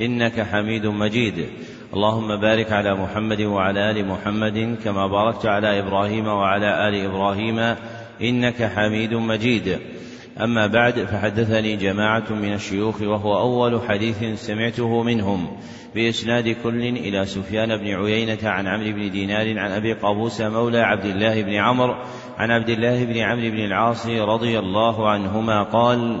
إنك حميد مجيد. اللهم بارك على محمد وعلى آل محمد كما باركت على إبراهيم وعلى آل إبراهيم. إنك حميد مجيد. أما بعد فحدثني جماعة من الشيوخ وهو أول حديث سمعته منهم. بإسناد كل إلى سفيان بن عيينة عن عمرو بن دينار عن أبي قابوس مولى عبد الله بن عمرو عن عبد الله بن عمرو بن العاص رضي الله عنهما قال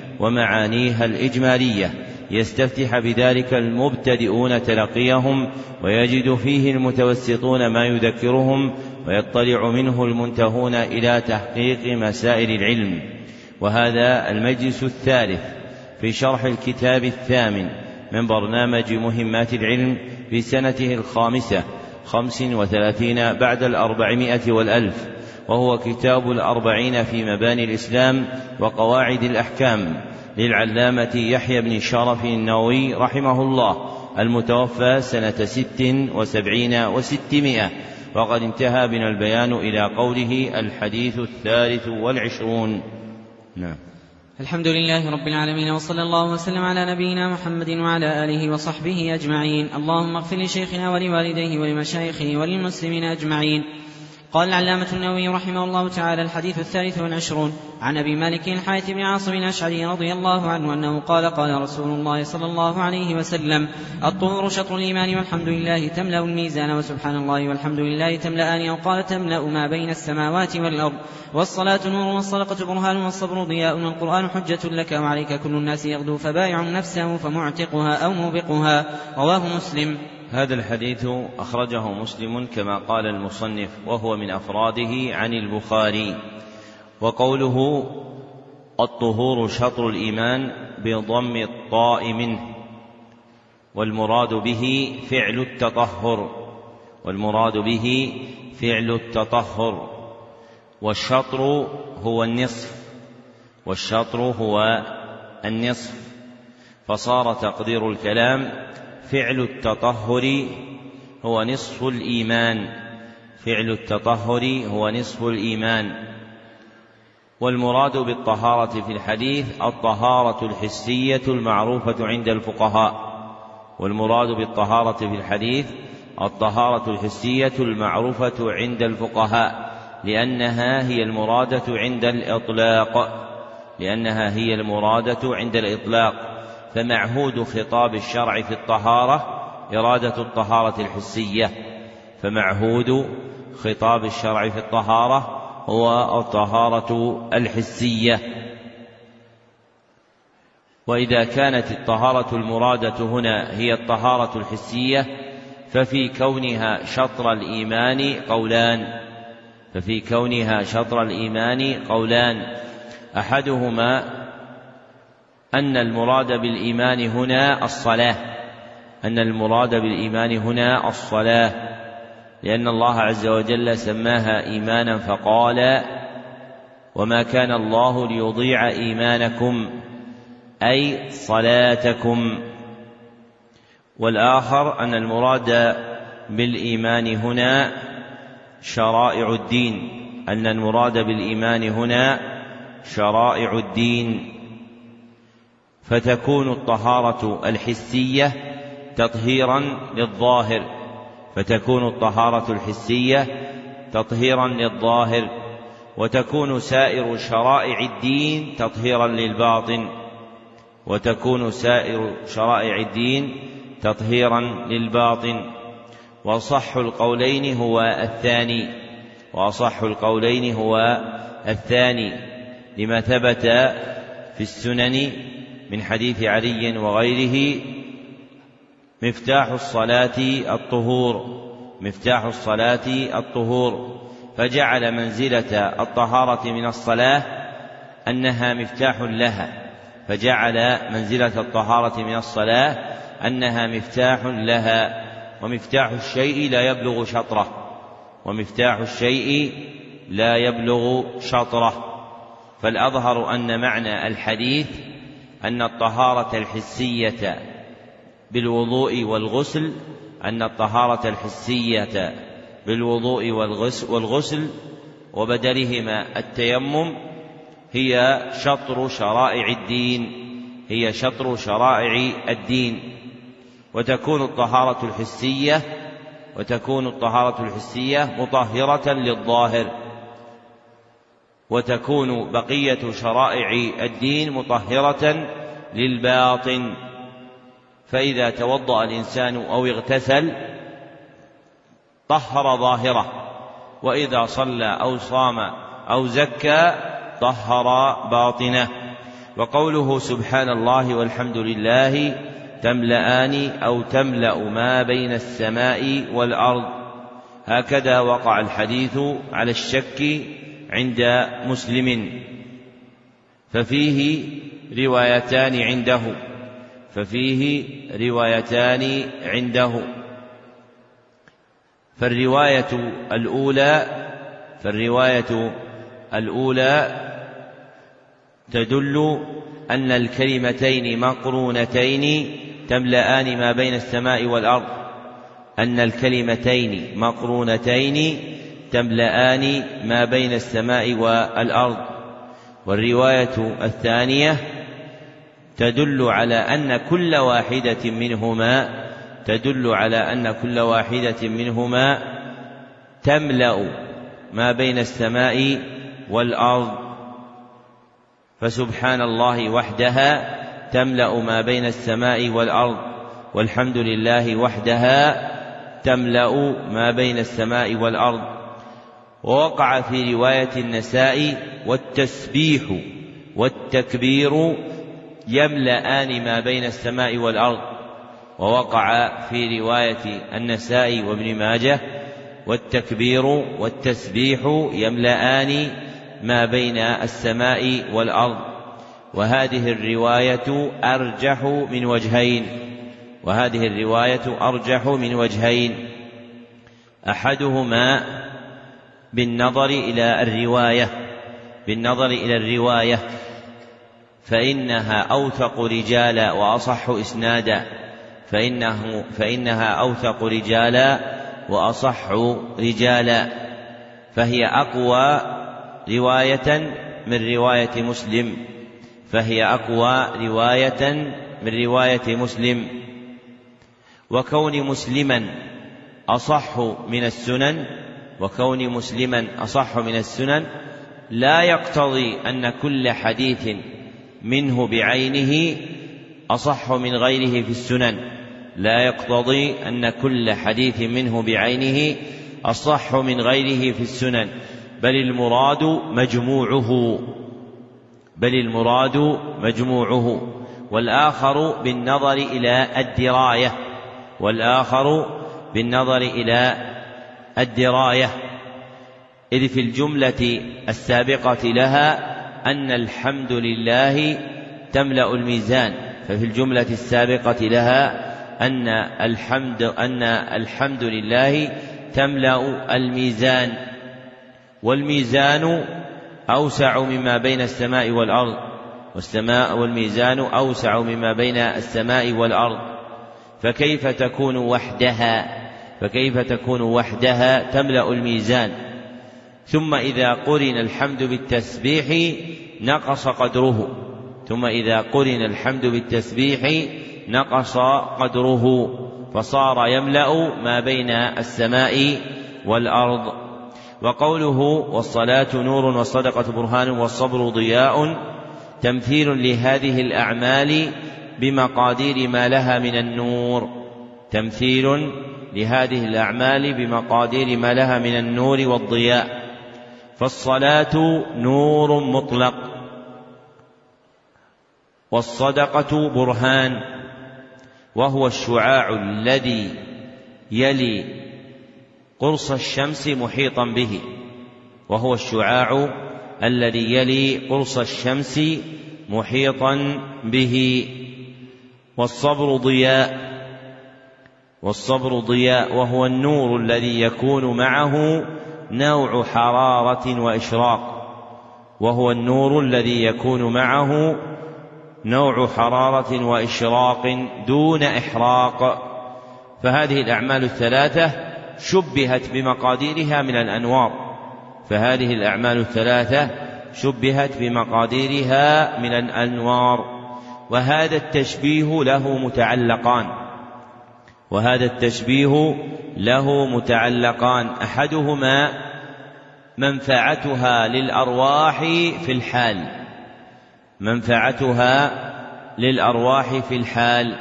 ومعانيها الإجمالية. يستفتح بذلك المبتدئون تلقيهم ويجد فيه المتوسطون ما يذكرهم ويطلع منه المنتهون إلى تحقيق مسائل العلم. وهذا المجلس الثالث في شرح الكتاب الثامن من برنامج مهمات العلم في سنته الخامسة خمس وثلاثين بعد الأربعمائة والألف. وهو كتاب الأربعين في مباني الإسلام وقواعد الأحكام للعلامة يحيى بن شرف النووي رحمه الله المتوفى سنة ست وسبعين وستمائة. وقد انتهى بنا البيان إلى قوله الحديث الثالث والعشرون. نعم. الحمد لله رب العالمين وصلى الله وسلم على نبينا محمد وعلى آله وصحبه أجمعين. اللهم اغفر لشيخنا ولوالديه ولمشايخه وللمسلمين أجمعين. قال العلامة النووي رحمه الله تعالى الحديث الثالث والعشرون عن أبي مالك الحارث بن عاصم الأشعري رضي الله عنه أنه قال قال رسول الله صلى الله عليه وسلم الطهور شطر الإيمان والحمد لله تملأ الميزان وسبحان الله والحمد لله تملأان أو قال تملأ ما بين السماوات والأرض والصلاة نور والصدقة برهان والصبر ضياء والقرآن حجة لك وعليك كل الناس يغدو فبايع نفسه فمعتقها أو موبقها رواه مسلم. هذا الحديث أخرجه مسلم كما قال المصنف وهو من أفراده عن البخاري وقوله الطهور شطر الإيمان بضم الطاء منه والمراد به فعل التطهر والمراد به فعل التطهر والشطر هو النصف والشطر هو النصف فصار تقدير الكلام فعل التطهر هو نصف الإيمان. فعل التطهر هو نصف الإيمان. والمراد بالطهارة في الحديث الطهارة الحسية المعروفة عند الفقهاء. والمراد بالطهارة في الحديث الطهارة الحسية المعروفة عند الفقهاء. لأنها هي المرادة عند الإطلاق. لأنها هي المرادة عند الإطلاق. فمعهود خطاب الشرع في الطهارة إرادة الطهارة الحسية. فمعهود خطاب الشرع في الطهارة هو الطهارة الحسية. وإذا كانت الطهارة المرادة هنا هي الطهارة الحسية ففي كونها شطر الإيمان قولان. ففي كونها شطر الإيمان قولان. أحدهما أن المراد بالإيمان هنا الصلاة. أن المراد بالإيمان هنا الصلاة. لأن الله عز وجل سماها إيمانا فقال وما كان الله ليضيع إيمانكم أي صلاتكم. والآخر أن المراد بالإيمان هنا شرائع الدين. أن المراد بالإيمان هنا شرائع الدين. فتكون الطهارة الحسية تطهيرا للظاهر. فتكون الطهارة الحسية تطهيرا للظاهر. وتكون سائر شرائع الدين تطهيرا للباطن. وتكون سائر شرائع الدين تطهيرا للباطن. وصح القولين هو الثاني. وأصح القولين هو الثاني. لما ثبت في السنن من حديث علي وغيره مفتاح الصلاة الطهور مفتاح الصلاة الطهور. فجعل منزلة الطهارة من الصلاة أنها مفتاح لها. فجعل منزلة الطهارة من الصلاة أنها مفتاح لها. ومفتاح الشيء لا يبلغ شطره. ومفتاح الشيء لا يبلغ شطره. فالأظهر أن معنى الحديث أن الطهارة الحسية بالوضوء والغسل أن الطهارة الحسية بالوضوء والغسل وبدلهما التيمم هي شطر شرائع الدين هي شطر شرائع الدين. وتكون الطهارة الحسية وتكون الطهارة الحسية مطهرة للظاهر. وتكون بقية شرائع الدين مطهرة للباطن. فإذا توضأ الإنسان أو اغتسل طهر ظاهره. وإذا صلى أو صام أو زكى طهر باطنه. وقوله سبحان الله والحمد لله تملأان أو تملأ ما بين السماء والأرض. هكذا وقع الحديث على الشك عند مسلم. ففيه روايتان عنده. ففيه روايتان عنده. فالرواية الأولى فالرواية الأولى تدل أن الكلمتين مقرونتين تملأان ما بين السماء والأرض. أن الكلمتين مقرونتين تملأان ما بين السماء والأرض. والرواية الثانية تدل على أن كل واحدة منهما تدل على أن كل واحدة منهما تملأ ما بين السماء والأرض. فسبحان الله وحدها تملأ ما بين السماء والأرض والحمد لله وحدها تملأ ما بين السماء والأرض. ووقع في رواية النساء والتسبيح والتكبير يملأان ما بين السماء والأرض ووقع في رواية النساء وابن ماجه والتكبير والتسبيح يملأان ما بين السماء والأرض وهذه الرواية أرجح من وجهين وهذه الرواية أرجح من وجهين أحدهما بالنظر إلى الرواية بالنظر إلى الرواية. فإنها أوثق رجالا وأصح إسنادا. فإنه فإنها أوثق رجالا وأصح رجالا فهي أقوى رواية من رواية مسلم. فهي أقوى رواية من رواية مسلم. وكون مسلما أصح من السنن وكون مسلما أصح من السنن لا يقتضي أن كل حديث منه بعينه أصح من غيره في السنن. لا يقتضي أن كل حديث منه بعينه أصح من غيره في السنن. بل المراد مجموعه بل المراد مجموعه. والآخر بالنظر إلى الدراية والآخر بالنظر إلى الدراية. إذ في الجملة السابقة لها أن الحمد لله تملأ الميزان ففي الجملة السابقة لها أن الحمد أن الحمد لله تملأ الميزان. والميزان أوسع مما بين السماء والأرض. والسماء والميزان أوسع مما بين السماء والأرض. فكيف تكون وحدها؟ فكيف تكون وحدها تملأ الميزان؟ ثم إذا قرن الحمد بالتسبيح نقص قدره. ثم إذا قرن الحمد بالتسبيح نقص قدره. فصار يملأ ما بين السماء والأرض. وقوله والصلاة نور والصدقة برهان والصبر ضياء تمثيل لهذه الأعمال بمقادير ما لها من النور. تمثيل لهذه الأعمال بمقادير ما لها من النور والضياء. فالصلاة نور مطلق. والصدقة برهان. وهو الشعاع الذي يلي قرص الشمس محيطا به. وهو الشعاع الذي يلي قرص الشمس محيطا به. والصبر ضياء. والصبر ضياء وهو النور الذي يكون معه نوع حرارة وإشراق. وهو النور الذي يكون معه نوع حرارة وإشراق دون إحراق. فهذه الأعمال الثلاثة شبهت بمقاديرها من الأنوار. فهذه الأعمال الثلاثة شبهت بمقاديرها من الأنوار. وهذا التشبيه له متعلقان. وهذا التشبيه له متعلقان. أحدهما منفعتها للأرواح في الحال. منفعتها للأرواح في الحال.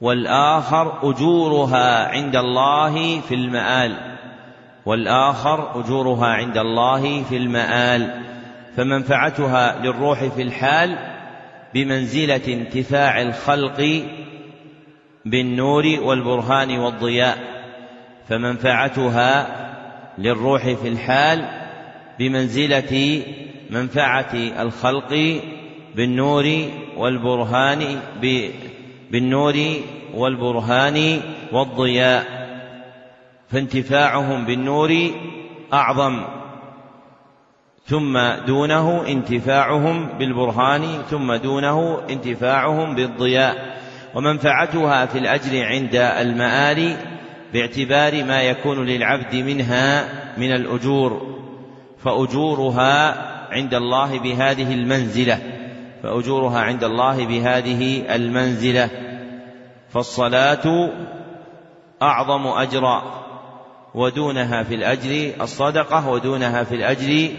والآخر أجورها عند الله في المآل. والآخر أجورها عند الله في المآل. فمنفعتها للروح في الحال بمنزلة انتفاع الخلق بالنور والبرهان والضياء فمنفعتها للروح في الحال بمنزلة منفعة الخلق بالنور والبرهان بالنور والبرهان والضياء. فانتفاعهم بالنور أعظم ثم دونه انتفاعهم بالبرهان ثم دونه انتفاعهم بالضياء. ومنفعتها في الأجر عند المآل باعتبار ما يكون للعبد منها من الأجور فأجورها عند الله بهذه المنزلة فأجورها عند الله بهذه المنزلة فالصلاة أعظم أجرا ودونها في الأجر الصدقة ودونها في الأجر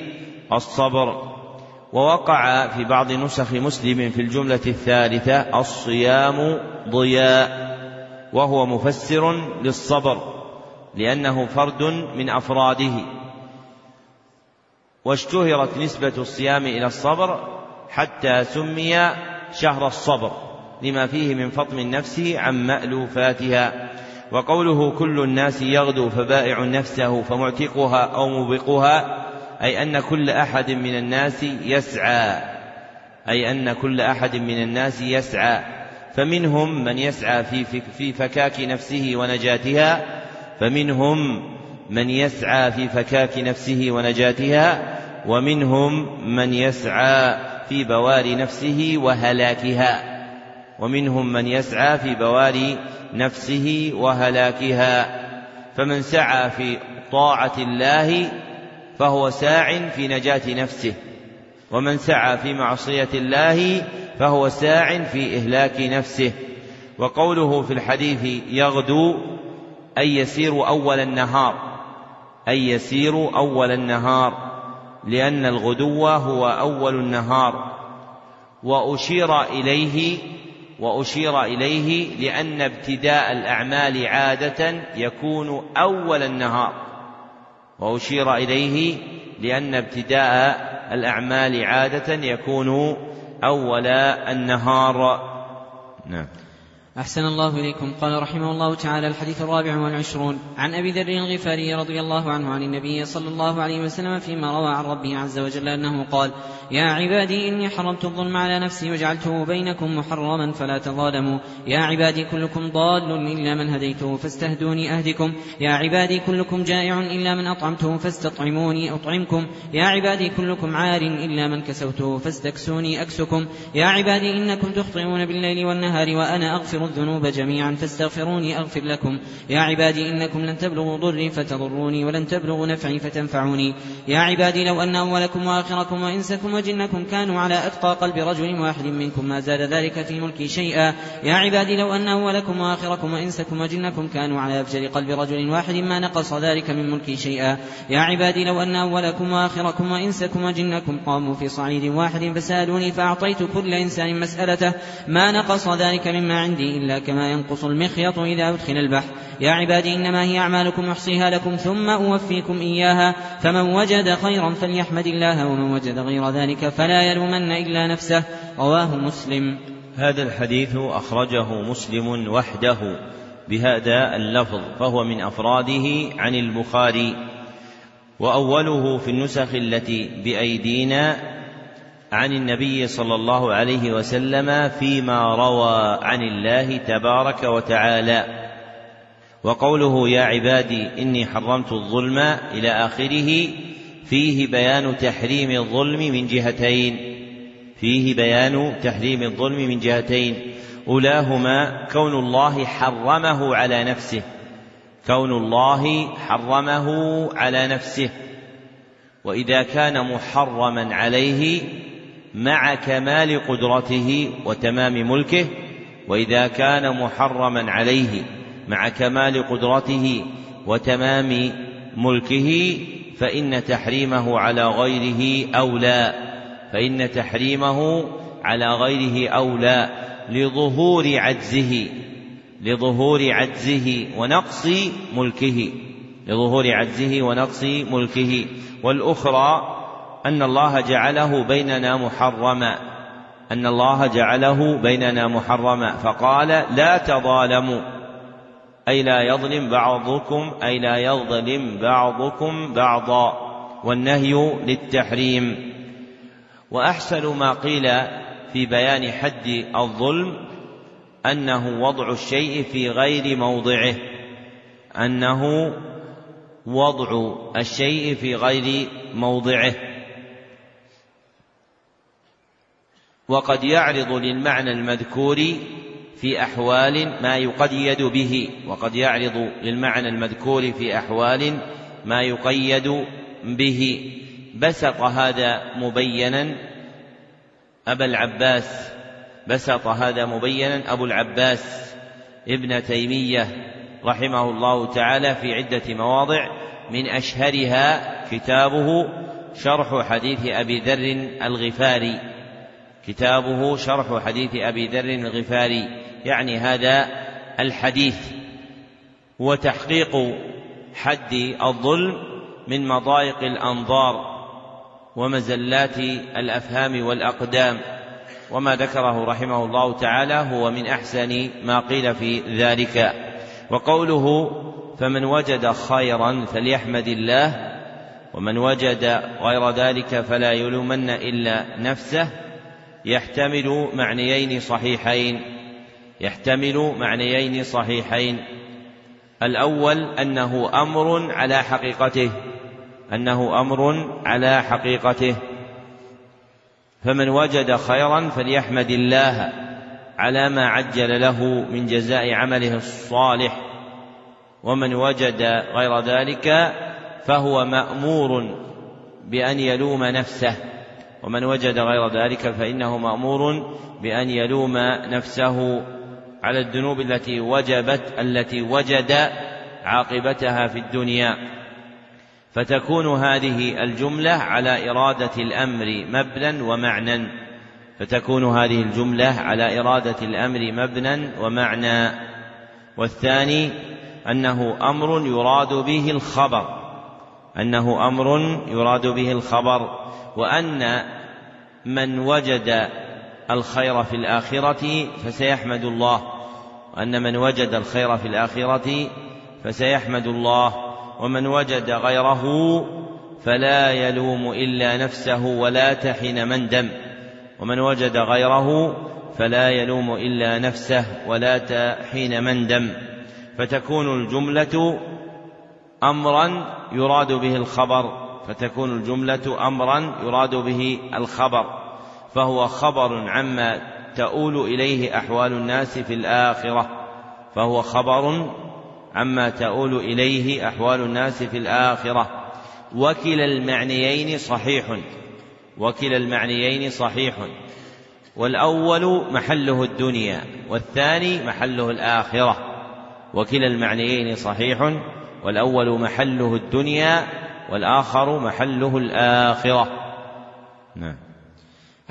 الصبر. ووقع في بعض نسخ مسلم في الجملة الثالثة الصيام ضياء وهو مفسر للصبر لأنه فرد من أفراده. واشتهرت نسبة الصيام إلى الصبر حتى سمي شهر الصبر لما فيه من فطم النفس عن مألوفاتها. وقوله كل الناس يغدو فبائع نفسه فمعتقها أو موبقها أي أن كل أحد من الناس يسعى. أي أن كل أحد من الناس يسعى. فمنهم من يسعى في في فكاك نفسه ونجاتها. فمنهم من يسعى في فكاك نفسه ونجاتها. ومنهم من يسعى في بوار نفسه وهلاكها. ومنهم من يسعى في بوار نفسه وهلاكها. فمن سعى في طاعة الله فهو ساع في نجاة نفسه ومن سعى في معصية الله فهو ساع في إهلاك نفسه. وقوله في الحديث يغدو أي يسير أول النهار أي يسير أول النهار لأن الغدو هو أول النهار. وأشير إليه وأشير إليه لأن ابتداء الأعمال عادة يكون أول النهار. وأشير إليه لأن ابتداء الأعمال عادة يكون أول النهار. نعم. أحسن الله إليكم. قال رحمه الله تعالى الحديث الرابع والعشرون. عن أبي ذر الغفاري رضي الله عنه عن النبي صلى الله عليه وسلم فيما روى عن ربه عز وجل أنه قال يا عبادي إني حرمت الظلم على نفسي وجعلته بينكم محرما فلا تظالموا. يا عبادي كلكم ضال إلا من هديته فاستهدوني أهدكم. يا عبادي كلكم جائع إلا من أطعمته فاستطعموني أطعمكم. يا عبادي كلكم عار إلا من كسوته فاستكسوني أكسكم. يا عبادي إنكم تخطئون بالليل والنهار وأنا أغفر الذنوب جميعا فاستغفروني أغفر لكم. يا عبادي إنكم لن تبلغوا ضري فتضروني ولن تبلغوا نفعي فتنفعوني. يا عبادي لو أن أولكم وآخركم وإنسكم وجنكم كانوا على أتقى قلب رجل واحد منكم ما زاد ذلك في ملكي شيئا. يا عبادي لو أن أولكم وآخركم وإنسكم وجنكم كانوا على أفجر قلب رجل واحد ما نقص ذلك من ملكي شيئا. يا عبادي لو أن أولكم وآخركم وإنسكم وجنكم قاموا في صعيد واحد فسألوني فأعطيت كل إنسان مسألته. ما نقص ذلك مما عندي إلا كما ينقص المخيط إذا أدخل البحر. يا عبادي إنما هي أعمالكم أحصيها لكم ثم أوفيكم إياها. فمن وجد خيرا فليحمد الله ومن وجد غير ذلك فلا يلومن إلا نفسه. رواه مسلم. هذا الحديث أخرجه مسلم وحده بهذا اللفظ فهو من أفراده عن البخاري. وأوله في النسخ التي بأيدينا عن النبي صلى الله عليه وسلم فيما روى عن الله تبارك وتعالى. وقوله يا عبادي إني حرمت الظلم إلى آخره فيه بيان تحريم الظلم من جهتين. فيه بيان تحريم الظلم من جهتين. أولاهما كون الله حرمه على نفسه. كون الله حرمه على نفسه. وإذا كان محرما عليه مع كمال قدرته وتمام ملكه وإذا كان محرما عليه مع كمال قدرته وتمام ملكه فإن تحريمه على غيره أولى فإن تحريمه على غيره أولى لظهور عجزه لظهور عجزه ونقص ملكه لظهور عجزه ونقص ملكه. والأخرى أن الله جعله بيننا محرما. أن الله جعله بيننا محرما. فقال لا تظالموا. أي لا يظلم بعضكم أي لا يظلم بعضكم بعضا. والنهي للتحريم. وأحسن ما قيل في بيان حد الظلم أنه وضع الشيء في غير موضعه. أنه وضع الشيء في غير موضعه. وقد يعرض للمعنى المذكور في أحوال ما يقيد به. وقد يعرض للمعنى المذكور في أحوال ما يقيد به. بسط هذا مبينا أبا العباس. بسط هذا مبينا أبو العباس ابن تيمية رحمه الله تعالى في عدة مواضع. من أشهرها كتابه شرح حديث أبي ذر الغفاري. كتابه شرح حديث أبي ذر الغفاري. يعني هذا الحديث. هو تحقيق حد الظلم من مضايق الأنظار ومزلات الأفهام والأقدام. وما ذكره رحمه الله تعالى هو من أحسن ما قيل في ذلك. وقوله فمن وجد خيرا فليحمد الله ومن وجد غير ذلك فلا يلومن إلا نفسه يحتمل معنيين صحيحين. يحتمل معنيين صحيحين. الأول أنه أمر على حقيقته. أنه أمر على حقيقته. فمن وجد خيرا فليحمد الله على ما عجل له من جزاء عمله الصالح. ومن وجد غير ذلك فهو مأمور بأن يلوم نفسه. ومن وجد غير ذلك فإنه مأمور بأن يلوم نفسه على الذنوب التي وجبت التي وجد عاقبتها في الدنيا. فتكون هذه الجملة على إرادة الأمر مبنى ومعنى فتكون هذه الجملة على إرادة الأمر مبنى ومعنى. والثاني أنه أمر يراد به الخبر. أنه أمر يراد به الخبر. وأن من وجد الخير في الآخرة فسيحمد الله. وأن من وجد الخير في الآخرة فسيحمد الله. ومن وجد غيره فلا يلوم إلا نفسه ولا تحن مندم ومن وجد غيره فلا يلوم إلا نفسه ولا تحين مندم فتكون الجملة أمرا يراد به الخبر. فتكون الجملة أمرا يراد به الخبر فهو خبر عما تؤول إليه أحوال الناس في الآخرة فهو خبر عما تؤول إليه أحوال الناس في الآخرة. وكلا المعنيين صحيح وكلا المعنيين صحيح. والأول محله الدنيا والثاني محله الآخرة. وكلا المعنيين صحيح والأول محله الدنيا والآخر محله الآخرة. نعم.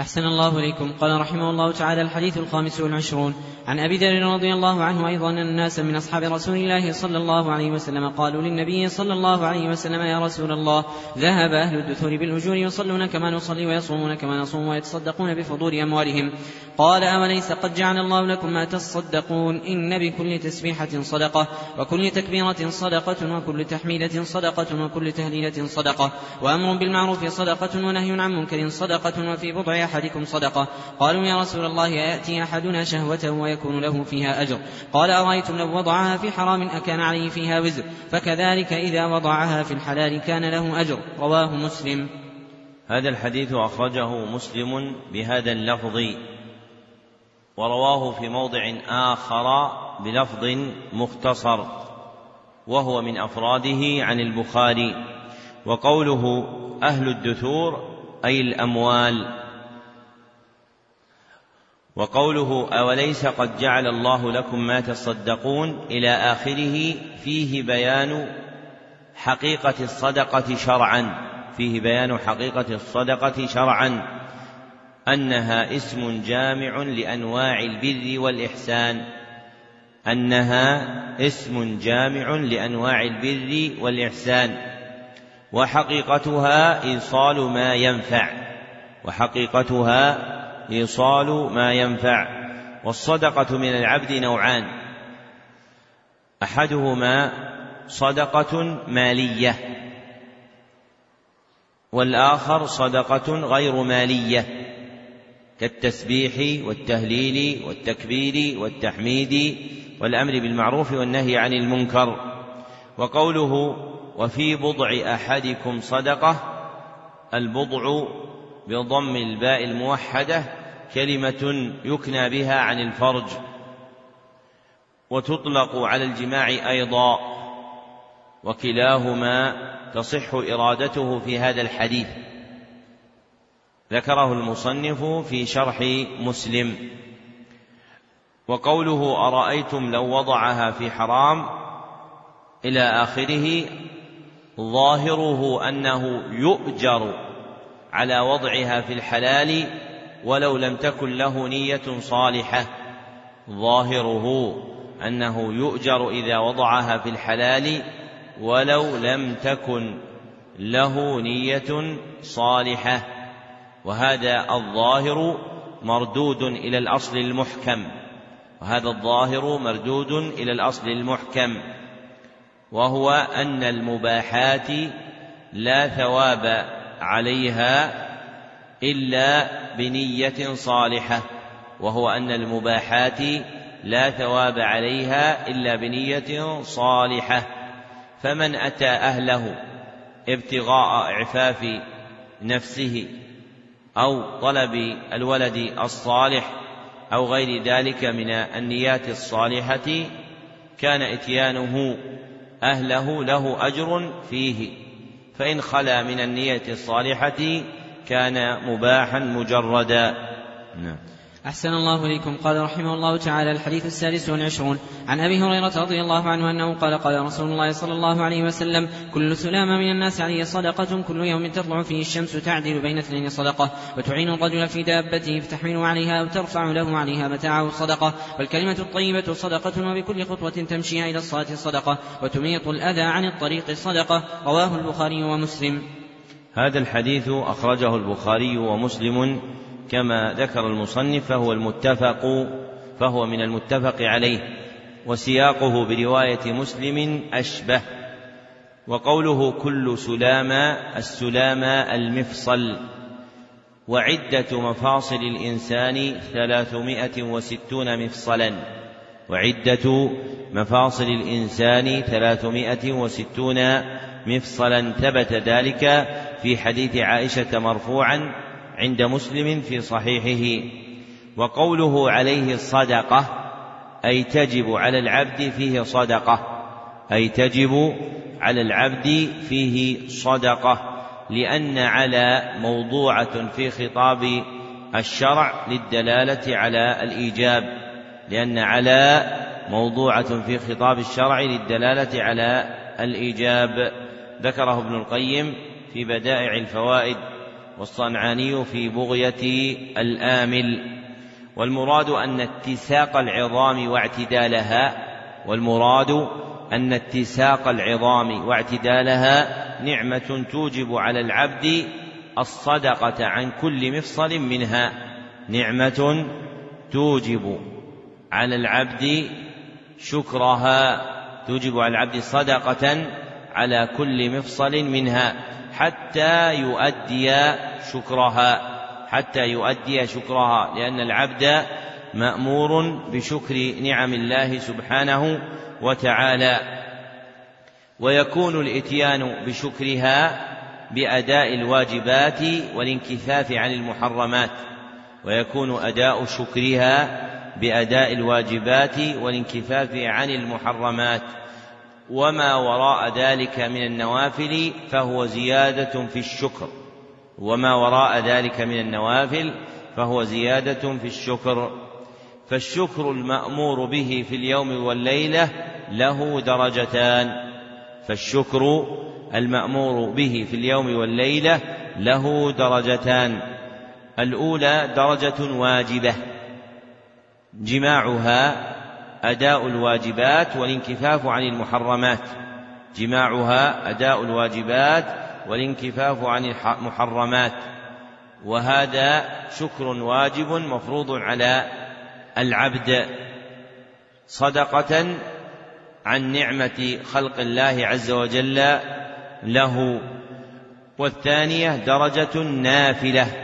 أحسن الله إليكم. قال رحمه الله تعالى الحديث الخامس والعشرون. عن أبي ذر رضي الله عنه أيضا أن الناس من أصحاب رسول الله صلى الله عليه وسلم قالوا للنبي صلى الله عليه وسلم يا رسول الله ذهب أهل الدثور بالأجور يصلون كما نصلي ويصومون كما نصوم ويتصدقون بفضول أموالهم. قال أوليس قد جعل الله لكم ما تصدقون؟ إن بكل تسبيحة صدقة وكل تكبيرة صدقة وكل تحميدة صدقة وكل تهليلة صدقة وأمر بالمعروف صدقة ونهي عن منكر صدقة وفي بضع أحدكم صدقة. قالوا يا رسول الله يأتي أحدنا شهوة ويكون له فيها أجر؟ قال أرأيتم لو وضعها في حرام أكان عليه فيها وزر؟ فكذلك إذا وضعها في الحلال كان له أجر. رواه مسلم. هذا الحديث أخرجه مسلم بهذا اللفظ ورواه في موضع آخر بلفظ مختصر وهو من أفراده عن البخاري وقوله أهل الدثور أي الأموال. وقوله أوليس قد جعل الله لكم ما تصدقون إلى آخره فيه بيان حقيقة الصدقة شرعا فيه بيان حقيقة الصدقة شرعا أنها اسم جامع لأنواع البر والإحسان أنها اسم جامع لأنواع البر والإحسان وحقيقتها إيصال ما ينفع وحقيقتها إيصال ما ينفع والصدقة من العبد نوعان. أحدهما صدقة مالية والآخر صدقة غير مالية كالتسبيح والتهليل والتكبير والتحميد والأمر بالمعروف والنهي عن المنكر. وقوله وفي بضع أحدكم صدقة البضع بضم الباء الموحدة كلمة يكنى بها عن الفرج. وتطلق على الجماع أيضا. وكلاهما تصح إرادته في هذا الحديث. ذكره المصنف في شرح مسلم. وقوله أرأيتم لو وضعها في حرام؟ إلى آخره ظاهره أنه يؤجر على وضعها في الحلال ولو لم تكن له نية صالحة. ظاهره أنه يؤجر إذا وضعها في الحلال ولو لم تكن له نية صالحة. وهذا الظاهر مردود إلى الأصل المحكم. وهذا الظاهر مردود إلى الأصل المحكم. وهو أن المباحات لا ثواب عليها إلا بنية صالحة وهو أن المباحات لا ثواب عليها إلا بنية صالحة. فمن أتى أهله ابتغاء إعفاف نفسه أو طلب الولد الصالح أو غير ذلك من النيات الصالحة كان إتيانه أهله له أجر فيه. فإن خلا من النية الصالحة كان مباحا مجردا. نعم. أحسن الله إليكم. قال رحمه الله تعالى الحديث السادس والعشرون. عن أبي هريرة رضي الله عنه أنه قال قال رسول الله صلى الله عليه وسلم كل سلامة من الناس عليه صدقة كل يوم تطلع فيه الشمس تعدل بين اثنين صدقة وتعين الرجل في دابته فتحمل عليها أو ترفع له عليها متاعه صدقة والكلمة الطيبة صدقة وبكل خطوة تمشيها إلى الصلاة صدقة وتميط الأذى عن الطريق صدقة رواه البخاري ومسلم. هذا الحديث أخرجه البخاري ومسلم كما ذكر المصنف فهو المتفق فهو من المتفق عليه وسياقه برواية مسلم أشبه وقوله كل سلامة السلامة المفصل وعدة مفاصل الإنسان ثلاثمائة وستون مفصلا وعدة مفاصل الإنسان ثلاثمائة وستون مفصلا ثبت ذلك في حديث عائشة مرفوعا عند مسلم في صحيحه وقوله عليه الصدقة أي تجب على العبد فيه صدقة أي تجب على العبد فيه صدقة لأن على موضوعة في خطاب الشرع للدلالة على الإيجاب لأن على موضوعة في خطاب الشرع للدلالة على الإيجاب. ذكره ابن القيم في بدائع الفوائد. والصنعاني في بغية الآمل والمراد أن اتساق العظام واعتدالها والمراد أن اتساق العظام واعتدالها نعمة توجب على العبد الصدقة عن كل مفصل منها نعمة توجب على العبد شكرها توجب على العبد صدقة على كل مفصل منها. حتى يؤدي شكرها حتى يؤدي شكرها لأن العبد مأمور بشكر نعم الله سبحانه وتعالى. ويكون الإتيان بشكرها بأداء الواجبات والانكفاف عن المحرمات. ويكون أداء شكرها بأداء الواجبات والانكفاف عن المحرمات. وما وراء ذلك من النوافل فهو زيادة في الشكر. وما وراء ذلك من النوافل فهو زيادة في الشكر. فالشكر المأمور به في اليوم والليلة له درجتان. فالشكر المأمور به في اليوم والليلة له درجتان. الأولى درجة واجبة جماعها أداء الواجبات والانكفاف عن المحرمات. جماعها أداء الواجبات والانكفاف عن المحرمات وهذا شكر واجب مفروض على العبد. صدقة عن نعمة خلق الله عز وجل له. والثانية درجة نافلة.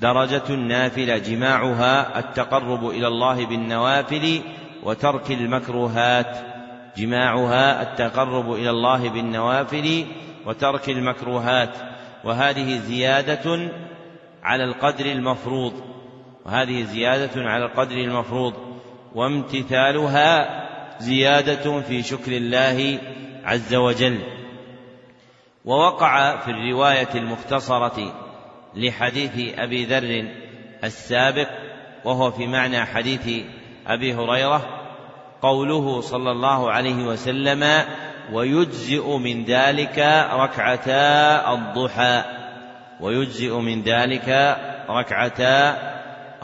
درجة نافلة جماعها التقرب إلى الله بالنوافل وترك المكروهات جماعها التقرب إلى الله بالنوافل وترك المكروهات. وهذه زيادة على القدر المفروض وهذه زيادة على القدر المفروض. وامتثالها زيادة في شكر الله عز وجل. ووقع في الرواية المختصرة لحديث أبي ذر السابق وهو في معنى حديث أبي هريرة قوله صلى الله عليه وسلم ويجزئ من ذلك ركعتا الضحى ويجزئ من ذلك ركعتا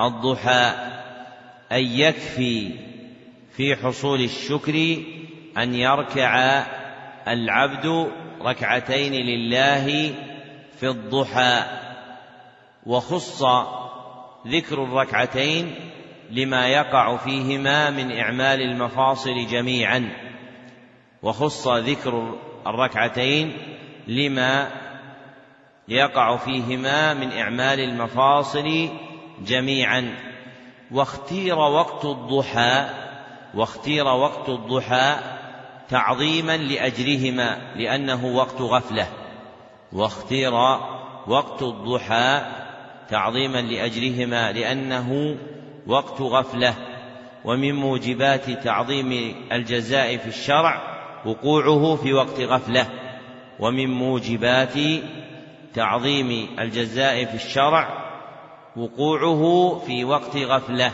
الضحى أن يكفي في حصول الشكر أن يركع العبد ركعتين لله في الضحى. وخص ذكر الركعتين لما يقع فيهما من إعمال المفاصل جميعا. وخص ذكر الركعتين لما يقع فيهما من إعمال المفاصل جميعا. واختير وقت الضحى واختير وقت الضحى تعظيما لأجرهما لأنه وقت غفلة. واختير وقت الضحى تعظيما لأجرهما لأنه وقت غفلة ومن موجبات تعظيم الجزاء في الشرع وقوعه في وقت غفلة ومن موجبات تعظيم الجزاء في الشرع وقوعه في وقت غفلة.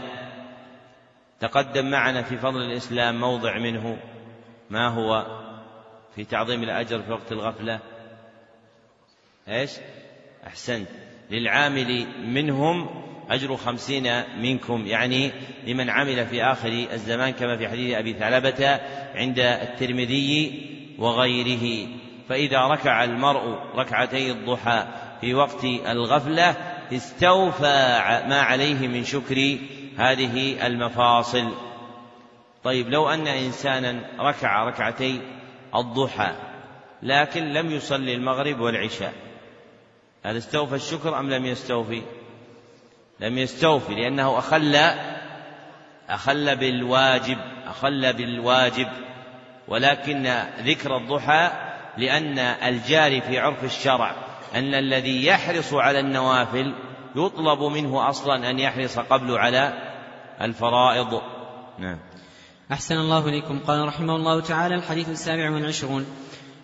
تقدم معنا في فضل الإسلام موضع منه ما هو في تعظيم الأجر في وقت الغفلة؟ إيش؟ أحسنت. للعامل منهم أجر خمسين منكم يعني لمن عمل في آخر الزمان كما في حديث أبي ثعلبة عند الترمذي وغيره. فإذا ركع المرء ركعتي الضحى في وقت الغفلة استوفى ما عليه من شكر هذه المفاصل. طيب لو أن إنسانا ركع ركعتي الضحى لكن لم يصلي المغرب والعشاء هل استوفى الشكر أم لم يستوفي؟ لم يستوفي لأنه أخل أخل بالواجب أخل بالواجب. ولكن ذكر الضحى لأن الجاري في عرف الشرع أن الذي يحرص على النوافل يطلب منه أصلا أن يحرص قبل على الفرائض. نعم. أحسن الله إليكم. قال رحمه الله تعالى الحديث السابع والعشرون.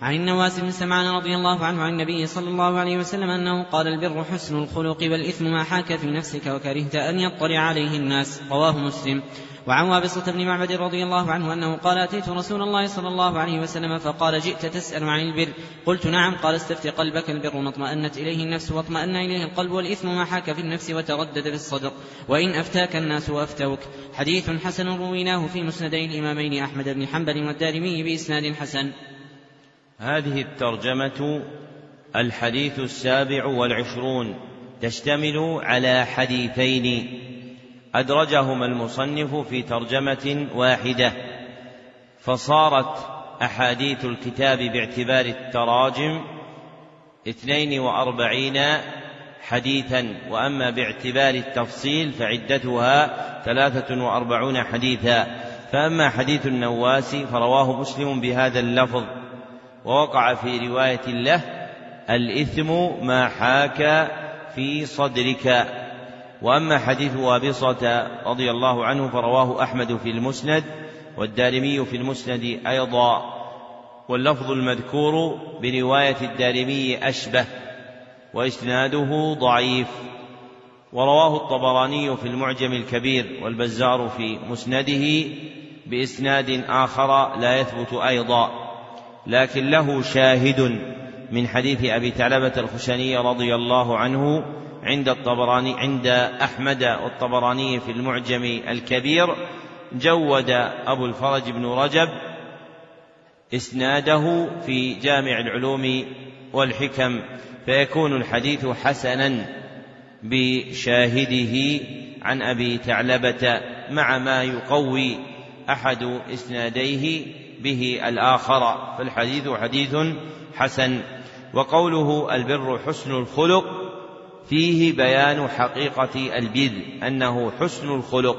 عن النواس بن سمعان رضي الله عنه عن النبي صلى الله عليه وسلم أنه قال البر حسن الخلق والإثم ما حاك في نفسك وكرهت أن يطلع عليه الناس. رواه مسلم. وعن وابصة بن معبد رضي الله عنه أنه قال أتيت رسول الله صلى الله عليه وسلم فقال جئت تسأل عن البر. قلت نعم. قال استفت قلبك البر ما اطمأنت إليه النفس واطمأن إليه القلب والإثم ما حاك في النفس وتردد في الصدر. وإن أفتاك الناس وأفتوك. حديث حسن رويناه في مسندي الإمامين أحمد بن حنبل والدارمي بإسناد حسن. هذه الترجمة الحديث السابع والعشرون تشتمل على حديثين. أدرجهما المصنف في ترجمة واحدة. فصارت أحاديث الكتاب باعتبار التراجم اثنين وأربعين حديثا وأما باعتبار التفصيل فعدتها ثلاثة وأربعون حديثا. فأما حديث النواس فرواه مسلم بهذا اللفظ. ووقع في رواية له الإثم ما حاك في صدرك. وأما حديث وابصة رضي الله عنه فرواه أحمد في المسند والدارمي في المسند أيضا. واللفظ المذكور برواية الدارمي أشبه وإسناده ضعيف. ورواه الطبراني في المعجم الكبير والبزار في مسنده بإسناد آخر لا يثبت أيضا. لكن له شاهد من حديث أبي ثعلبة الخشني رضي الله عنه عند الطبراني عند أحمد والطبراني في المعجم الكبير جود أبو الفرج بن رجب إسناده في جامع العلوم والحكم فيكون الحديث حسنا بشاهده عن أبي ثعلبة مع ما يقوي أحد إسناديه به الآخر فالحديث حديث حسن. وقوله البر حسن الخلق فيه بيان حقيقة البر أنه حسن الخلق.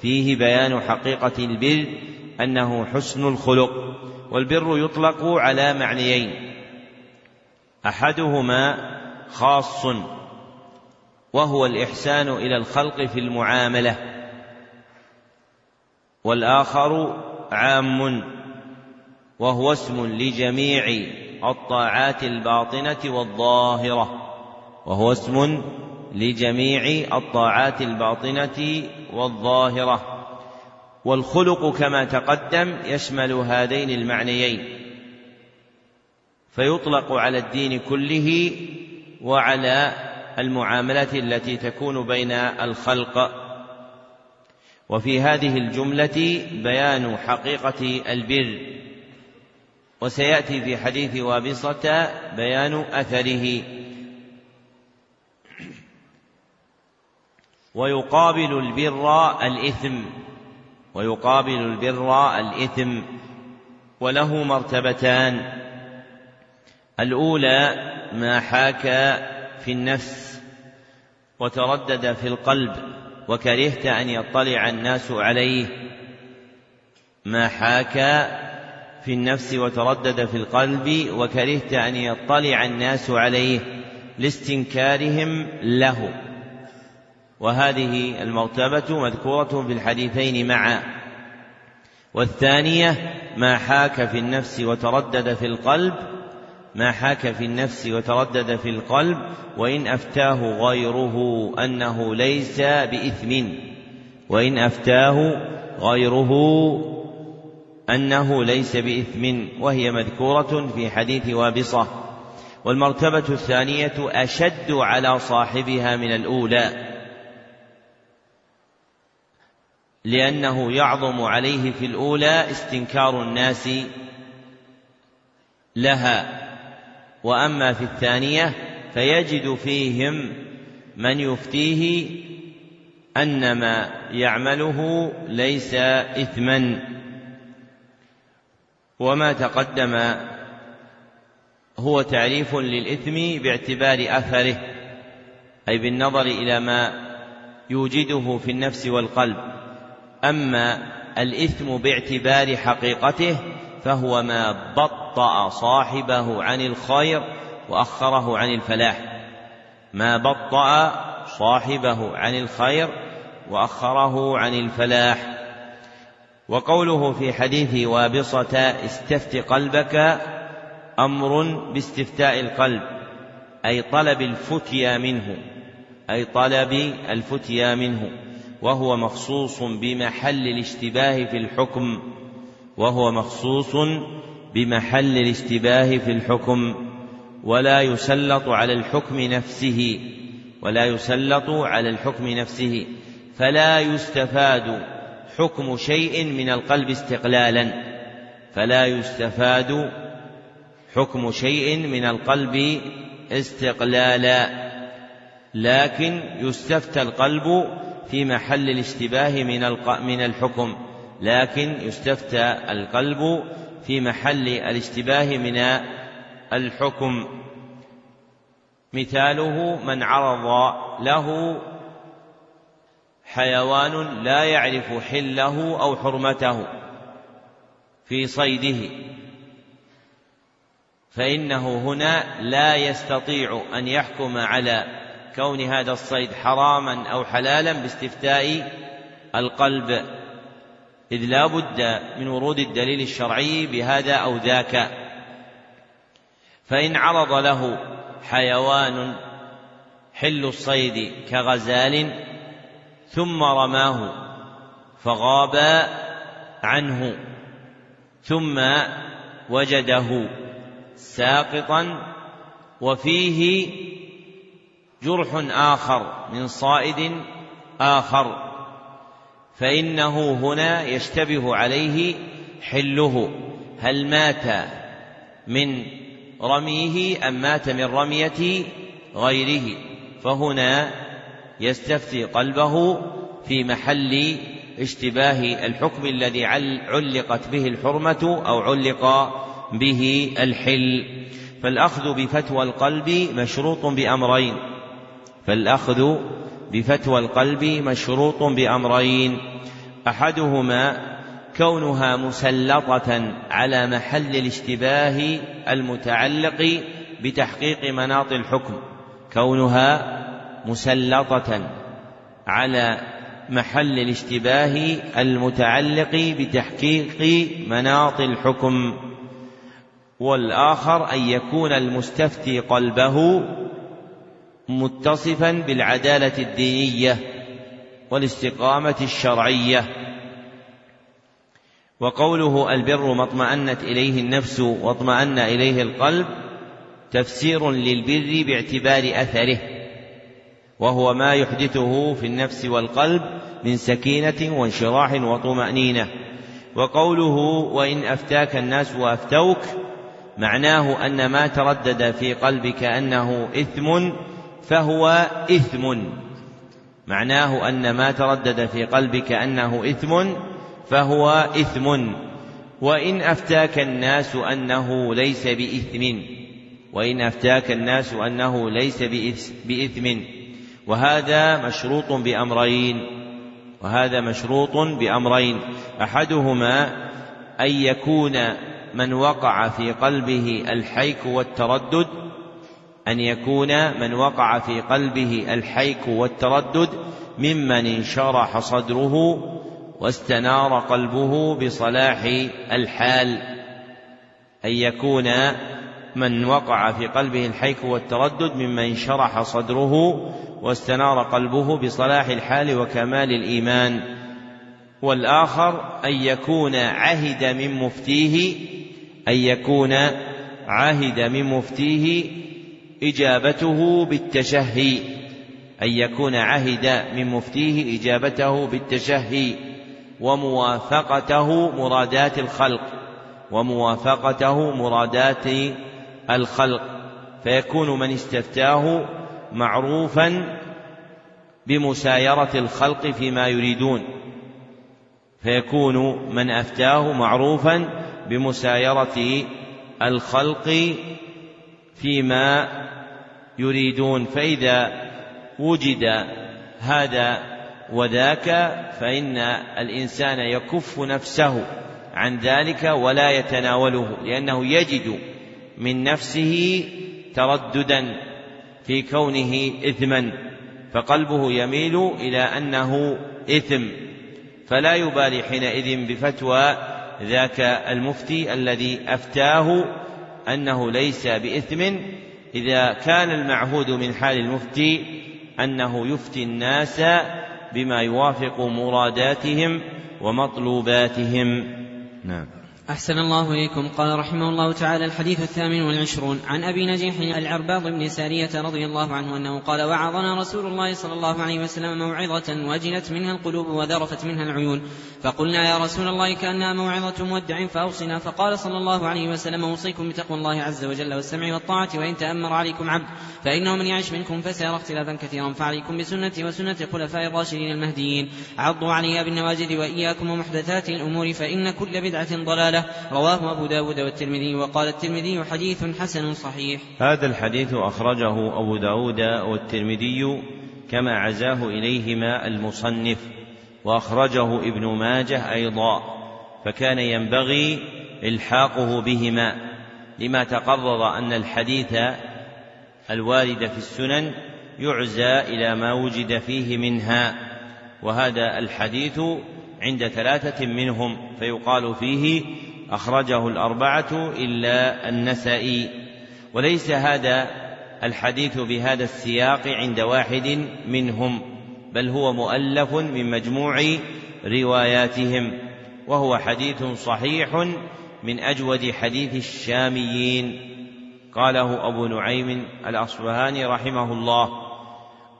فيه بيان حقيقة البر أنه حسن الخلق. والبر يطلق على معنيين. أحدهما خاص وهو الإحسان إلى الخلق في المعاملة. والآخر عام. وهو اسم لجميع الطاعات الباطنة والظاهرة. وهو اسم لجميع الطاعات الباطنة والظاهرة. والخلق كما تقدم يشمل هذين المعنيين. فيطلق على الدين كله وعلى المعاملة التي تكون بين الخلق. وفي هذه الجملة بيان حقيقة البر. وسيأتي في حديث وابصة بيان أثره. ويقابل البر الإثم. ويقابل البر الإثم. وله مرتبتان. الأولى ما حاك في النفس وتردد في القلب وكرهت أن يطلع الناس عليه. ما حاك في النفس وتردد في القلب وكرهت أن يطلع الناس عليه لاستنكارهم له. وهذه المرتبة مذكورة في الحديثين معا. والثانية ما حاك في النفس وتردد في القلب. ما حاك في النفس وتردد في القلب وإن أفتاه غيره أنه ليس بإثم. وإن أفتاه غيره أنه ليس بإثم وهي مذكورة في حديث وابصة والمرتبة الثانية أشد على صاحبها من الأولى لأنه يعظم عليه في الأولى استنكار الناس لها وأما في الثانية فيجد فيهم من يفتيه أن ما يعمله ليس إثما. وما تقدم هو تعريف للإثم باعتبار أثره أي بالنظر إلى ما يوجده في النفس والقلب. أما الإثم باعتبار حقيقته فهو ما بطأ صاحبه عن الخير وأخره عن الفلاح. ما بطأ صاحبه عن الخير وأخره عن الفلاح. وقوله في حديث وابصة استفت قلبك أمر باستفتاء القلب أي طلب الفتيا منه أي طلب الفتيا منه وهو مخصوص بمحل الاشتباه في الحكم وهو مخصوص بمحل الاشتباه في الحكم ولا يسلط على الحكم نفسه ولا يسلط على الحكم نفسه فلا يستفاد حكم شيء من القلب استقلالا فلا يستفاد حكم شيء من القلب استقلالا. لكن يستفتى القلب في محل الاشتباه من من الحكم لكن يستفتى القلب في محل الاشتباه من الحكم. مثاله من عرض له حيوان لا يعرف حله أو حرمته في صيده. فإنه هنا لا يستطيع أن يحكم على كون هذا الصيد حراما أو حلالا باستفتاء القلب. إذ لا بد من ورود الدليل الشرعي بهذا أو ذاك. فإن عرض له حيوان حل الصيد كغزال ثم رماه فغاب عنه ثم وجده ساقطا وفيه جرح آخر من صائد آخر فإنه هنا يشتبه عليه حله هل مات من رميه أم مات من رمية غيره فهنا يستفتي قلبه في محل اشتباه الحكم الذي علقت به الحرمة أو علق به الحل. فالأخذ بفتوى القلب مشروط بأمرين. فالأخذ بفتوى القلب مشروط بأمرين. أحدهما كونها مسلطة على محل الاشتباه المتعلق بتحقيق مناط الحكم. كونها مسلطة على محل الاشتباه المتعلق بتحقيق مناط الحكم والآخر أن يكون المستفتي قلبه متصفا بالعدالة الدينية والاستقامة الشرعية. وقوله البر ما اطمأنت إليه النفس واطمأن إليه القلب تفسير للبر باعتبار أثره. وهو ما يحدثه في النفس والقلب من سكينة وانشراح وطمأنينة. وقوله وإن أفتاك الناس وأفتوك معناه أن ما تردد في قلبك أنه إثم فهو إثم. معناه أن ما تردد في قلبك أنه إثم فهو إثم. وإن أفتاك الناس أنه ليس بإثم. وإن أفتاك الناس أنه ليس بإثم. وهذا مشروط بأمرين وهذا مشروط بأمرين. أحدهما أن يكون من وقع في قلبه الحيك والتردد أن يكون من وقع في قلبه الحيك والتردد ممن انشرح صدره واستنار قلبه بصلاح الحال. أن يكون من وقع في قلبه الحيك والتردد ممن انشرح صدره واستنار قلبه بصلاح الحال وكمال الإيمان. والآخر أن يكون عهد من مفتيه أن يكون عهد من مفتيه إجابته بالتشهي. أن يكون عهد من مفتيه إجابته بالتشهي. وموافقته مرادات الخلق. وموافقته مرادات الخلق فيكون من استفتاه معروفا بمسايرة الخلق فيما يريدون. فيكون من أفتاه معروفا بمسايرة الخلق فيما يريدون. فإذا وجد هذا وذاك فإن الإنسان يكف نفسه عن ذلك ولا يتناوله لأنه يجد من نفسه ترددا في كونه إثما فقلبه يميل إلى أنه إثم. فلا يبالي حينئذ بفتوى ذاك المفتي الذي أفتاه أنه ليس بإثم إذا كان المعهود من حال المفتي أنه يفتي الناس بما يوافق مراداتهم ومطلوباتهم. نعم. أحسن الله إليكم. قال رحمه الله تعالى الحديث الثامن والعشرون. عن أبي نجيح العرباض بن سارية رضي الله عنه أنه قال وعظنا رسول الله صلى الله عليه وسلم موعظة وجلت منها القلوب وذرفت منها العيون. فقلنا يا رسول الله كأنها موعظة مودع فأوصنا. فقال صلى الله عليه وسلم أوصيكم بتقوى الله عز وجل والسمع والطاعة وإن تأمر عليكم عبد فإنه من يعش منكم فسيرى اختلافا كثيرا. فعليكم بسنتي وسنة الخلفاء الراشدين المهديين. عضوا عليها بالنواجذ وإياكم ومحدثات الأمور فإن كل بدعة ضلالة. رواه أبو داود والترمذي وقال الترمذي حديث حسن صحيح. هذا الحديث أخرجه أبو داود والترمذي كما عزاه إليهما المصنف وأخرجه ابن ماجه أيضا فكان ينبغي إلحاقه بهما لما تقرر أن الحديث الوارد في السنن يعزى إلى ما وجد فيه منها وهذا الحديث عند ثلاثة منهم فيقال فيه أخرجه الأربعة إلا النسائي. وليس هذا الحديث بهذا السياق عند واحد منهم بل هو مؤلف من مجموع رواياتهم وهو حديث صحيح من أجود حديث الشاميين. قاله أبو نعيم الأصفهاني رحمه الله.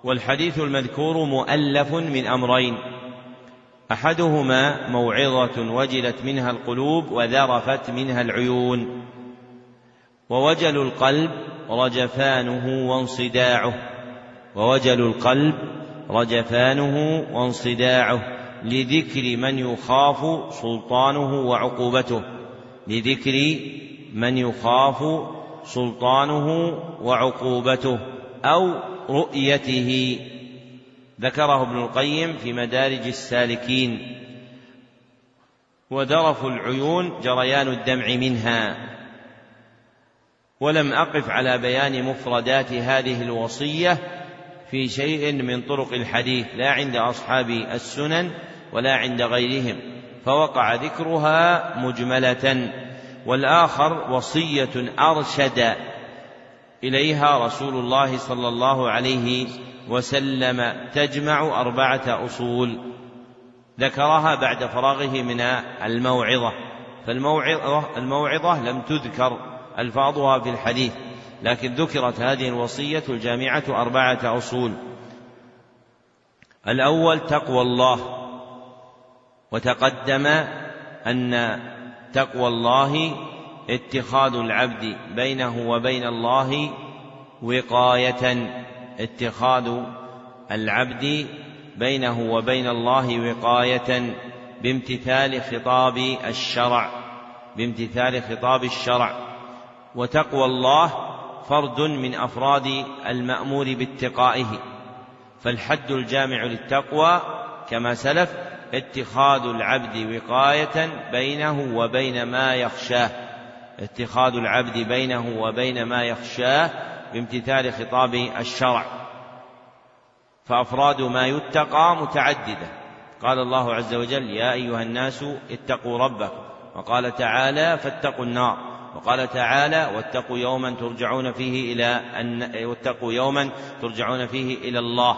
والحديث المذكور مؤلف من أمرين أحدهما موعظة وجلت منها القلوب وذرفت منها العيون ووجل القلب رجفانه وانصداعه ووجل القلب رجفانه وانصداعه لذكر من يخاف سلطانه وعقوبته لذكر من يخاف سلطانه وعقوبته أو رؤيته. ذكره ابن القيم في مدارج السالكين. وذرف العيون جريان الدمع منها. ولم أقف على بيان مفردات هذه الوصية في شيء من طرق الحديث لا عند أصحاب السنن ولا عند غيرهم. فوقع ذكرها مجملة. والآخر وصية أرشد إليها رسول الله صلى الله عليه وسلم تجمع أربعة أصول ذكرها بعد فراغه من الموعظة فالموعظة الموعظة لم تذكر ألفاظها في الحديث لكن ذكرت هذه الوصية الجامعة أربعة أصول. الأول تقوى الله وتقدم أن تقوى الله اتخاذ العبد بينه وبين الله وقاية اتخاذ العبد بينه وبين الله وقاية بامتثال خطاب الشرع بامتثال خطاب الشرع. وتقوى الله فرد من أفراد المأمور باتقائه. فالحد الجامع للتقوى كما سلف اتخاذ العبد وقاية بينه وبين ما يخشاه. اتخاذ العبد بينه وبين ما يخشاه بامتثال خطاب الشرع. فأفراد ما يتقى متعددة. قال الله عز وجل يا أيها الناس اتقوا ربكم. وقال تعالى فاتقوا النار. وقال تعالى واتقوا يوما ترجعون فيه إلى أن واتقوا يوما ترجعون فيه إلى الله.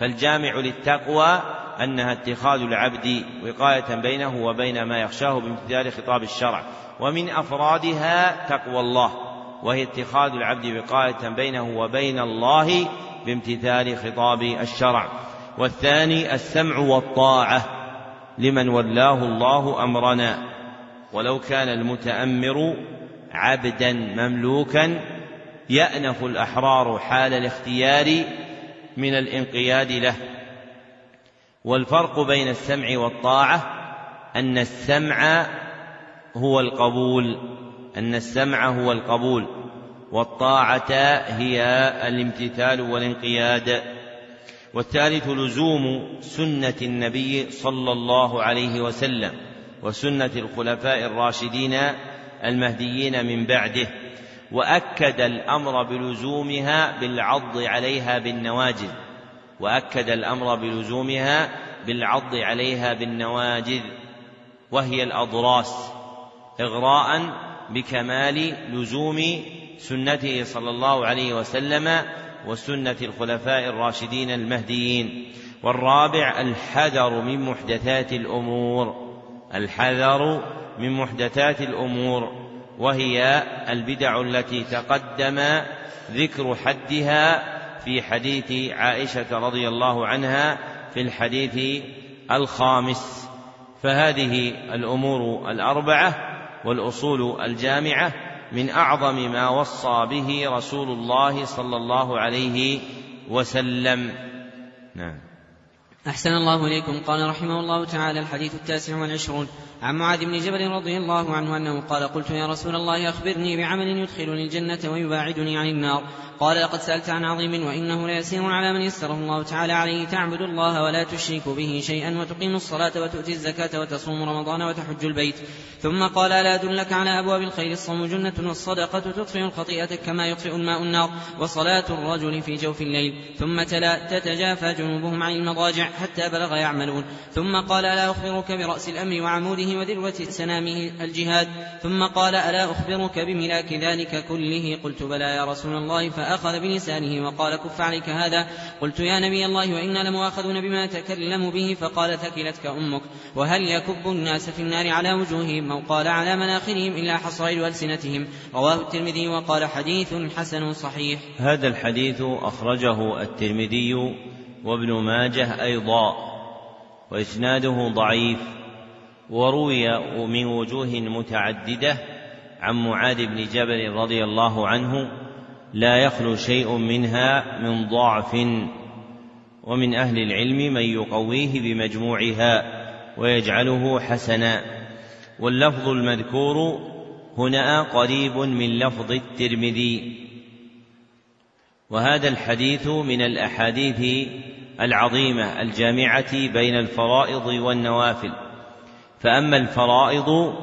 فالجامع للتقوى أنها اتخاذ العبد وقاية بينه وبين ما يخشاه بامتثال خطاب الشرع. ومن أفرادها تقوى الله. وهي اتخاذ العبد وقاية بينه وبين الله بامتثال خطاب الشرع. والثاني السمع والطاعة لمن ولاه الله أمرنا. ولو كان المتأمر عبدا مملوكا يأنف الأحرار حال الاختيار من الانقياد له. والفرق بين السمع والطاعة أن السمع هو القبول أن السمع هو القبول والطاعة هي الامتثال والانقياد. والثالث لزوم سنة النبي صلى الله عليه وسلم وسنة الخلفاء الراشدين المهديين من بعده وأكد الأمر بلزومها بالعض عليها بالنواجذ. وأكد الأمر بلزومها بالعض عليها بالنواجذ وهي الأضراس إغراء بكمال لزوم سنته صلى الله عليه وسلم وسنة الخلفاء الراشدين المهديين. والرابع الحذر من محدثات الأمور. الحذر من محدثات الأمور. وهي البدع التي تقدم ذكر حدها في حديث عائشة رضي الله عنها في الحديث الخامس. فهذه الأمور الأربعة. والأصول الجامعة من أعظم ما وصى به رسول الله صلى الله عليه وسلم. نعم. أحسن الله إليكم. قال رحمه الله تعالى الحديث التاسع والعشرون. عن معاذ بن جبل رضي الله عنه أنه قال قلت يا رسول الله أخبرني بعمل يدخلني الجنة ويباعدني عن النار. قال لقد سألت عن عظيم وإنه ليسير على من يسره الله تعالى عليه. تعبد الله ولا تشرك به شيئا وتقيم الصلاة وتؤتي الزكاة وتصوم رمضان وتحج البيت. ثم قال ألا أدلك على أبواب الخير. الصوم جنة والصدقة تطفئ الخطيئة كما يطفئ الماء النار. وصلاة الرجل في جوف الليل. ثم تلا تتجافى جنوبهم عن المضاجع حتى بلغ يعملون. ثم قال ألا أخبرك برأس الأمر وعموده وذروة سنامه الجهاد. ثم قال ألا أخبرك بملاك ذلك كله. قلت بلى يا رسول الله فأخذ بلسانه وقال كف عليك هذا. قلت يا نبي الله وإنا لمؤاخذون بما تكلم به فقال ثكلتك أمك. وهل يكب الناس في النار على وجوههم أو قال على مناخرهم إلا حصائر ألسنتهم؟ رواه الترمذي وقال حديث حسن صحيح. هذا الحديث أخرجه الترمذي وابن ماجه أيضا وإسناده ضعيف وروي من وجوه متعددة عن معاذ بن جبل رضي الله عنه لا يخلو شيء منها من ضعف ومن أهل العلم من يقويه بمجموعها ويجعله حسنا. واللفظ المذكور هنا قريب من لفظ الترمذي. وهذا الحديث من الأحاديث العظيمة الجامعة بين الفرائض والنوافل. فأما الفرائض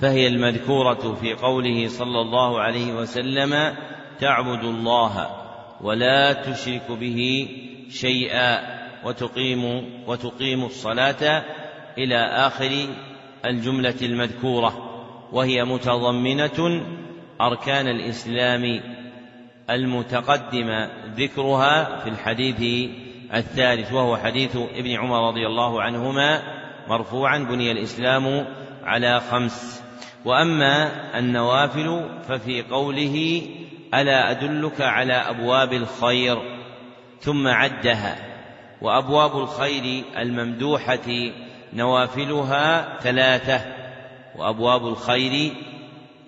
فهي المذكورة في قوله صلى الله عليه وسلم تعبد الله ولا تشرك به شيئا وتقيم وتقيم الصلاة إلى آخر الجملة المذكورة وهي متضمنة أركان الإسلام المتقدم ذكرها في الحديث الثالث وهو حديث ابن عمر رضي الله عنهما مرفوعا بني الإسلام على خمس. وأما النوافل ففي قوله ألا أدلك على أبواب الخير ثم عدها وأبواب الخير الممدوحة نوافلها ثلاثة وأبواب الخير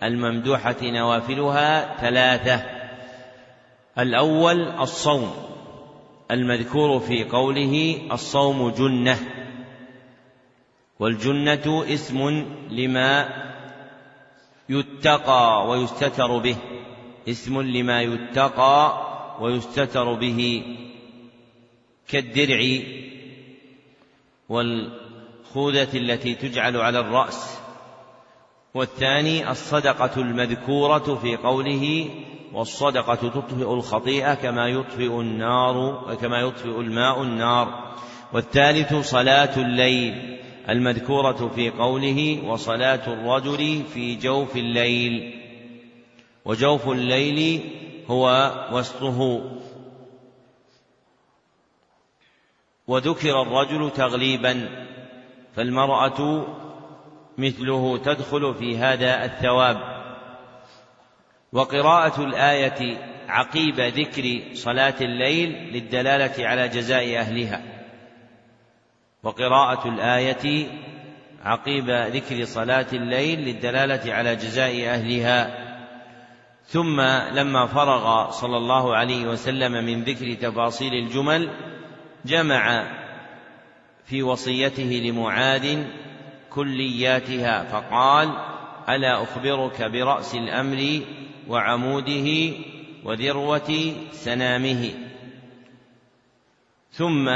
الممدوحة نوافلها ثلاثة. الأول الصوم المذكور في قوله الصوم جنة والجنة اسم لما يتقى ويستتر به. اسم لما يتقى ويستتر به كالدرع والخوذة التي تجعل على الرأس. والثاني الصدقة المذكورة في قوله والصدقة تطفئ الخطيئة كما يطفئ النار كما يطفئ الماء النار. والثالث صلاة الليل المذكورة في قوله وصلاة الرجل في جوف الليل. وجوف الليل هو وسطه. وذكر الرجل تغليبا فالمرأة مثله تدخل في هذا الثواب. وقراءة الآية عقيب ذكر صلاة الليل للدلالة على جزاء أهلها. وقراءة الآية عقيب ذكر صلاة الليل للدلالة على جزاء أهلها. ثم لما فرغ صلى الله عليه وسلم من ذكر تفاصيل الجمل جمع في وصيته لمعاذ كلياتها فقال ألا أخبرك برأس الأمر وعموده وذروة سنامه. ثم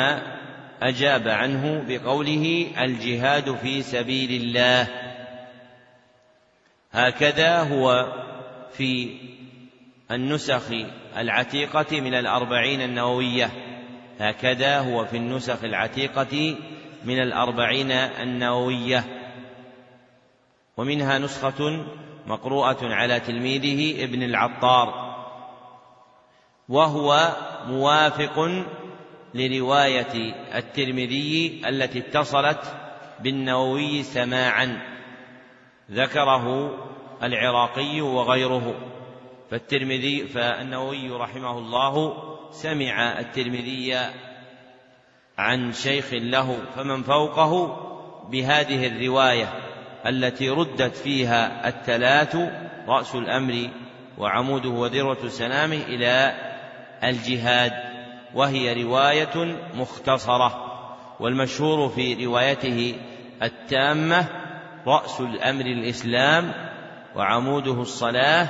أجاب عنه بقوله الجهاد في سبيل الله. هكذا هو في النسخ العتيقة من الأربعين النووية. هكذا هو في النسخ العتيقة من الأربعين النووية. ومنها نسخة مقروءة على تلميذه ابن العطار. وهو موافق لرواية الترمذي التي اتصلت بالنووي سماعا. ذكره العراقي وغيره. فالترمذي فالنووي رحمه الله سمع الترمذي عن شيخ له فمن فوقه بهذه الرواية التي ردت فيها الثلاث رأس الأمر وعموده وذروه سنامه إلى الجهاد وهي رواية مختصرة. والمشهور في روايته التامة رأس الأمر الإسلام وعموده الصلاة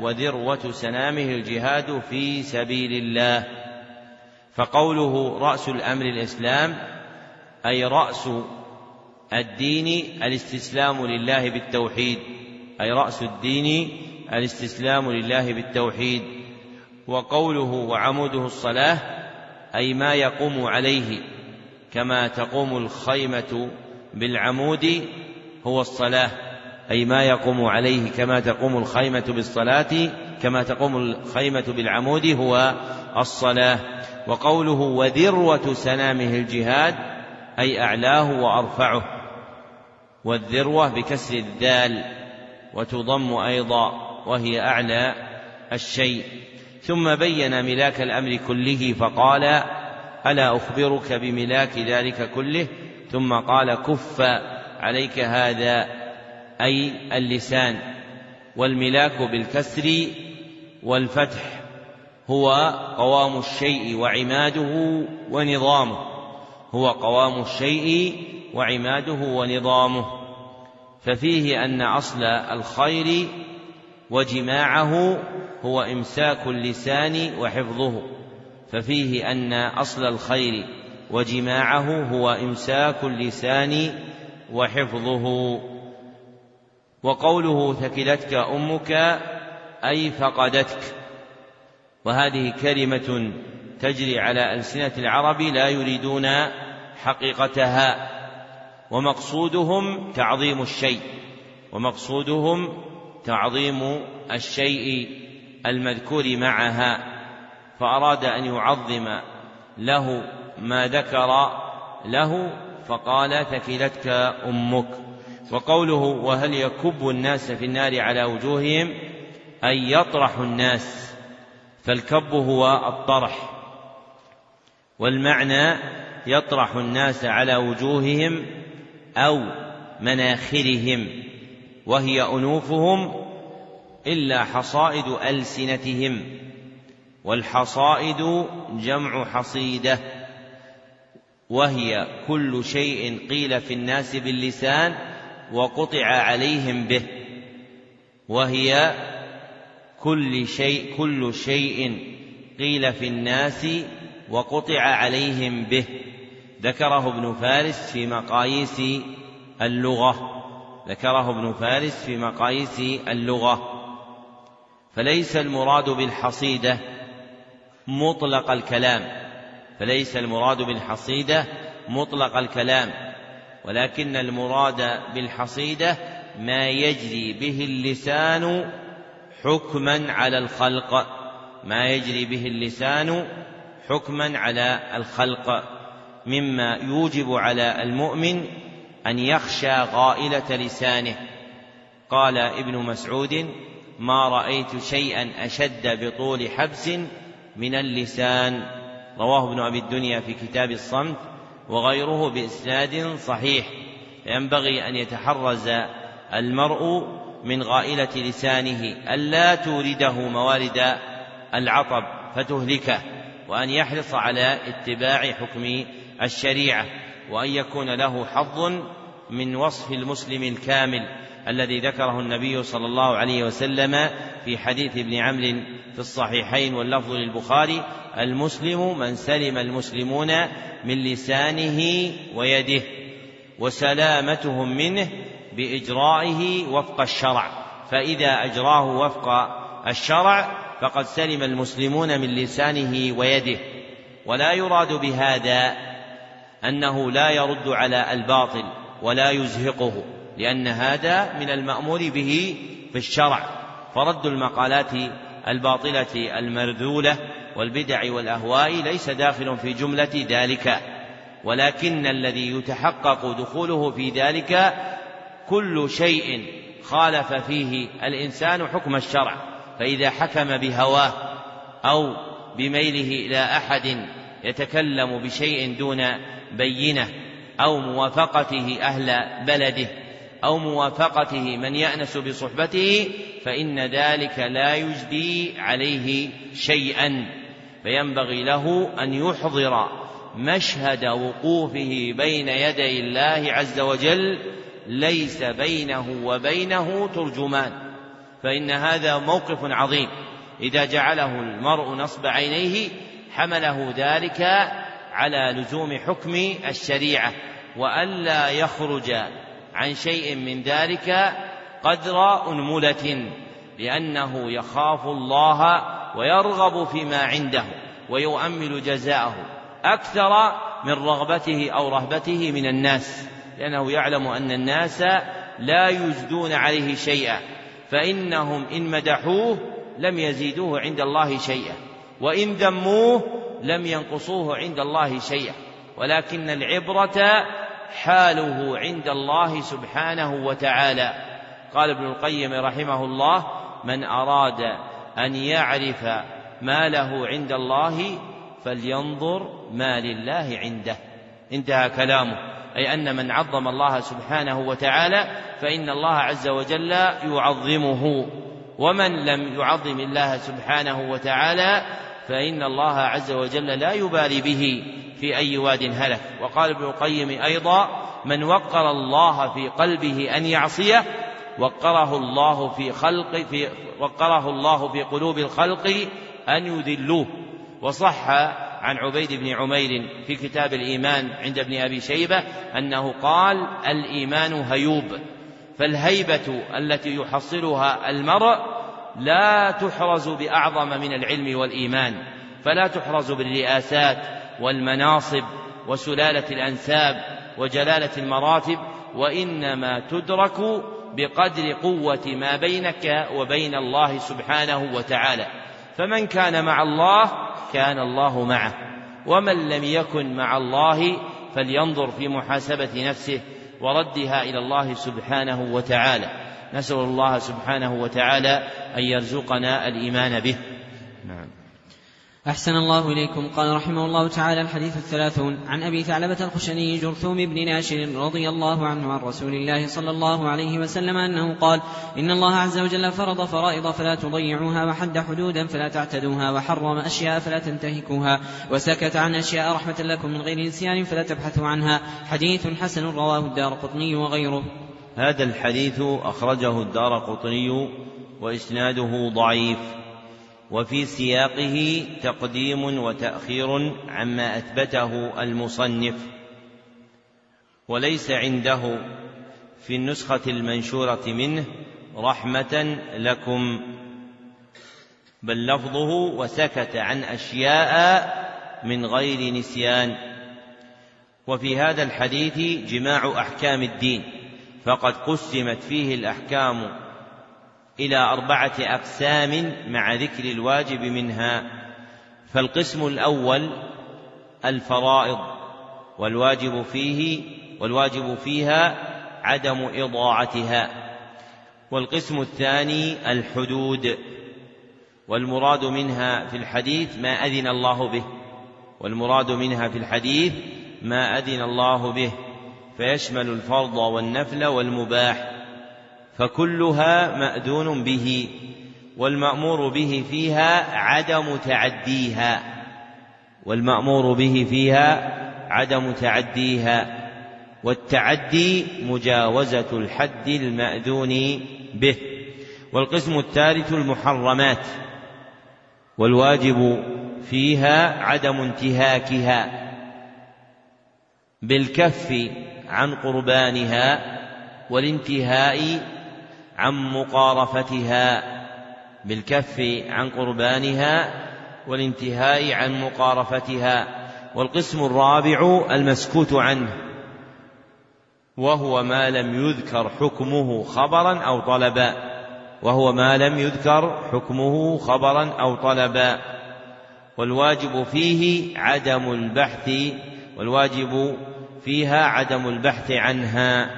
وذروة سنامه الجهاد في سبيل الله. فقوله رأس الأمر الإسلام أي رأس الدين الاستسلام لله بالتوحيد. أي رأس الدين الاستسلام لله بالتوحيد. وقوله وعموده الصلاة أي ما يقوم عليه كما تقوم الخيمة بالعمود هو الصلاة. أي ما يقوم عليه كما تقوم الخيمة بالصلاة كما تقوم الخيمة بالعمود هو الصلاة. وقوله وذروة سنامه الجهاد أي أعلاه وأرفعه. والذروة بكسر الذال وتضم أيضا وهي أعلى الشيء. ثم بين ملاك الأمر كله فقال ألا أخبرك بملاك ذلك كله؟ ثم قال كف عليك هذا أي اللسان والملاك بالكسر والفتح هو قوام الشيء وعماده ونظامه. هو قوام الشيء وعماده ونظامه. ففيه أن أصل الخير وجماعه هو إمساك اللسان وحفظه. ففيه أن أصل الخير وجماعه هو إمساك اللسان وحفظه. وقوله ثكلتك أمك أي فقدتك. وهذه كلمة تجري على ألسنة العرب لا يريدون حقيقتها. ومقصودهم تعظيم الشيء. ومقصودهم تعظيم الشيء المذكور معها. فأراد أن يعظم له ما ذكر له فقال ثكلتك أمك. وقوله وهل يكب الناس في النار على وجوههم؟ أي يطرح الناس فالكب هو الطرح. والمعنى يطرح الناس على وجوههم أو مناخرهم وهي أنوفهم إلا حصائد ألسنتهم والحصائد جمع حصيدة وهي كل شيء قيل في الناس باللسان وقطع عليهم به وهي كل شيء كل شيء قيل في الناس وقطع عليهم به. ذكره ابن فارس في مقاييس اللغة ذكره ابن فارس في مقاييس اللغة. فليس المراد بالحصيدة مطلق الكلام فليس المراد بالحصيدة مطلق الكلام. ولكن المراد بالحصيدة ما يجري به اللسان حكما على الخلق. ما يجري به اللسان حكما على الخلق. مما يوجب على المؤمن أن يخشى غائلة لسانه. قال ابن مسعود ما رأيت شيئا أشد بطول حبس من اللسان رواه ابن أبي الدنيا في كتاب الصمت. وغيره بإسناد صحيح. ينبغي أن يتحرز المرء من غائلة لسانه ألا تورده موارد العطب فتهلكه وأن يحرص على اتباع حكم الشريعة وأن يكون له حظ من وصف المسلم الكامل الذي ذكره النبي صلى الله عليه وسلم في حديث ابن عمرو في الصحيحين واللفظ للبخاري المسلم من سلم المسلمون من لسانه ويده وسلامتهم منه بإجرائه وفق الشرع. فإذا أجراه وفق الشرع فقد سلم المسلمون من لسانه ويده. ولا يراد بهذا أنه لا يرد على الباطل ولا يزهقه لأن هذا من المأمور به في الشرع. فرد المقالات الباطلة المرذولة والبدع والأهواء ليس داخل في جملة ذلك ولكن الذي يتحقق دخوله في ذلك كل شيء خالف فيه الإنسان حكم الشرع فإذا حكم بهواه أو بميله إلى أحد يتكلم بشيء دون بينة أو موافقته أهل بلده أو موافقته من يأنس بصحبته فإن ذلك لا يجدي عليه شيئا. فينبغي له أن يحضر مشهد وقوفه بين يدي الله عز وجل ليس بينه وبينه ترجمان. فإن هذا موقف عظيم. إذا جعله المرء نصب عينيه حمله ذلك على لزوم حكم الشريعة. وألا يخرج عن شيء من ذلك قدر أنملة لأنه يخاف الله ويرغب فيما عنده ويؤمل جزاءه أكثر من رغبته أو رهبته من الناس لأنه يعلم أن الناس لا يجدون عليه شيئا فإنهم إن مدحوه لم يزيدوه عند الله شيئا وإن ذموه لم ينقصوه عند الله شيئا ولكن العبرة حاله عند الله سبحانه وتعالى. قال ابن القيم رحمه الله من أراد أن يعرف ما له عند الله فلينظر ما لله عنده. انتهى كلامه. أي أن من عظم الله سبحانه وتعالى فإن الله عز وجل يعظمه. ومن لم يعظم الله سبحانه وتعالى فإن الله عز وجل لا يبالي به في أي واد هلك. وقال ابن القيم أيضا من وقر الله في قلبه أن يعصيه وقره الله في خلق في وقره الله في قلوب الخلق أن يذلوه. وصح عن عبيد بن عمير في كتاب الإيمان عند ابن أبي شيبة أنه قال الإيمان هيوب. فالهيبة التي يحصلها المرء لا تحرز بأعظم من العلم والإيمان فلا تحرز بالرئاسات والمناصب وسلالة الأنساب وجلالة المراتب وإنما تدرك بقدر قوة ما بينك وبين الله سبحانه وتعالى. فمن كان مع الله كان الله معه. ومن لم يكن مع الله فلينظر في محاسبة نفسه وردها إلى الله سبحانه وتعالى. نسأل الله سبحانه وتعالى أن يرزقنا الإيمان به. أحسن الله إليكم. قال رحمه الله تعالى الحديث الثلاثون. عن أبي ثعلبة الخشني جرثوم بن ناشر رضي الله عنه عن رسول الله صلى الله عليه وسلم أنه قال إن الله عز وجل فرض فرائض فلا تضيعوها وحد حدودا فلا تعتدوها وحرم أشياء فلا تنتهكوها وسكت عن أشياء رحمة لكم من غير نسيان فلا تبحثوا عنها. حديث حسن رواه الدار قطني وغيره. هذا الحديث أخرجه الدار قطني وإسناده ضعيف. وفي سياقه تقديم وتأخير عما أثبته المصنف. وليس عنده في النسخة المنشورة منه رحمة لكم. بل لفظه وسكت عن أشياء من غير نسيان. وفي هذا الحديث جماع أحكام الدين فقد قسمت فيه الأحكام إلى أربعة أقسام مع ذكر الواجب منها. فالقسم الأول الفرائض والواجب فيه والواجب فيها عدم إضاعتها. والقسم الثاني الحدود والمراد منها في الحديث ما أذن الله به. والمراد منها في الحديث ما أذن الله به. فيشمل الفرض والنفل والمباح. فكلها مأذون به والمأمور به فيها عدم تعديها والمأمور به فيها عدم تعديها والتعدي مجاوزة الحد المأذون به. والقسم الثالث المحرمات والواجب فيها عدم انتهاكها بالكف عن قربانها والانتهاء عن مقارفتها بالكف عن قربانها والانتهاء عن مقارفتها والقسم الرابع المسكوت عنه وهو ما لم يذكر حكمه خبرا أو طلبا وهو ما لم يذكر حكمه خبرا أو طلبا والواجب فيه عدم البحث والواجب فيها عدم البحث عنها.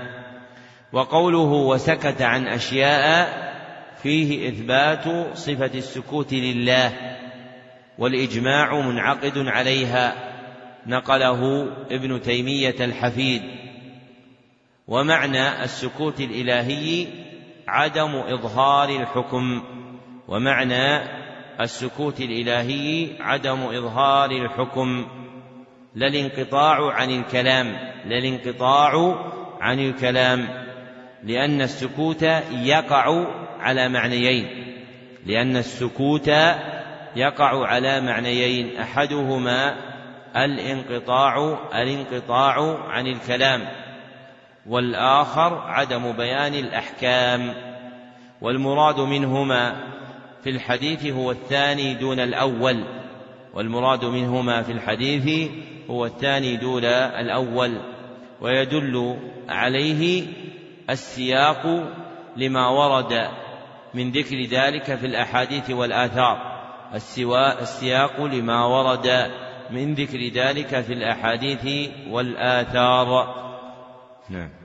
وقوله وسكت عن أشياء فيه إثبات صفة السكوت لله والإجماع منعقد عليها نقله ابن تيمية الحفيد ومعنى السكوت الإلهي عدم إظهار الحكم ومعنى السكوت الإلهي عدم إظهار الحكم لا الانقطاع عن الكلام لا الانقطاع عن الكلام لأن السكوت يقع على معنيين. لأن السكوت يقع على معنيين. أحدهما الانقطاع الانقطاع عن الكلام. والآخر عدم بيان الأحكام. والمراد منهما في الحديث هو الثاني دون الأول. والمراد منهما في الحديث هو الثاني دون الأول. ويدل عليه السياق لما ورد من ذكر ذلك في الأحاديث والآثار. السياق لما ورد من ذكر ذلك في الأحاديث والآثار. نعم.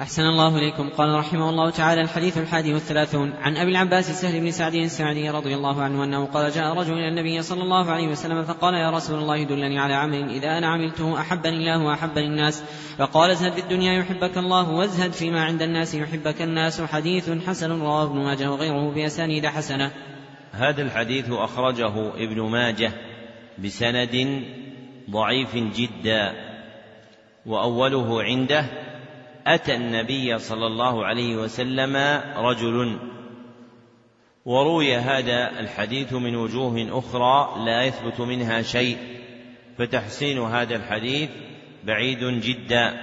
أحسن الله إليكم. قال رحمه الله تعالى الحديث الحادي والثلاثون. عن أبي العباس سهل بن سعد السعدي رضي الله عنه أنه قال جاء رجل إلى النبي صلى الله عليه وسلم فقال يا رسول الله دلني على عمل إذا أنا عملته أحبني الله وأحبني الناس. فقال ازهد في الدنيا يحبك الله وازهد فيما عند الناس يحبك الناس. حديث حسن رواه ابن ماجه وغيره بأسانيد حسنة. هذا الحديث أخرجه ابن ماجه بسند ضعيف جدا وأوله عنده أتى النبي صلى الله عليه وسلم رجل وروي هذا الحديث من وجوه أخرى لا يثبت منها شيء فتحسين هذا الحديث بعيد جدا.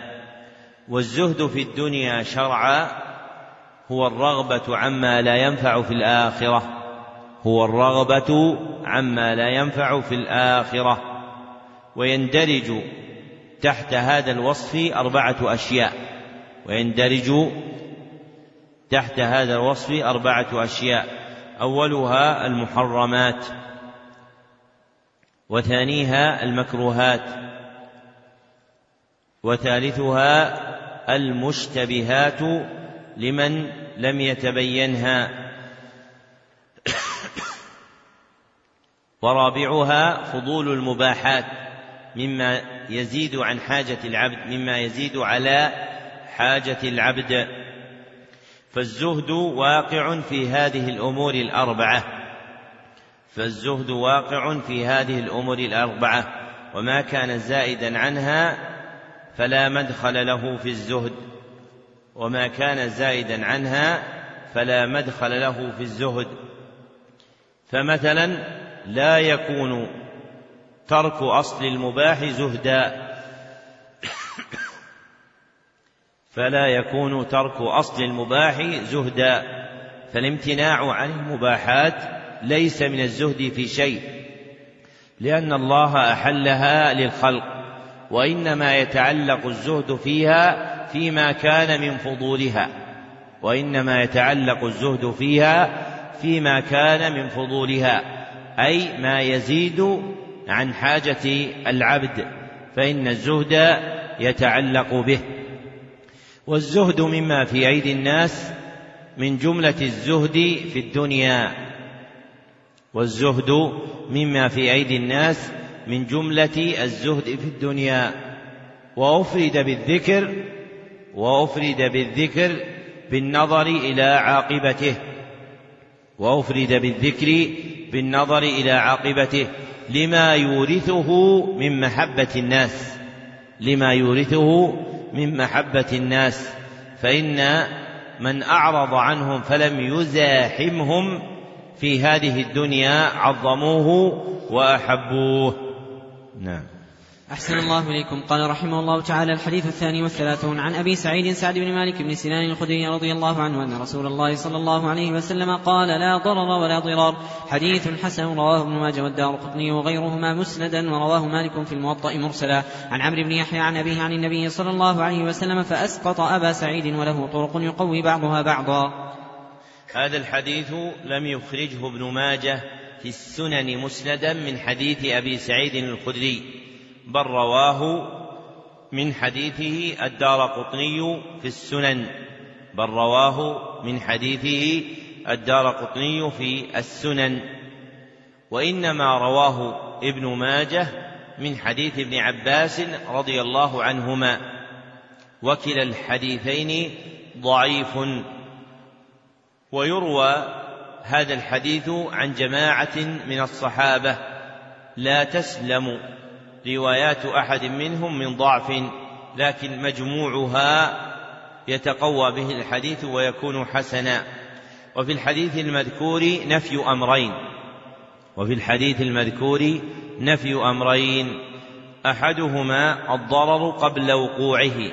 والزهد في الدنيا شرعا هو الرغبة عما لا ينفع في الآخرة. هو الرغبة عما لا ينفع في الآخرة. ويندرج تحت هذا الوصف أربعة أشياء. ويندرج تحت هذا الوصف أربعة أشياء. أولها المحرمات وثانيها المكروهات وثالثها المشتبهات لمن لم يتبينها. ورابعها فضول المباحات مما يزيد عن حاجة العبد مما يزيد على حاجة العبد فالزهد واقع في هذه الأمور الأربعة. فالزهد واقع في هذه الأمور الأربعة وما كان زائدا عنها فلا مدخل له في الزهد وما كان زائدا عنها فلا مدخل له في الزهد. فمثلا لا يكون ترك أصل المباح زهدا. فلا يكون ترك أصل المباح زهدا فالامتناع عن المباحات ليس من الزهد في شيء لأن الله أحلها للخلق وإنما يتعلق الزهد فيها فيما كان من فضولها وإنما يتعلق الزهد فيها فيما كان من فضولها أي ما يزيد عن حاجة العبد فإن الزهد يتعلق به. والزهد مما في أيدي الناس من جملة الزهد في الدنيا. والزهد مما في أيدي الناس من جملة الزهد في الدنيا. وأفرد بالذكر وأفرد بالذكر بالنظر إلى عاقبته. وأفرد بالذكر بالنظر إلى عاقبته. لما يورثه من محبة الناس. لما يورثه من محبة الناس فإن من أعرض عنهم فلم يزاحمهم في هذه الدنيا عظموه وأحبوه. نعم. أحسن الله إليكم. قال رحمه الله تعالى الحديث الثاني والثلاثون. عن أبي سعيد سعد بن مالك بن سنان الخدري رضي الله عنه أن رسول الله صلى الله عليه وسلم قال لا ضرر ولا ضرار. حديث حسن رواه ابن ماجه والدار قطني وغيرهما مسندا ورواه مالك في الموطأ مرسلا. عن عمرو بن يحيى عن أبيه عن النبي صلى الله عليه وسلم فأسقط أبا سعيد وله طرق يقوي بعضها بعضا. هذا الحديث لم يخرجه ابن ماجه في السنن مسندا من حديث أبي سعيد الخدري. بل رواه من حديثه الدار قطني في السنن. بل رواه من حديثه الدار قطني في السنن. وإنما رواه ابن ماجه من حديث ابن عباس رضي الله عنهما. وكلا الحديثين ضعيف. ويروى هذا الحديث عن جماعة من الصحابة. لا تسلم. روايات أحد منهم من ضعف لكن مجموعها يتقوى به الحديث ويكون حسنا. وفي الحديث المذكور نفي أمرين. وفي الحديث المذكور نفي أمرين. أحدهما الضرر قبل وقوعه.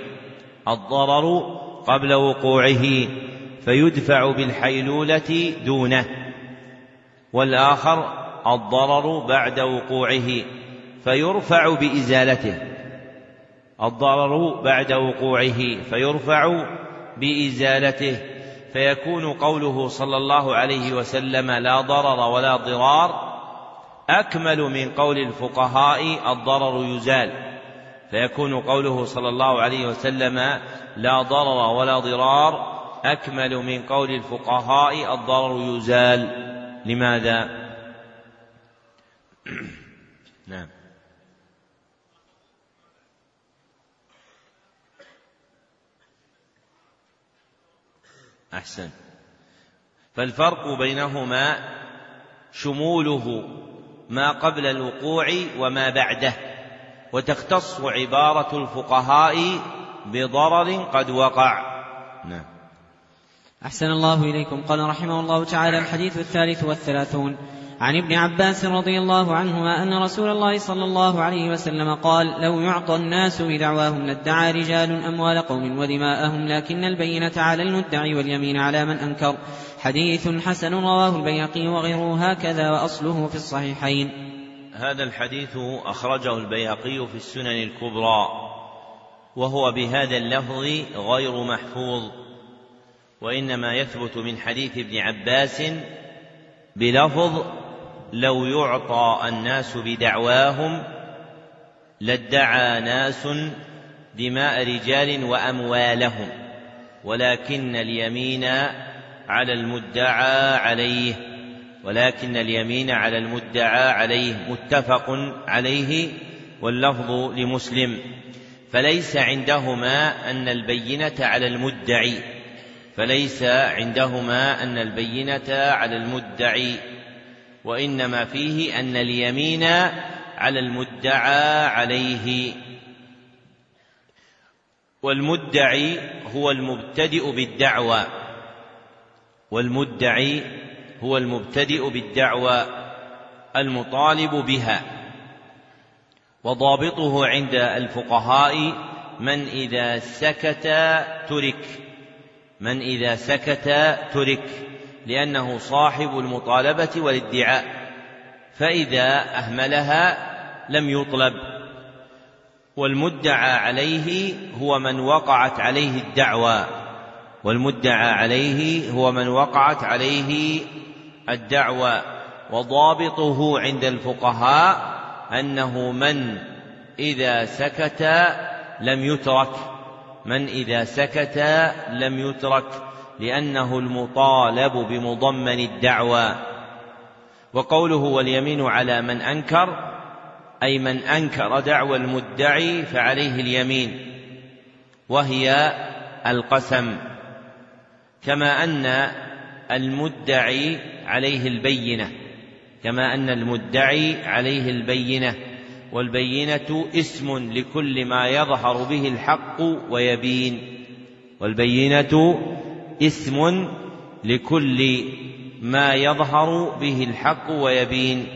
الضرر قبل وقوعه فيدفع بالحيلولة دونه. والآخر الضرر بعد وقوعه. فيرفع بإزالته. الضرر بعد وقوعه فيرفع بإزالته. فيكون قوله صلى الله عليه وسلم لا ضرر ولا ضرار أكمل من قول الفقهاء الضرر يزال. فيكون قوله صلى الله عليه وسلم لا ضرر ولا ضرار أكمل من قول الفقهاء الضرر يزال. لماذا؟ نعم. أحسن. فالفرق بينهما شموله ما قبل الوقوع وما بعده وتختص عبارة الفقهاء بضرر قد وقع. نعم. أحسن الله إليكم. قال رحمه الله تعالى الحديث الثالث والثلاثون. عن ابن عباس رضي الله عنهما أن رسول الله صلى الله عليه وسلم قال لو يعطى الناس بدعواهم لادعى رجال أموال قوم ودماءهم لكن البينة على المدعي واليمين على من أنكر. حديث حسن رواه البيهقي وغيره هكذا وأصله في الصحيحين. هذا الحديث أخرجه البيهقي في السنن الكبرى وهو بهذا اللفظ غير محفوظ وإنما يثبت من حديث ابن عباس بلفظ لو يعطى الناس بدعواهم لادعى ناس دماء رجال وأموالهم ولكن اليمين على المدعى عليه ولكن اليمين على المدعى عليه متفق عليه واللفظ لمسلم. فليس عندهما أن البينة على المدعي فليس عندهما أن البينة على المدعي. وإنما فيه أن اليمين على المدعى عليه. والمدعي هو المبتدئ بالدعوى. والمدعي هو المبتدئ بالدعوى المطالب بها. وضابطه عند الفقهاء من إذا سكت ترك. من إذا سكت ترك. لأنه صاحب المطالبة والادعاء فإذا أهملها لم يطلب والمدعى عليه هو من وقعت عليه الدعوى والمدعى عليه هو من وقعت عليه الدعوى وضابطه عند الفقهاء أنه من إذا سكت لم يترك من إذا سكت لم يترك. لأنه المطالب بمضمن الدعوى. وقوله واليمين على من أنكر أي من أنكر دعوى المدعي فعليه اليمين وهي القسم. كما أن المدعي عليه البينة كما أن المدعي عليه البينة والبينة اسم لكل ما يظهر به الحق ويبين والبينة اسم لكل ما يظهر به الحق ويبين.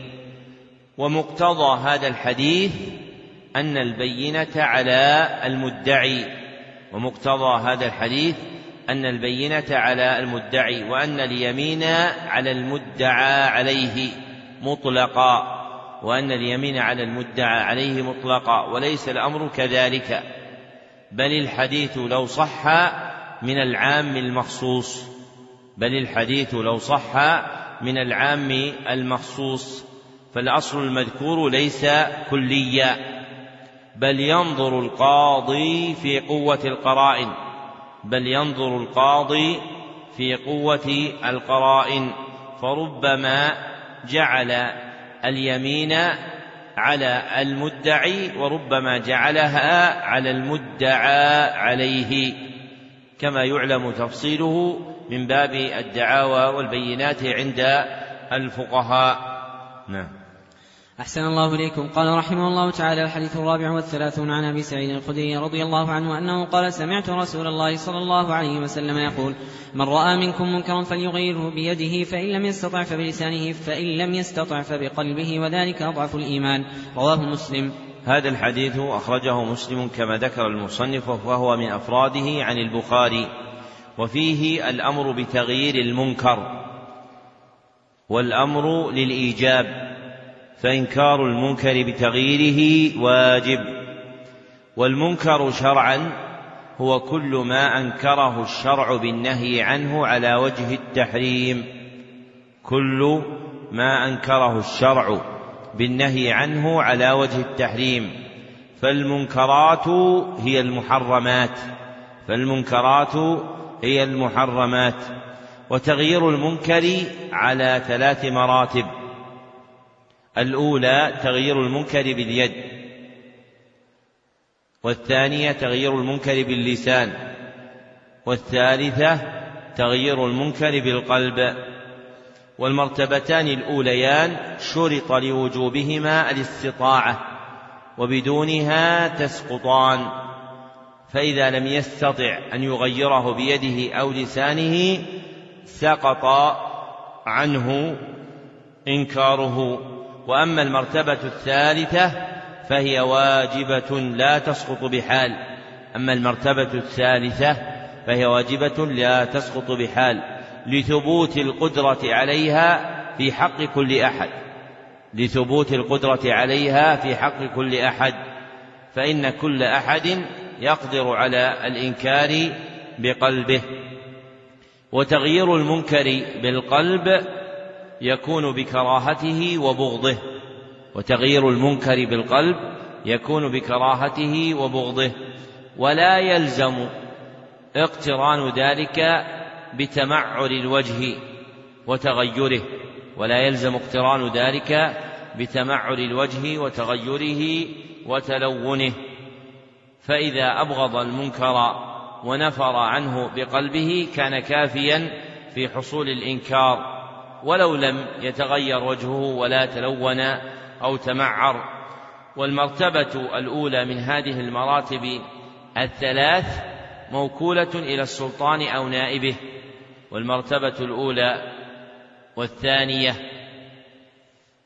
ومقتضى هذا الحديث أن البينة على المدعي. ومقتضى هذا الحديث أن البينة على المدعي وأن اليمين على المدعى عليه مطلقا وأن اليمين على المدعى عليه مطلقا وليس الأمر كذلك. بل الحديث لو صح من العام المخصوص بل الحديث لو صح من العام المخصوص. فالأصل المذكور ليس كليا بل ينظر القاضي في قوة القرائن بل ينظر القاضي في قوة القرائن. فربما جعل اليمين على المدعي وربما جعلها على المدعى عليه. كما يعلم تفصيله من باب الدعاوى والبينات عند الفقهاء. نعم. أحسن الله إليكم. قال رحمه الله تعالى الحديث الرابع والثلاثون عن أبي سعيد الخدري رضي الله عنه أنه قال سمعت رسول الله صلى الله عليه وسلم يقول من رأى منكم منكرا فليغيره بيده فإن لم يستطع فبلسانه فإن لم يستطع فبقلبه وذلك أضعف الإيمان. رواه مسلم. هذا الحديث أخرجه مسلم كما ذكر المصنف وهو من أفراده عن البخاري وفيه الأمر بتغيير المنكر والأمر للإيجاب فإنكار المنكر بتغييره واجب والمنكر شرعا هو كل ما أنكره الشرع بالنهي عنه على وجه التحريم كل ما أنكره الشرع بالنهي عنه على وجه التحريم. فالمنكرات هي المحرمات. فالمنكرات هي المحرمات. وتغيير المنكر على ثلاث مراتب. الأولى تغيير المنكر باليد. والثانية تغيير المنكر باللسان. والثالثة تغيير المنكر بالقلب. والمرتبتان الأوليان شرط لوجوبهما الاستطاعة وبدونها تسقطان فإذا لم يستطع أن يغيره بيده أو لسانه سقط عنه إنكاره. وأما المرتبة الثالثة فهي واجبة لا تسقط بحال أما المرتبة الثالثة فهي واجبة لا تسقط بحال. لثبوت القدرة عليها في حق كل أحد. لثبوت القدرة عليها في حق كل أحد. فإن كل أحد يقدر على الإنكار بقلبه. وتغيير المنكر بالقلب يكون بكراهته وبغضه. وتغيير المنكر بالقلب يكون بكراهته وبغضه. ولا يلزم اقتران ذلك بتمعر الوجه وتغيره ولا يلزم اقتران ذلك بتمعر الوجه وتغيره وتلونه. فإذا أبغض المنكر ونفر عنه بقلبه كان كافيا في حصول الإنكار ولو لم يتغير وجهه ولا تلون أو تمعر. والمرتبة الأولى من هذه المراتب الثلاث موكولة إلى السلطان أو نائبه. والمرتبة الأولى والثانية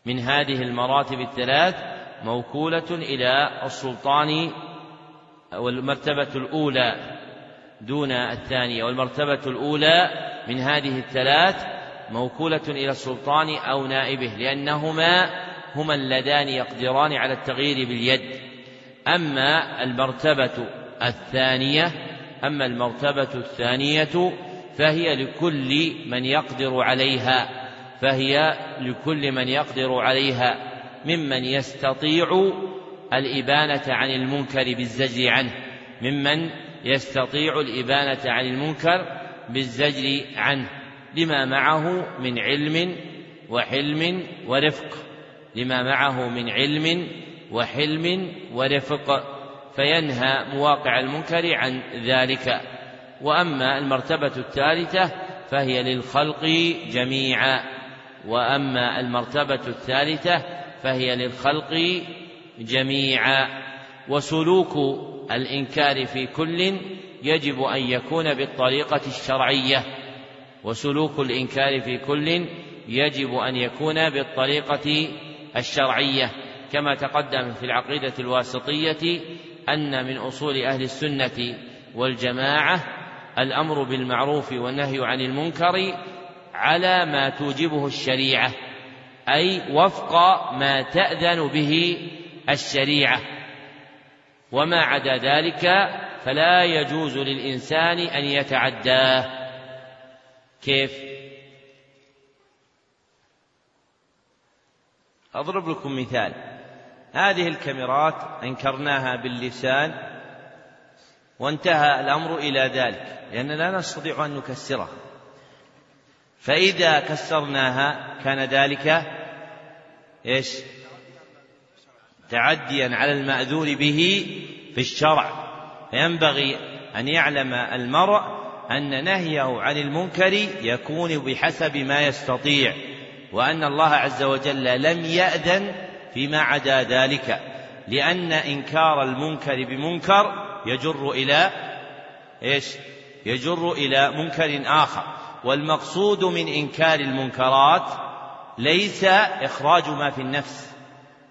من هذه المراتب الثلاث موكولة إلى السلطان والمرتبة الأولى دون الثانية. والمرتبة الأولى من هذه الثلاث موكولة إلى السلطان أو نائبه لأنهما هما اللذان يقدران على التغيير باليد. أما المرتبة الثانية أما المرتبة الثانية فهي لكل من يقدر عليها فهي لكل من يقدر عليها ممن يستطيع الإبانة عن المنكر بالزجر عنه ممن يستطيع الإبانة عن المنكر بالزجر عنه لما معه من علم وحلم ورفق لما معه من علم وحلم ورفق فينهى مواقع المنكر عن ذلك. وأما المرتبة الثالثة فهي للخلق جميعا. وأما المرتبة الثالثة فهي للخلق جميعا. وسلوك الإنكار في كل يجب أن يكون بالطريقة الشرعية. وسلوك الإنكار في كل يجب أن يكون بالطريقة الشرعية. كما تقدم في العقيدة الواسطية أن من أصول أهل السنة والجماعة الأمر بالمعروف والنهي عن المنكر على ما توجبه الشريعة أي وفق ما تأذن به الشريعة. وما عدا ذلك فلا يجوز للإنسان أن يتعداه. كيف؟ أضرب لكم مثال. هذه الكاميرات أنكرناها باللسان وانتهى الأمر إلى ذلك لأننا لا نستطيع أن نكسرها فإذا كسرناها كان ذلك إيش؟ تعديا على المأذون به في الشرع فينبغي أن يعلم المرء أن نهيه عن المنكر يكون بحسب ما يستطيع وأن الله عز وجل لم يأذن فيما عدا ذلك لأن إنكار المنكر بمنكر يجر إلى إيش؟ يجر إلى منكر آخر. والمقصود من إنكار المنكرات ليس إخراج ما في النفس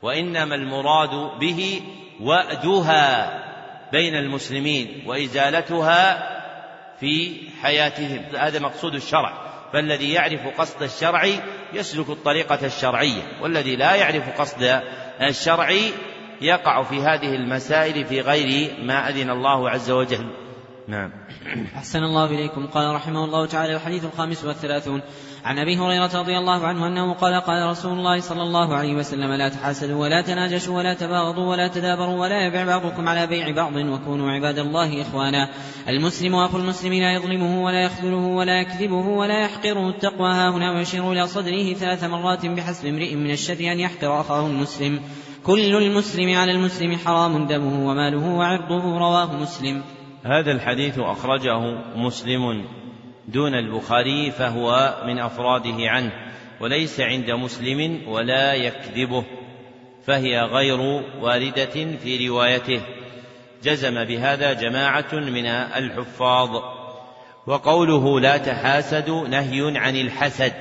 وإنما المراد به وأدها بين المسلمين وإزالتها في حياتهم. هذا مقصود الشرع. فالذي يعرف قصد الشرع يسلك الطريقة الشرعية والذي لا يعرف قصد الشرع يقع في هذه المسائل في غير ما أذن الله عز وجل. نعم. أحسن الله إليكم. قال رحمه الله تعالى الحديث الخامس والثلاثون عن أبي هريرة رضي الله عنه أنه قال قال رسول الله صلى الله عليه وسلم لا تحاسدوا ولا تناجشوا ولا تباغضوا ولا تدابروا ولا يبع بعضكم على بيع بعض وكونوا عباد الله إخوانا. المسلم اخو المسلم لا يظلمه ولا يخذله ولا يكذبه ولا يحقره التقوى. ها هنا ويشير إلى صدره ثلاث مرات بحسب امرئ من الشر أن يحقر أخاه المسلم. كل المسلم على المسلم حرام دمه وماله وعرضه رواه مسلم. هذا الحديث أخرجه مسلم دون البخاري فهو من أفراده عنه وليس عند مسلم ولا يكذبه فهي غير واردة في روايته. جزم بهذا جماعة من الحفاظ وقوله لا تحاسدوا نهي عن الحسد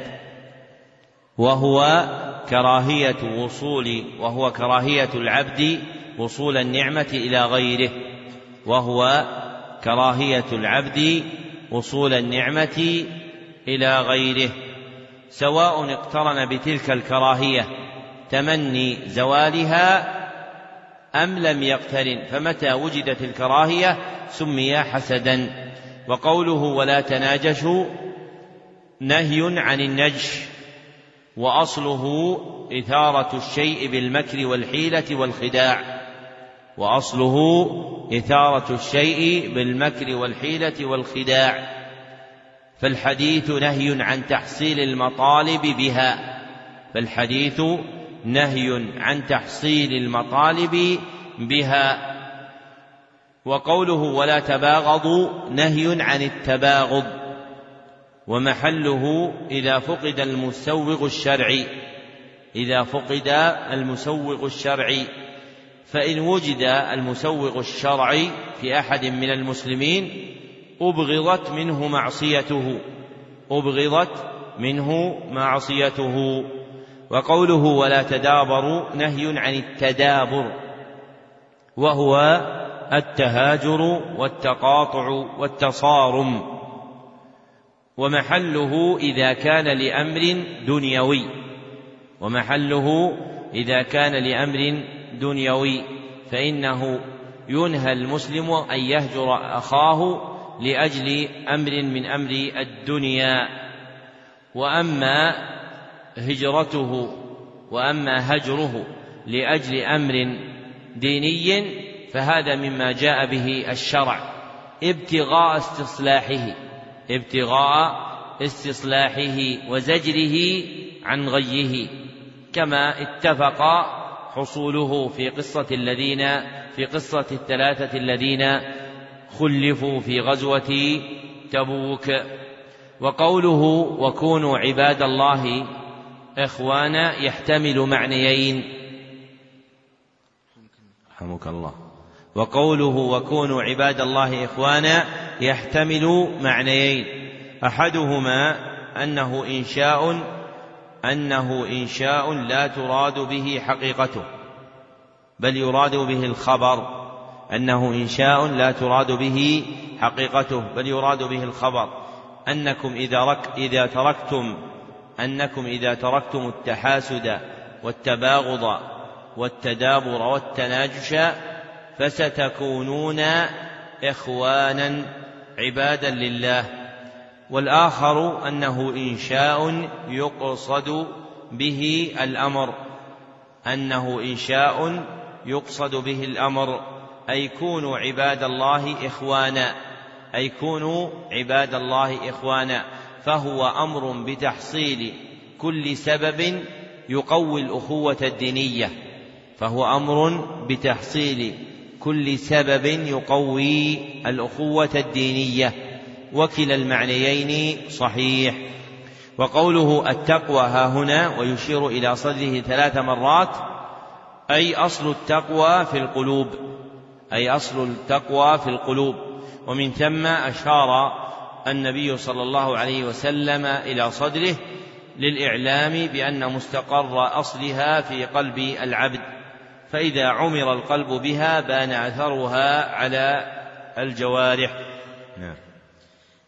وهو كراهية وصول وهو كراهية العبد وصول النعمة إلى غيره وهو كراهية العبد وصول النعمة إلى غيره. سواء اقترن بتلك الكراهية تمني زوالها أم لم يقترن فمتى وجدت الكراهية سمي حسدا. وقوله ولا تناجشوا نهي عن النجش. وأصله إثارة الشيء بالمكر والحيلة والخداع. وأصله إثارة الشيء بالمكر والحيلة والخداع. فالحديث نهي عن تحصيل المطالب بها. فالحديث نهي عن تحصيل المطالب بها. وقوله ولا تباغضوا نهي عن التباغض. ومحله إذا فقد المسوغ الشرعي. إذا فقد المسوغ الشرعي. فإن وجد المسوغ الشرعي في أحد من المسلمين أبغضت منه معصيته. أبغضت منه معصيته. وقوله ولا تدابروا نهي عن التدابر. وهو التهاجر والتقاطع والتصارم. ومحله إذا كان لأمر دنيوي. ومحله إذا كان لأمر دنيوي. فإنه ينهى المسلم أن يهجر أخاه لأجل أمر من أمر الدنيا. وأما هجرته وأما هجره لأجل أمر ديني فهذا مما جاء به الشرع. ابتغاء استصلاحه. ابتغاء استصلاحه وزجره عن غيه كما اتفق حصوله في قصة الذين في قصة الثلاثة الذين خلفوا في غزوة تبوك. وقوله وكونوا عباد الله إخوانا يحتمل معنيين رحمك الله. وقوله وكونوا عباد الله إخوانا يحتمل معنيين. أحدهما أنه إنشاء أنه إنشاء لا تراد به حقيقته بل يراد به الخبر. أنه إنشاء لا تراد به حقيقته بل يراد به الخبر. أنكم إذا, رك إذا تركتم أنكم إذا تركتم التحاسد والتباغض والتدابر والتناجش فستكونون إخوانا عبادا لله. والآخر أنه إنشاء يقصد به الأمر. أنه إنشاء يقصد به الأمر. أي كونوا عباد الله إخوانا. أي كونوا عباد الله إخوانا. فهو أمر بتحصيل كل سبب يقوي الأخوة الدينية. فهو أمر بتحصيل كل سبب يقوي الأخوة الدينية وكلا المعنيين صحيح. وقوله التقوى ها هنا ويشير إلى صدره ثلاث مرات أي أصل التقوى في القلوب أي أصل التقوى في القلوب. ومن ثم أشار النبي صلى الله عليه وسلم إلى صدره للإعلام بأن مستقر أصلها في قلب العبد. فإذا عمر القلب بها بان أثرها على الجوارح. نعم.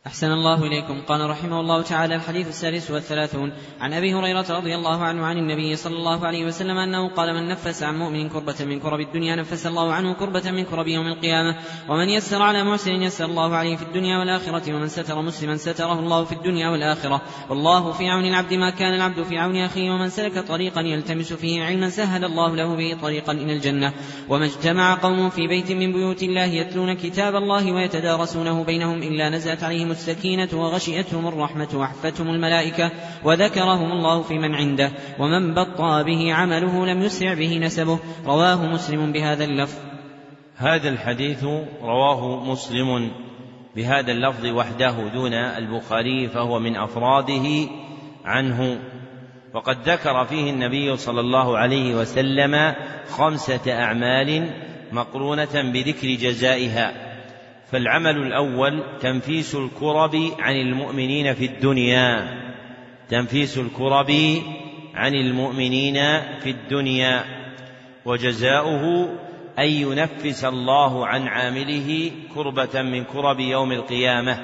أحسن الله إليكم. قال رحمه الله تعالى الحديث السادس والثلاثون عن أبي هريرة رضي الله عنه عن النبي صلى الله عليه وسلم أنه قال من نفس عن مؤمن كربة من كرب الدنيا نفس الله عنه كربة من كرب يوم القيامة. ومن يسر على محسن يسر الله عليه في الدنيا والآخرة ومن ستر مسلما ستره الله في الدنيا والآخرة. والله في عون العبد ما كان العبد في عون أخيه ومن سلك طريقا يلتمس فيه علما سهل الله له به طريقا إلى الجنة. وما اجتمع قوم في بيت من بيوت الله يتلون كتاب الله ويتدارسونه بينهم إلا نزلت عليهم السكينة وغشيتهم الرحمة وحفتهم الملائكة وذكرهم الله في من عنده ومن بطأ به عمله لم يسرع به نسبه. رواه مسلم بهذا اللفظ. هذا الحديث رواه مسلم بهذا اللفظ وحده دون البخاري فهو من أفراده عنه. وقد ذكر فيه النبي صلى الله عليه وسلم خمسة أعمال مقرونة بذكر جزائها. فالعمل الأول تنفيس الكرب عن المؤمنين في الدنيا. تنفيس الكرب عن المؤمنين في الدنيا. وجزاؤه أن ينفس الله عن عامله كربة من كرب يوم القيامة.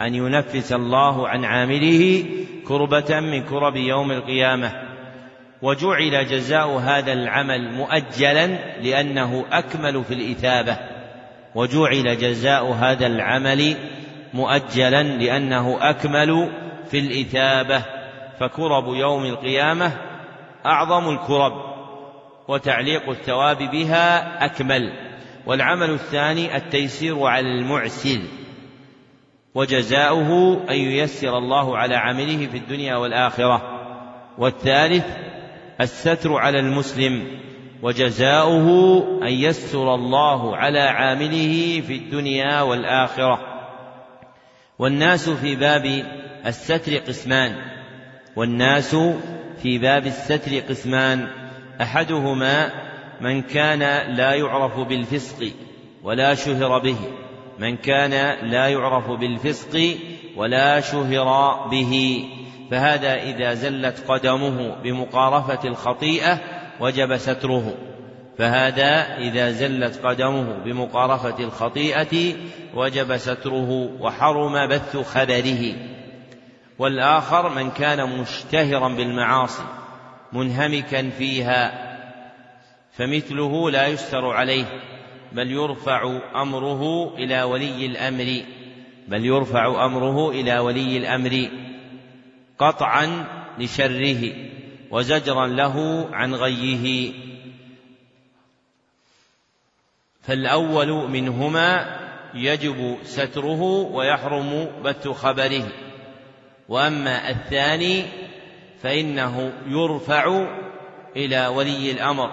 أن ينفس الله عن عامله كربة من كرب يوم القيامة. وجعل جزاء هذا العمل مؤجلا لأنه أكمل في الإثابة. وجعل جزاء هذا العمل مؤجلا لأنه أكمل في الإثابة. فكرب يوم القيامة أعظم الكرب وتعليق الثواب بها أكمل. والعمل الثاني التيسير على المعسر وجزاؤه أن ييسر الله على عمله في الدنيا والآخرة. والثالث الستر على المسلم وجزاؤه أن يستر الله على عامله في الدنيا والآخرة. والناس في باب الستر قسمان. والناس في باب الستر قسمان. أحدهما من كان لا يعرف بالفسق ولا شهر به. من كان لا يعرف بالفسق ولا شهر به. فهذا إذا زلت قدمه بمقارفة الخطيئة وجب ستره فهذا إذا زلت قدمه بمقارفة الخطيئة وجب ستره وحرم بث خبره. والآخر من كان مشتهرا بالمعاصي منهمكا فيها فمثله لا يستر عليه بل يرفع أمره إلى ولي الأمر بل يرفع أمره إلى ولي الأمر قطعا لشره. وزجرا له عن غيه. فالأول منهما يجب ستره ويحرم بث خبره. وأما الثاني فإنه يرفع إلى ولي الأمر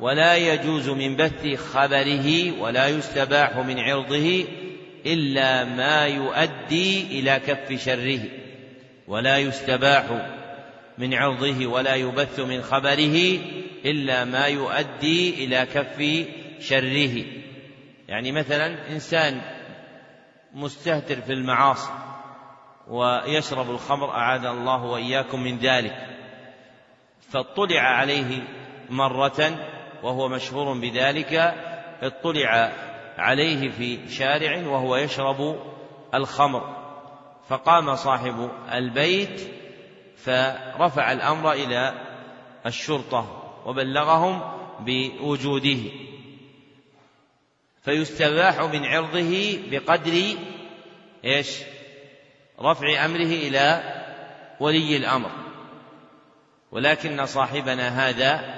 ولا يجوز من بث خبره ولا يستباح من عرضه إلا ما يؤدي إلى كف شره ولا يستباح من عرضه ولا يبث من خبره إلا ما يؤدي إلى كف شره. يعني مثلا إنسان مستهتر في المعاصي ويشرب الخمر أعاذ الله وإياكم من ذلك فاطلع عليه مرة وهو مشهور بذلك اطلع عليه في شارع وهو يشرب الخمر فقام صاحب البيت فرفع الأمر إلى الشرطة وبلغهم بوجوده. فيستباح من عرضه بقدر إيش؟ رفع أمره إلى ولي الأمر. ولكن صاحبنا هذا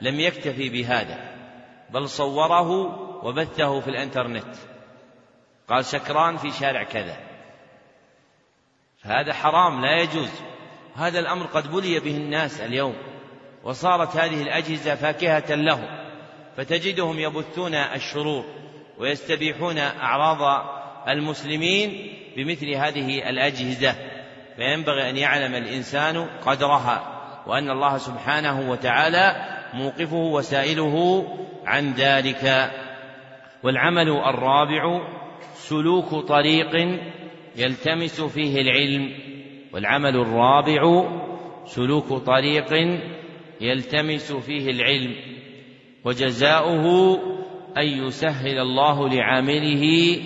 لم يكتفي بهذا بل صوره وبثه في الإنترنت. قال شكران في شارع كذا. فهذا حرام لا يجوز. هذا الأمر قد بلي به الناس اليوم وصارت هذه الأجهزة فاكهة لهم فتجدهم يبثون الشرور ويستبيحون أعراض المسلمين بمثل هذه الأجهزة فينبغي أن يعلم الإنسان قدرها وأن الله سبحانه وتعالى موقفه وسائله عن ذلك. والعمل الرابع سلوك طريق يلتمس فيه العلم والعمل الرابع سلوك طريق يلتمس فيه العلم وجزاؤه أن يسهل الله لعامله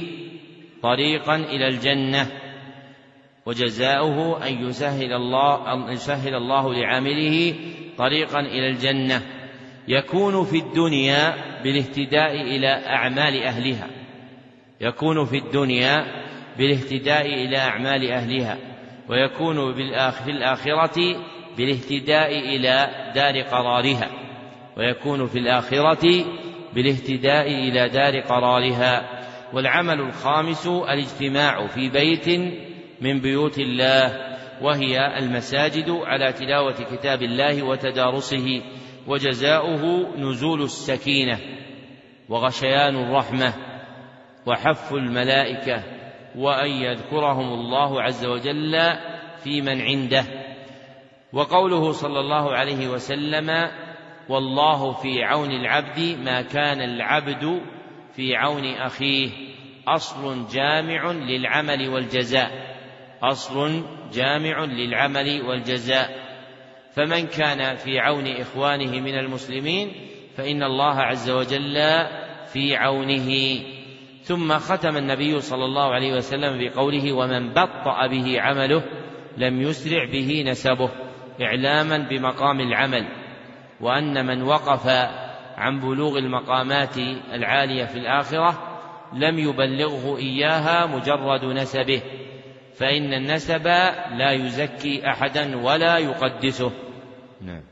طريقا إلى الجنة وجزاؤه أن يسهل الله أن يسهل الله لعامله طريقا إلى الجنة يكون في الدنيا بالاهتداء إلى أعمال أهلها يكون في الدنيا بالاهتداء إلى أعمال أهلها. ويكون في الآخرة بالاهتداء إلى دار قرارها. ويكون في الآخرة بالاهتداء إلى دار قرارها. والعمل الخامس الاجتماع في بيت من بيوت الله وهي المساجد على تلاوة كتاب الله وتدارسه وجزاؤه نزول السكينة وغشيان الرحمة وحف الملائكة وأن يذكرهم الله عز وجل في من عنده. وقوله صلى الله عليه وسلم والله في عون العبد ما كان العبد في عون أخيه. أصل جامع للعمل والجزاء. أصل جامع للعمل والجزاء. فمن كان في عون إخوانه من المسلمين فإن الله عز وجل في عونه. ثم ختم النبي صلى الله عليه وسلم بقوله ومن بطأ به عمله لم يسرع به نسبه إعلاما بمقام العمل وأن من وقف عن بلوغ المقامات العالية في الآخرة لم يبلغه إياها مجرد نسبه فإن النسب لا يزكي أحدا ولا يقدسه. نعم.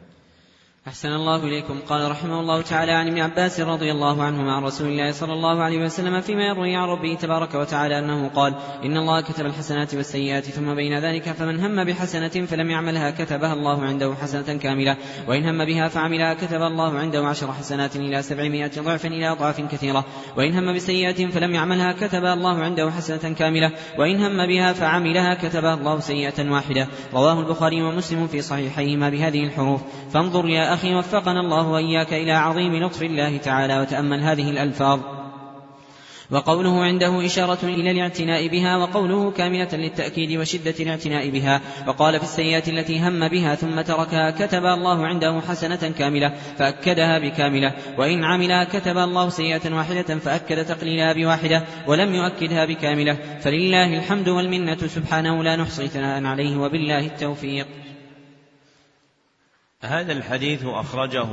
أحسن الله إليكم. قال رحمه الله تعالى عن ابن عباس رضي الله عنهما عن رسول الله صلى الله عليه وسلم فيما يروي عن ربه تبارك وتعالى أنه قال إن الله كتب الحسنات والسيئات ثم بين ذلك فمن هم بحسنة فلم يعملها كتبها الله عنده حسنة كاملة وإن هم بها فعملها كتب الله عنده عشر حسنات إلى سبعمائة ضعف إلى أضعاف كثيرة وإن هم بسيئة فلم يعملها كتب الله عنده حسنة كاملة وإن هم بها فعملها كتبها الله سيئة واحدة. رواه البخاري ومسلم في صحيحيهما بهذه الحروف. فانظر يا أخي وفقنا الله وإياك إلى عظيم لطف الله تعالى وتأمل هذه الألفاظ. وقوله عنده إشارة إلى الاعتناء بها وقوله كاملة للتأكيد وشدة الاعتناء بها. وقال في السيئات التي هم بها ثم تركها كتب الله عنده حسنة كاملة فأكدها بكاملة. وإن عملها كتب الله سيئة واحدة فأكد تقليلها بواحدة ولم يؤكدها بكاملة. فلله الحمد والمنة سبحانه لا نحصي ثناء عليه وبالله التوفيق. هذا الحديث أخرجه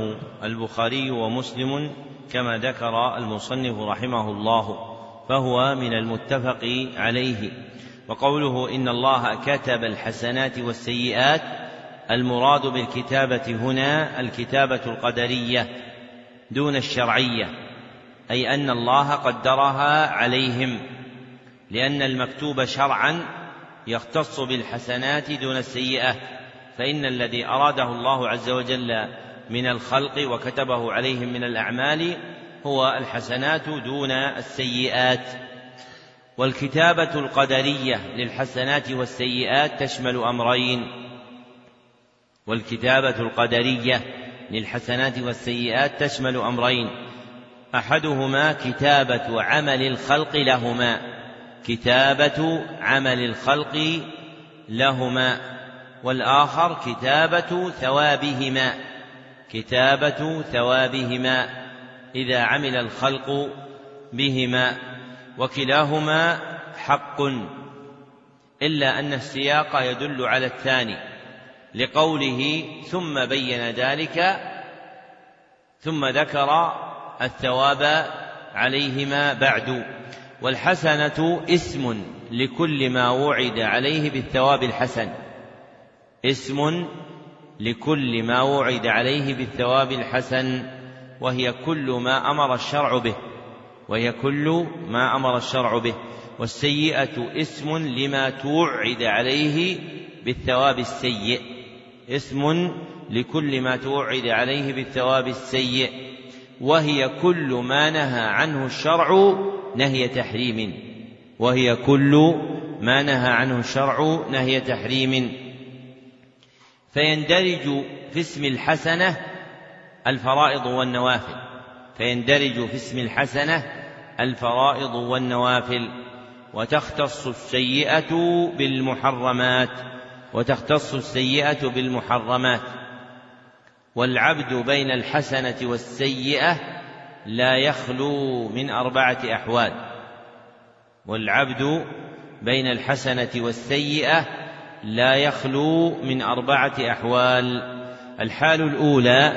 البخاري ومسلم كما ذكر المصنف رحمه الله فهو من المتفق عليه. وقوله إن الله كتب الحسنات والسيئات المراد بالكتابة هنا الكتابة القدرية دون الشرعية أي أن الله قدرها عليهم لأن المكتوب شرعا يختص بالحسنات دون السيئات فإن الذي أراده الله عز وجل من الخلق وكتبه عليهم من الأعمال هو الحسنات دون السيئات. والكتابة القدرية للحسنات والسيئات تشمل أمرين. والكتابة القدرية للحسنات والسيئات تشمل أمرين. أحدهما كتابة عمل الخلق لهما. كتابة عمل الخلق لهما. والآخر كتابة ثوابهما. كتابة ثوابهما. إذا عمل الخلق بهما. وكلاهما حق. إلا أن السياق يدل على الثاني. لقوله ثم بين ذلك ثم ذكر الثواب عليهما بعد. والحسنة اسم لكل ما وعد عليه بالثواب الحسن. اسم لكل ما وعد عليه بالثواب الحسن وهي كل ما أمر الشرع به وهي كل ما أمر الشرع به والسيئة اسم لما توعد عليه بالثواب السيء اسم لكل ما توعد عليه بالثواب السيء وهي كل ما نهى عنه الشرع نهي تحريم وهي كل ما نهى عنه الشرع نهي تحريم. فيندرج في اسم الحسنة الفرائض والنوافل. فيندرج في اسم الحسنة الفرائض والنوافل. وتختص السيئة بالمحرمات. وتختص السيئة بالمحرمات. والعبد بين الحسنة والسيئة لا يخلو من أربعة أحوال. والعبد بين الحسنة والسيئة لا يخلو من أربعة أحوال. الحال الأولى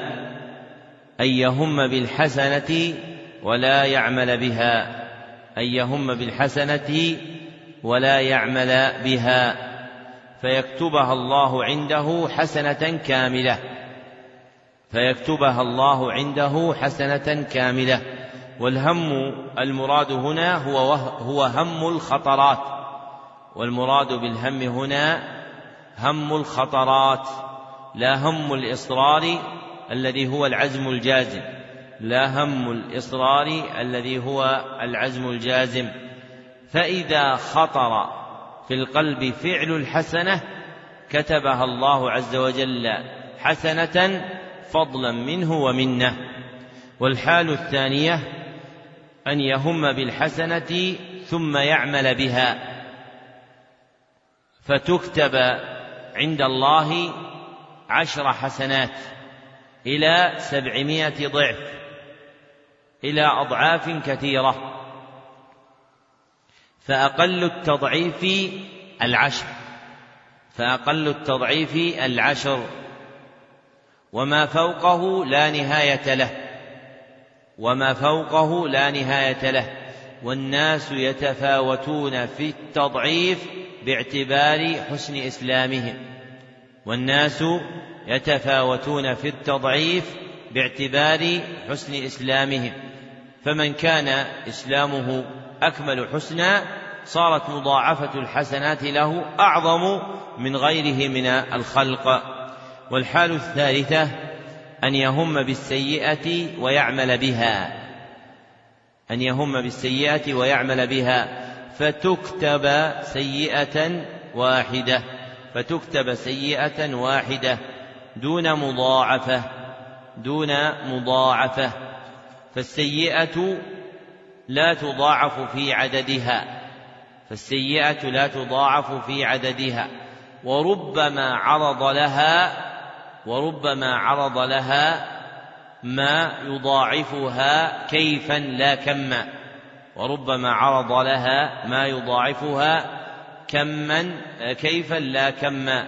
أن يهم بالحسنة ولا يعمل بها. أن يهم بالحسنة ولا يعمل بها. فيكتبها الله عنده حسنة كاملة. فيكتبها الله عنده حسنة كاملة. والهم المراد هنا هو هو هم الخطرات. والمراد بالهم هنا هم الخطرات لا هم الإصرار الذي هو العزم الجازم لا هم الإصرار الذي هو العزم الجازم. فإذا خطر في القلب فعل الحسنة كتبها الله عز وجل حسنة فضلا منه ومنه. والحال الثانية أن يهم بالحسنة ثم يعمل بها. فتكتب عند الله عشر حسنات إلى سبعمائة ضعف إلى أضعاف كثيرة. فأقل التضعيف العشر فأقل التضعيف العشر. وما فوقه لا نهاية له وما فوقه لا نهاية له. والناس يتفاوتون في التضعيف باعتبار حسن إسلامهم. والناس يتفاوتون في التضعيف باعتبار حسن إسلامهم. فمن كان إسلامه أكمل حسنا صارت مضاعفة الحسنات له أعظم من غيره من الخلق. والحال الثالثة أن يهم بالسيئة ويعمل بها. أن يهم بالسيئة ويعمل بها فتكتب سيئة واحدة فتكتب سيئة واحدة دون مضاعفة دون مضاعفة فالسيئة لا تضاعف في عددها فالسيئة لا تضاعف في عددها وربما عرض لها وربما عرض لها ما يضاعفها كيفا لا كما وربما عرض لها ما يضاعفها كما كيفا لا كما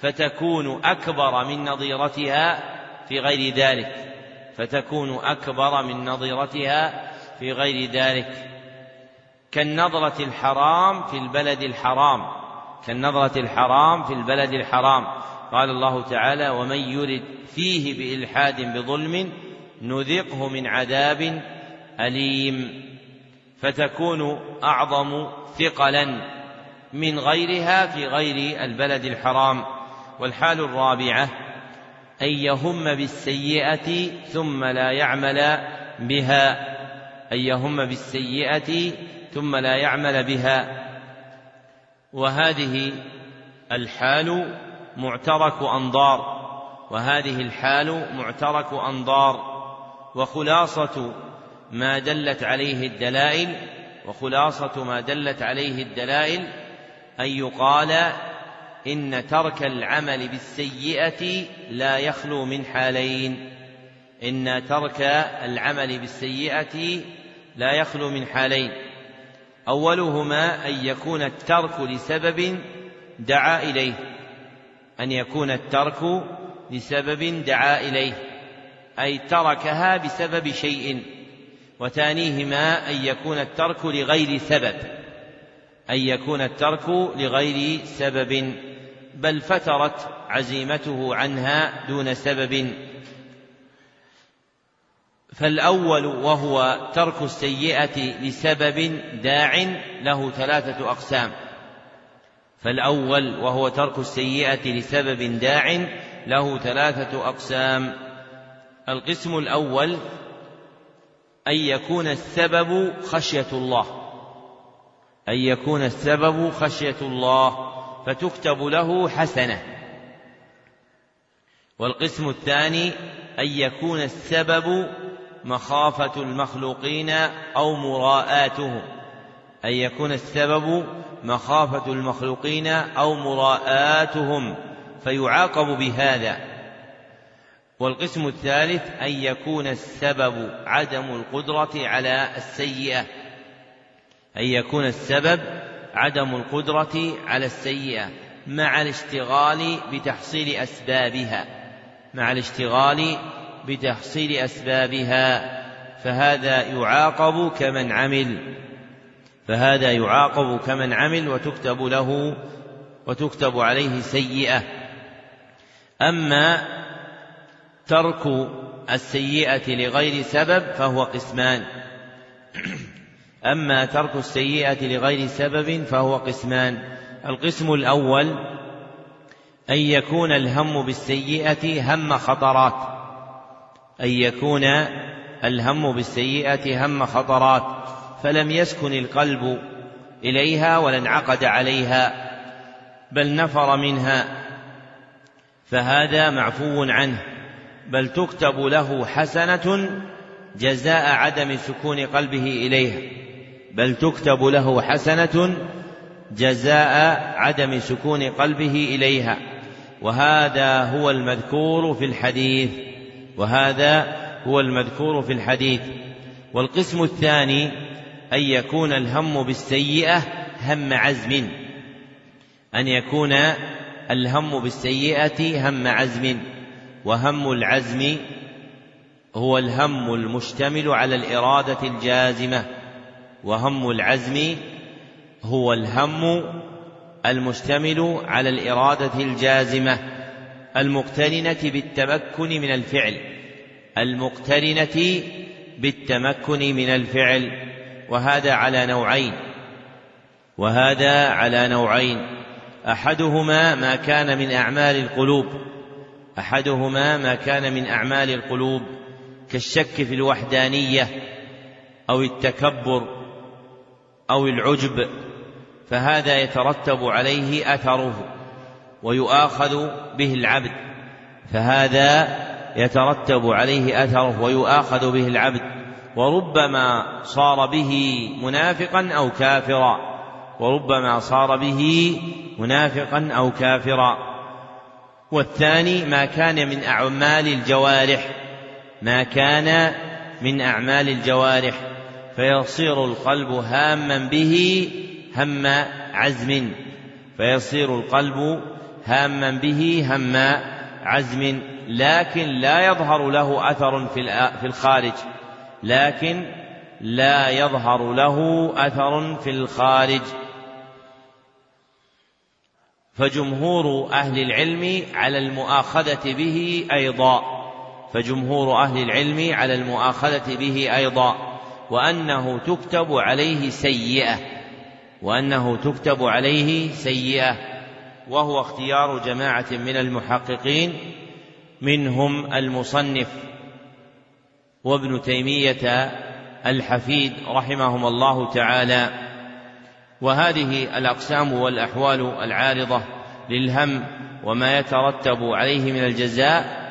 فتكون أكبر من نظيرتها في غير ذلك فتكون أكبر من نظيرتها في غير ذلك. كالنظرة الحرام في البلد الحرام كالنظرة الحرام في البلد الحرام. قال الله تعالى ومن يرد فيه بإلحاد بظلم نذقه من عذاب أليم فتكون أعظم ثقلا من غيرها في غير البلد الحرام. والحال الرابعة أن يهم بالسيئة ثم لا يعمل بها. أن يهم بالسيئة ثم لا يعمل بها. وهذه الحال معترك أنظار وهذه الحال معترك أنظار وخلاصة ما دلت عليه الدلائل وخلاصة ما دلت عليه الدلائل أن يقال إن ترك العمل بالسيئة لا يخلو من حالين إن ترك العمل بالسيئة لا يخلو من حالين. أولهما أن يكون الترك لسبب دعا إليه. أن يكون الترك لسبب دعا إليه أي تركها بسبب شيء وثانيهما أن يكون الترك لغير سبب أن يكون الترك لغير سبب بل فترت عزيمته عنها دون سبب. فالأول وهو ترك السيئة لسبب داع له ثلاثة أقسام. فالأول وهو ترك السيئة لسبب داع له ثلاثة أقسام. القسم الأول أن يكون السبب خشية الله. أن يكون السبب خشية الله فتكتب له حسنة. والقسم الثاني أن يكون السبب مخافة المخلوقين أو مراءاتهم. أن يكون السبب مخافة المخلوقين أو مراءاتهم فيعاقب بهذا. والقسم الثالث أن يكون السبب عدم القدرة على السيئة. أن يكون السبب عدم القدرة على السيئة مع الاشتغال بتحصيل أسبابها. مع الاشتغال بتحصيل أسبابها. فهذا يعاقب كمن عمل. فهذا يعاقب كمن عمل وتكتب له وتكتب عليه سيئة. أما ترك السيئة لغير سبب فهو قسمان. أما ترك السيئة لغير سبب فهو قسمان. القسم الأول أن يكون الهم بالسيئة هم خطرات. أن يكون الهم بالسيئة هم خطرات. فلم يسكن القلب إليها ولا انعقد عليها بل نفر منها فهذا معفو عنه بل تكتب له حسنة جزاء عدم سكون قلبه إليها بل تكتب له حسنة جزاء عدم سكون قلبه إليها وهذا هو المذكور في الحديث وهذا هو المذكور في الحديث والقسم الثاني أن يكون الهم بالسيئة هم عزم. أن يكون الهم بالسيئة هم عزم. وهم العزم هو الهم المشتمل على الإرادة الجازمة. وهم العزم هو الهم المشتمل على الإرادة الجازمة. المقترنة بالتمكن من الفعل. المقترنة بالتمكن من الفعل. وهذا على نوعين. وهذا على نوعين. أحدهما ما كان من أعمال القلوب. أحدهما ما كان من أعمال القلوب. كالشك في الوحدانية أو التكبر أو العجب. فهذا يترتب عليه أثره ويؤاخذ به العبد. فهذا يترتب عليه أثره ويؤاخذ به العبد. وربما صار به منافقا أو كافرا. وربما صار به منافقا أو كافرا. والثاني ما كان من أعمال الجوارح. ما كان من أعمال الجوارح. فيصير القلب هاما به هم عزم. فيصير القلب هاما به هم عزم. لكن لا يظهر له أثر في الخارج. لكن لا يظهر له أثر في الخارج. فجمهور أهل العلم على المؤاخذة به أيضا. فجمهور أهل العلم على المؤاخذة به أيضا. وأنه تكتب عليه سيئة. وأنه تكتب عليه سيئة. وهو اختيار جماعة من المحققين. منهم المصنف. وابن تيمية الحفيد رحمهما الله تعالى. وهذه الأقسام والأحوال العارضة للهم وما يترتب عليه من الجزاء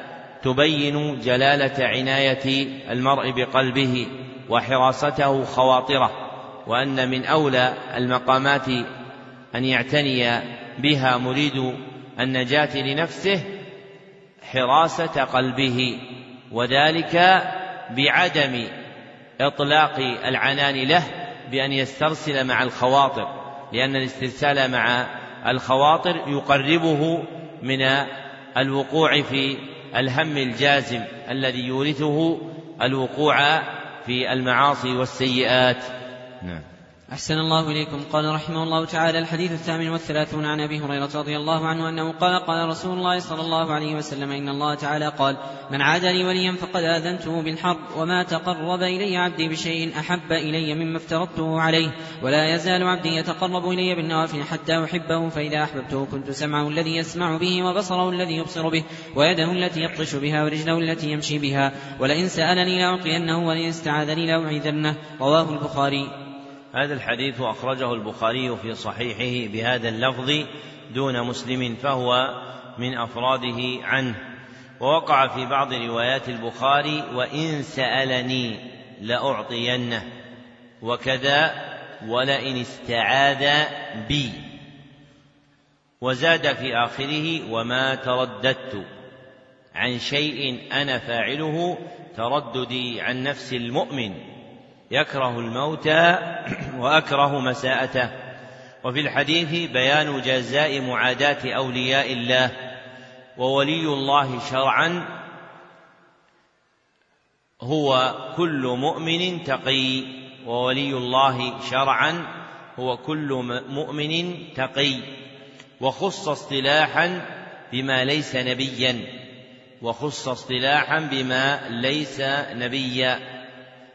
تبين جلالة عناية المرء بقلبه وحراسته خواطره وأن من أولى المقامات أن يعتني بها مريد النجاة لنفسه حراسة قلبه وذلك بعدم إطلاق العنان له بأن يسترسل مع الخواطر لأن الاسترسال مع الخواطر يقربه من الوقوع في الهم الجازم الذي يورثه الوقوع في المعاصي والسيئات. نعم. أحسن الله إليكم. قال رحمه الله تعالى الحديث الثامن والثلاثون عن أبي هريرة رضي الله عنه أنه قال قال رسول الله صلى الله عليه وسلم إن الله تعالى قال من عاد لي وليا فقد آذنته بالحرب وما تقرب إلي عبدي بشيء أحب إلي مما افترضته عليه ولا يزال عبدي يتقرب إلي بالنوافل حتى أحبه فإذا أحببته كنت سمعه الذي يسمع به وبصره الذي يبصر به ويده التي يبطش بها ورجله التي يمشي بها ولئن سألني لأعطينه ولئن استعاذني لأعيذنه. رواه البخاري. هذا الحديث أخرجه البخاري في صحيحه بهذا اللفظ دون مسلم فهو من أفراده عنه. ووقع في بعض روايات البخاري وإن سألني لأعطينه وكذا ولئن استعاذ بي. وزاد في آخره وما ترددت. عن شيء أنا فاعله ترددي عن نفس المؤمن. يكره الموت وأكره مساءته. وفي الحديث بيان جزاء معاداة أولياء الله وولي الله شرعا هو كل مؤمن تقي وولي الله شرعا هو كل مؤمن تقي. وخص اصطلاحا بما ليس نبيا وخص اصطلاحا بما ليس نبيا.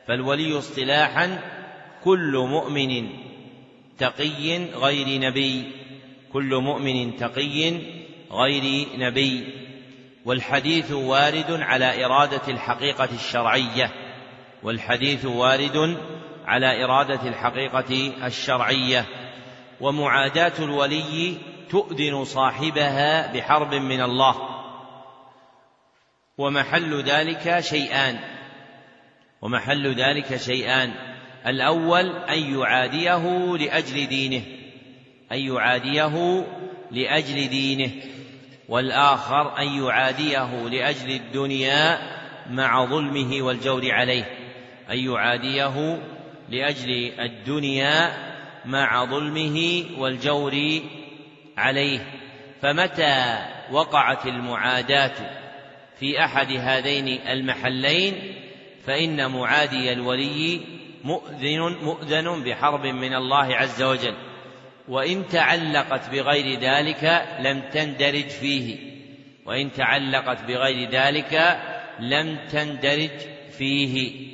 فالولي اصطلاحا كل مؤمن تقي غير نبي. كل مؤمن تقي غير نبي. والحديث وارد على إرادة الحقيقة الشرعية. والحديث وارد على إرادة الحقيقة الشرعية. ومعاداة الولي تؤذن صاحبها بحرب من الله. ومحل ذلك شيئان. ومحل ذلك شيئان. الأول أن يعاديه لأجل دينه أن يعاديه لأجل دينه والآخر أن يعاديه لأجل الدنيا مع ظلمه والجور عليه أن يعاديه لأجل الدنيا مع ظلمه والجور عليه. فمتى وقعت المعاداة في أحد هذين المحلين؟ فإن معادي الولي مؤذن مؤذن بحرب من الله عز وجل. وإن تعلقت بغير ذلك لم تندرج فيه. وإن تعلقت بغير ذلك لم تندرج فيه.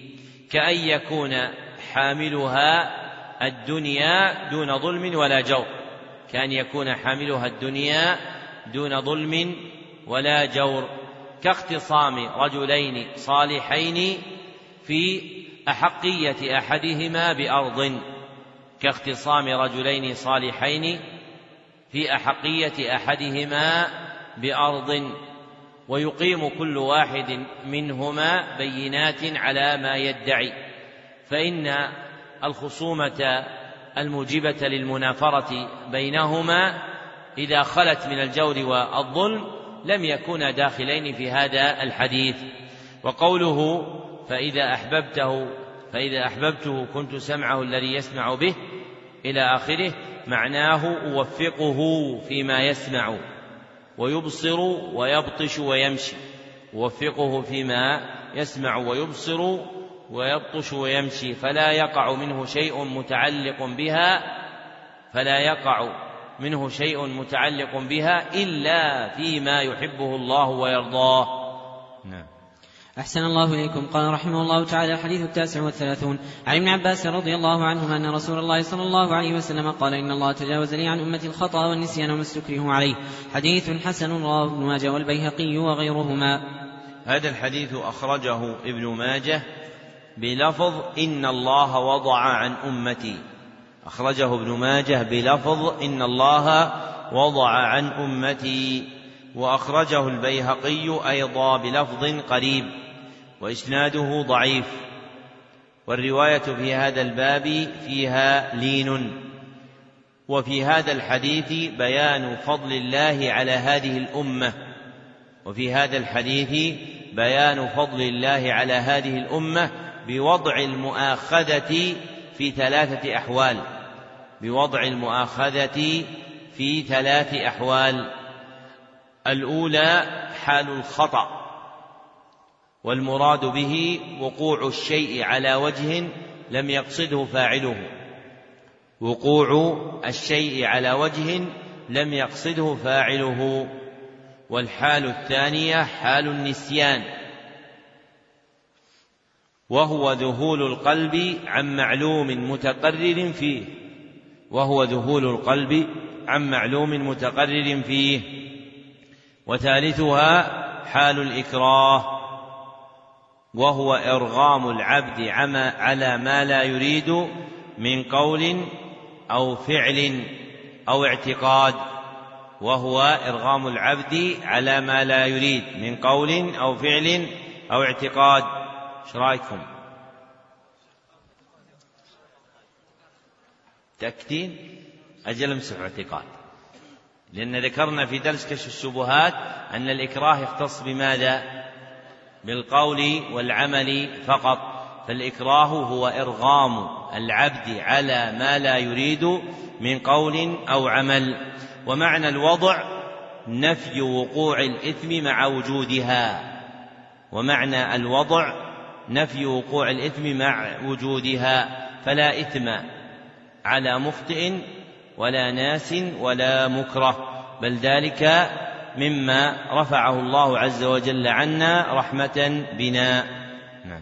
كأن يكون حاملها الدنيا دون ظلم ولا جور. كأن يكون حاملها الدنيا دون ظلم ولا جور. كاختصام رجلين صالحين في أحقية أحدهما بأرض كاختصام رجلين صالحين في أحقية أحدهما بأرض ويقيم كل واحد منهما بينات على ما يدعي فإن الخصومة الموجبة للمنافرة بينهما إذا خلت من الجور والظلم لم يكونا داخلين في هذا الحديث وقوله فإذا أحببته فإذا أحببته كنت سمعه الذي يسمع به إلى آخره معناه أوفقه فيما يسمع ويبصر ويبطش ويمشي. أوفقه فيما يسمع ويبصر ويبطش ويمشي. فلا يقع منه شيء متعلق بها فلا يقع منه شيء متعلق بها إلا فيما يحبه الله ويرضاه. نعم. أحسن الله إليكم. قال رحمه الله تعالى الحديث التاسع والثلاثون. عن ابن عباس رضي الله عنهما أن رسول الله صلى الله عليه وسلم قال إن الله تجاوز لي عن أمتي الخطأ والنسيان وما استكره عليه. حديث حسن رواه ابن ماجه والبيهقي وغيرهما. هذا الحديث أخرجه ابن ماجه بلفظ إن الله وضع عن أمتي. أخرجه ابن ماجه بلفظ إن الله وضع عن أمتي. وأخرجه البيهقي أيضا بلفظ قريب. وإسناده ضعيف. والرواية في هذا الباب فيها لين. وفي هذا الحديث بيان فضل الله على هذه الأمة. وفي هذا الحديث بيان فضل الله على هذه الأمة بوضع المؤاخذة في ثلاثة أحوال. بوضع المؤاخذة في ثلاث أحوال. الأولى حال الخطأ. والمراد به وقوع الشيء على وجه لم يقصده فاعله. وقوع الشيء على وجه لم يقصده فاعله. والحال الثانية حال النسيان. وهو ذهول القلب عن معلوم متقرر فيه. وهو ذهول القلب عن معلوم متقرر فيه. وثالثها حال الإكراه. وهو إرغام العبد على ما لا يريد من قول أو فعل أو اعتقاد وهو إرغام العبد على ما لا يريد من قول أو فعل أو اعتقاد. إيش رأيكم؟ تأكدين أجل امسحوا اعتقاد. لأن ذكرنا في درس كشف الشبهات أن الإكراه يختص بماذا؟ بالقول والعمل فقط فالإكراه هو إرغام العبد على ما لا يريد من قول أو عمل. ومعنى الوضع نفي وقوع الإثم مع وجودها. ومعنى الوضع نفي وقوع الإثم مع وجودها. فلا إثم على مخطئ ولا ناس ولا مكره بل ذلك مما رفعه الله عز وجل عنا رحمة بنا. نعم.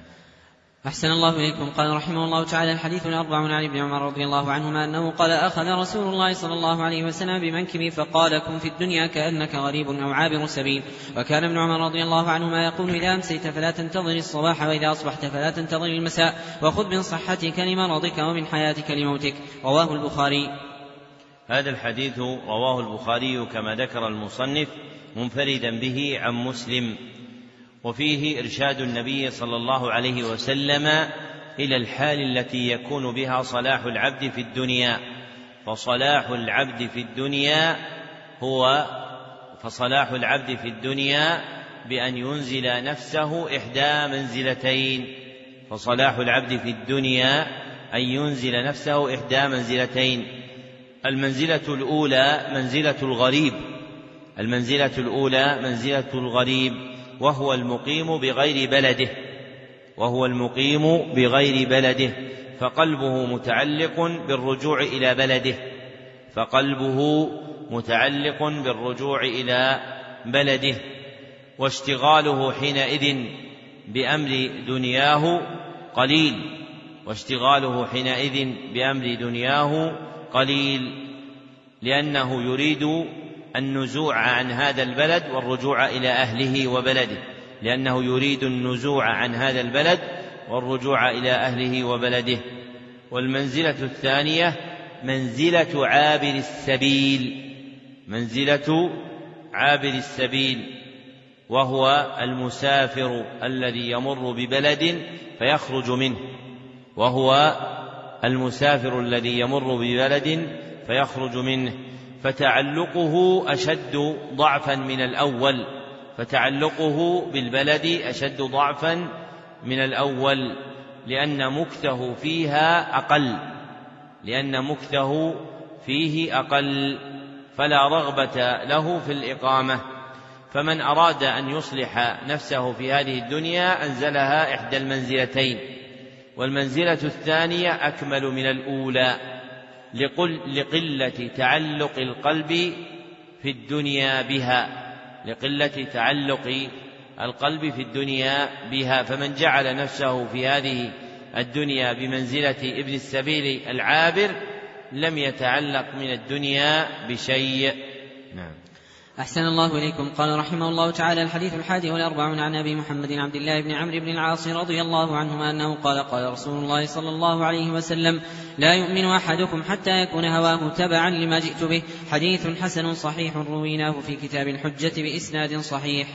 أحسن الله إليكم. قال رحمه الله تعالى الحديث الأربع عن ابن عمر رضي الله عنهما أنه قال أخذ رسول الله صلى الله عليه وسلم بمنكبي فقال كن في الدنيا كأنك غريب أو عابر سبيل وكان ابن عمر رضي الله عنهما يقول إذا أمسيت فلا تنتظر الصباح وإذا أصبحت فلا تنتظر المساء وخذ من صحتك لمرضك ومن حياتك لموتك رواه البخاري. هذا الحديث رواه البخاري كما ذكر المصنف منفردا به عن مسلم. وفيه إرشاد النبي صلى الله عليه وسلم إلى الحال التي يكون بها صلاح العبد في الدنيا. فصلاح العبد في الدنيا هو فصلاح العبد في الدنيا بأن ينزل نفسه إحدى منزلتين. فصلاح العبد في الدنيا أن ينزل نفسه إحدى منزلتين. المنزلة الأولى منزلة الغريب. المنزلة الأولى منزلة الغريب وهو المقيم بغير بلده. وهو المقيم بغير بلده. فقلبه متعلق بالرجوع إلى بلده. فقلبه متعلق بالرجوع إلى بلده. واشتغاله حينئذ بأمر دنياه قليل. واشتغاله حينئذ بأمر دنياه قليل لأنه يريد النزوع عن هذا البلد والرجوع إلى أهله وبلده. لأنه يريد النزوع عن هذا البلد والرجوع إلى أهله وبلده. والمنزلة الثانية منزلة عابر السبيل منزلة عابر السبيل وهو المسافر الذي يمر ببلد فيخرج منه وهو المسافر الذي يمر ببلد فيخرج منه فتعلقه أشد ضعفا من الأول فتعلقه بالبلد أشد ضعفا من الأول لأن مكثه فيها أقل لأن مكثه فيه أقل فلا رغبة له في الإقامة. فمن أراد أن يصلح نفسه في هذه الدنيا أنزلها إحدى المنزلتين. والمنزلة الثانية أكمل من الأولى لقل لقلة تعلق القلب في الدنيا بها لقلة تعلق القلب في الدنيا بها. فمن جعل نفسه في هذه الدنيا بمنزلة ابن السبيل العابر لم يتعلق من الدنيا بشيء. نعم. أحسن الله إليكم. قال رحمه الله تعالى الحديث الحادي والأربعون عن أبي محمد عبد الله بن عمرو بن العاص رضي الله عنهما أنه قال قال رسول الله صلى الله عليه وسلم لا يؤمن أحدكم حتى يكون هواه تبعا لما جئت به. حديث حسن صحيح رويناه في كتاب الحجة بإسناد صحيح.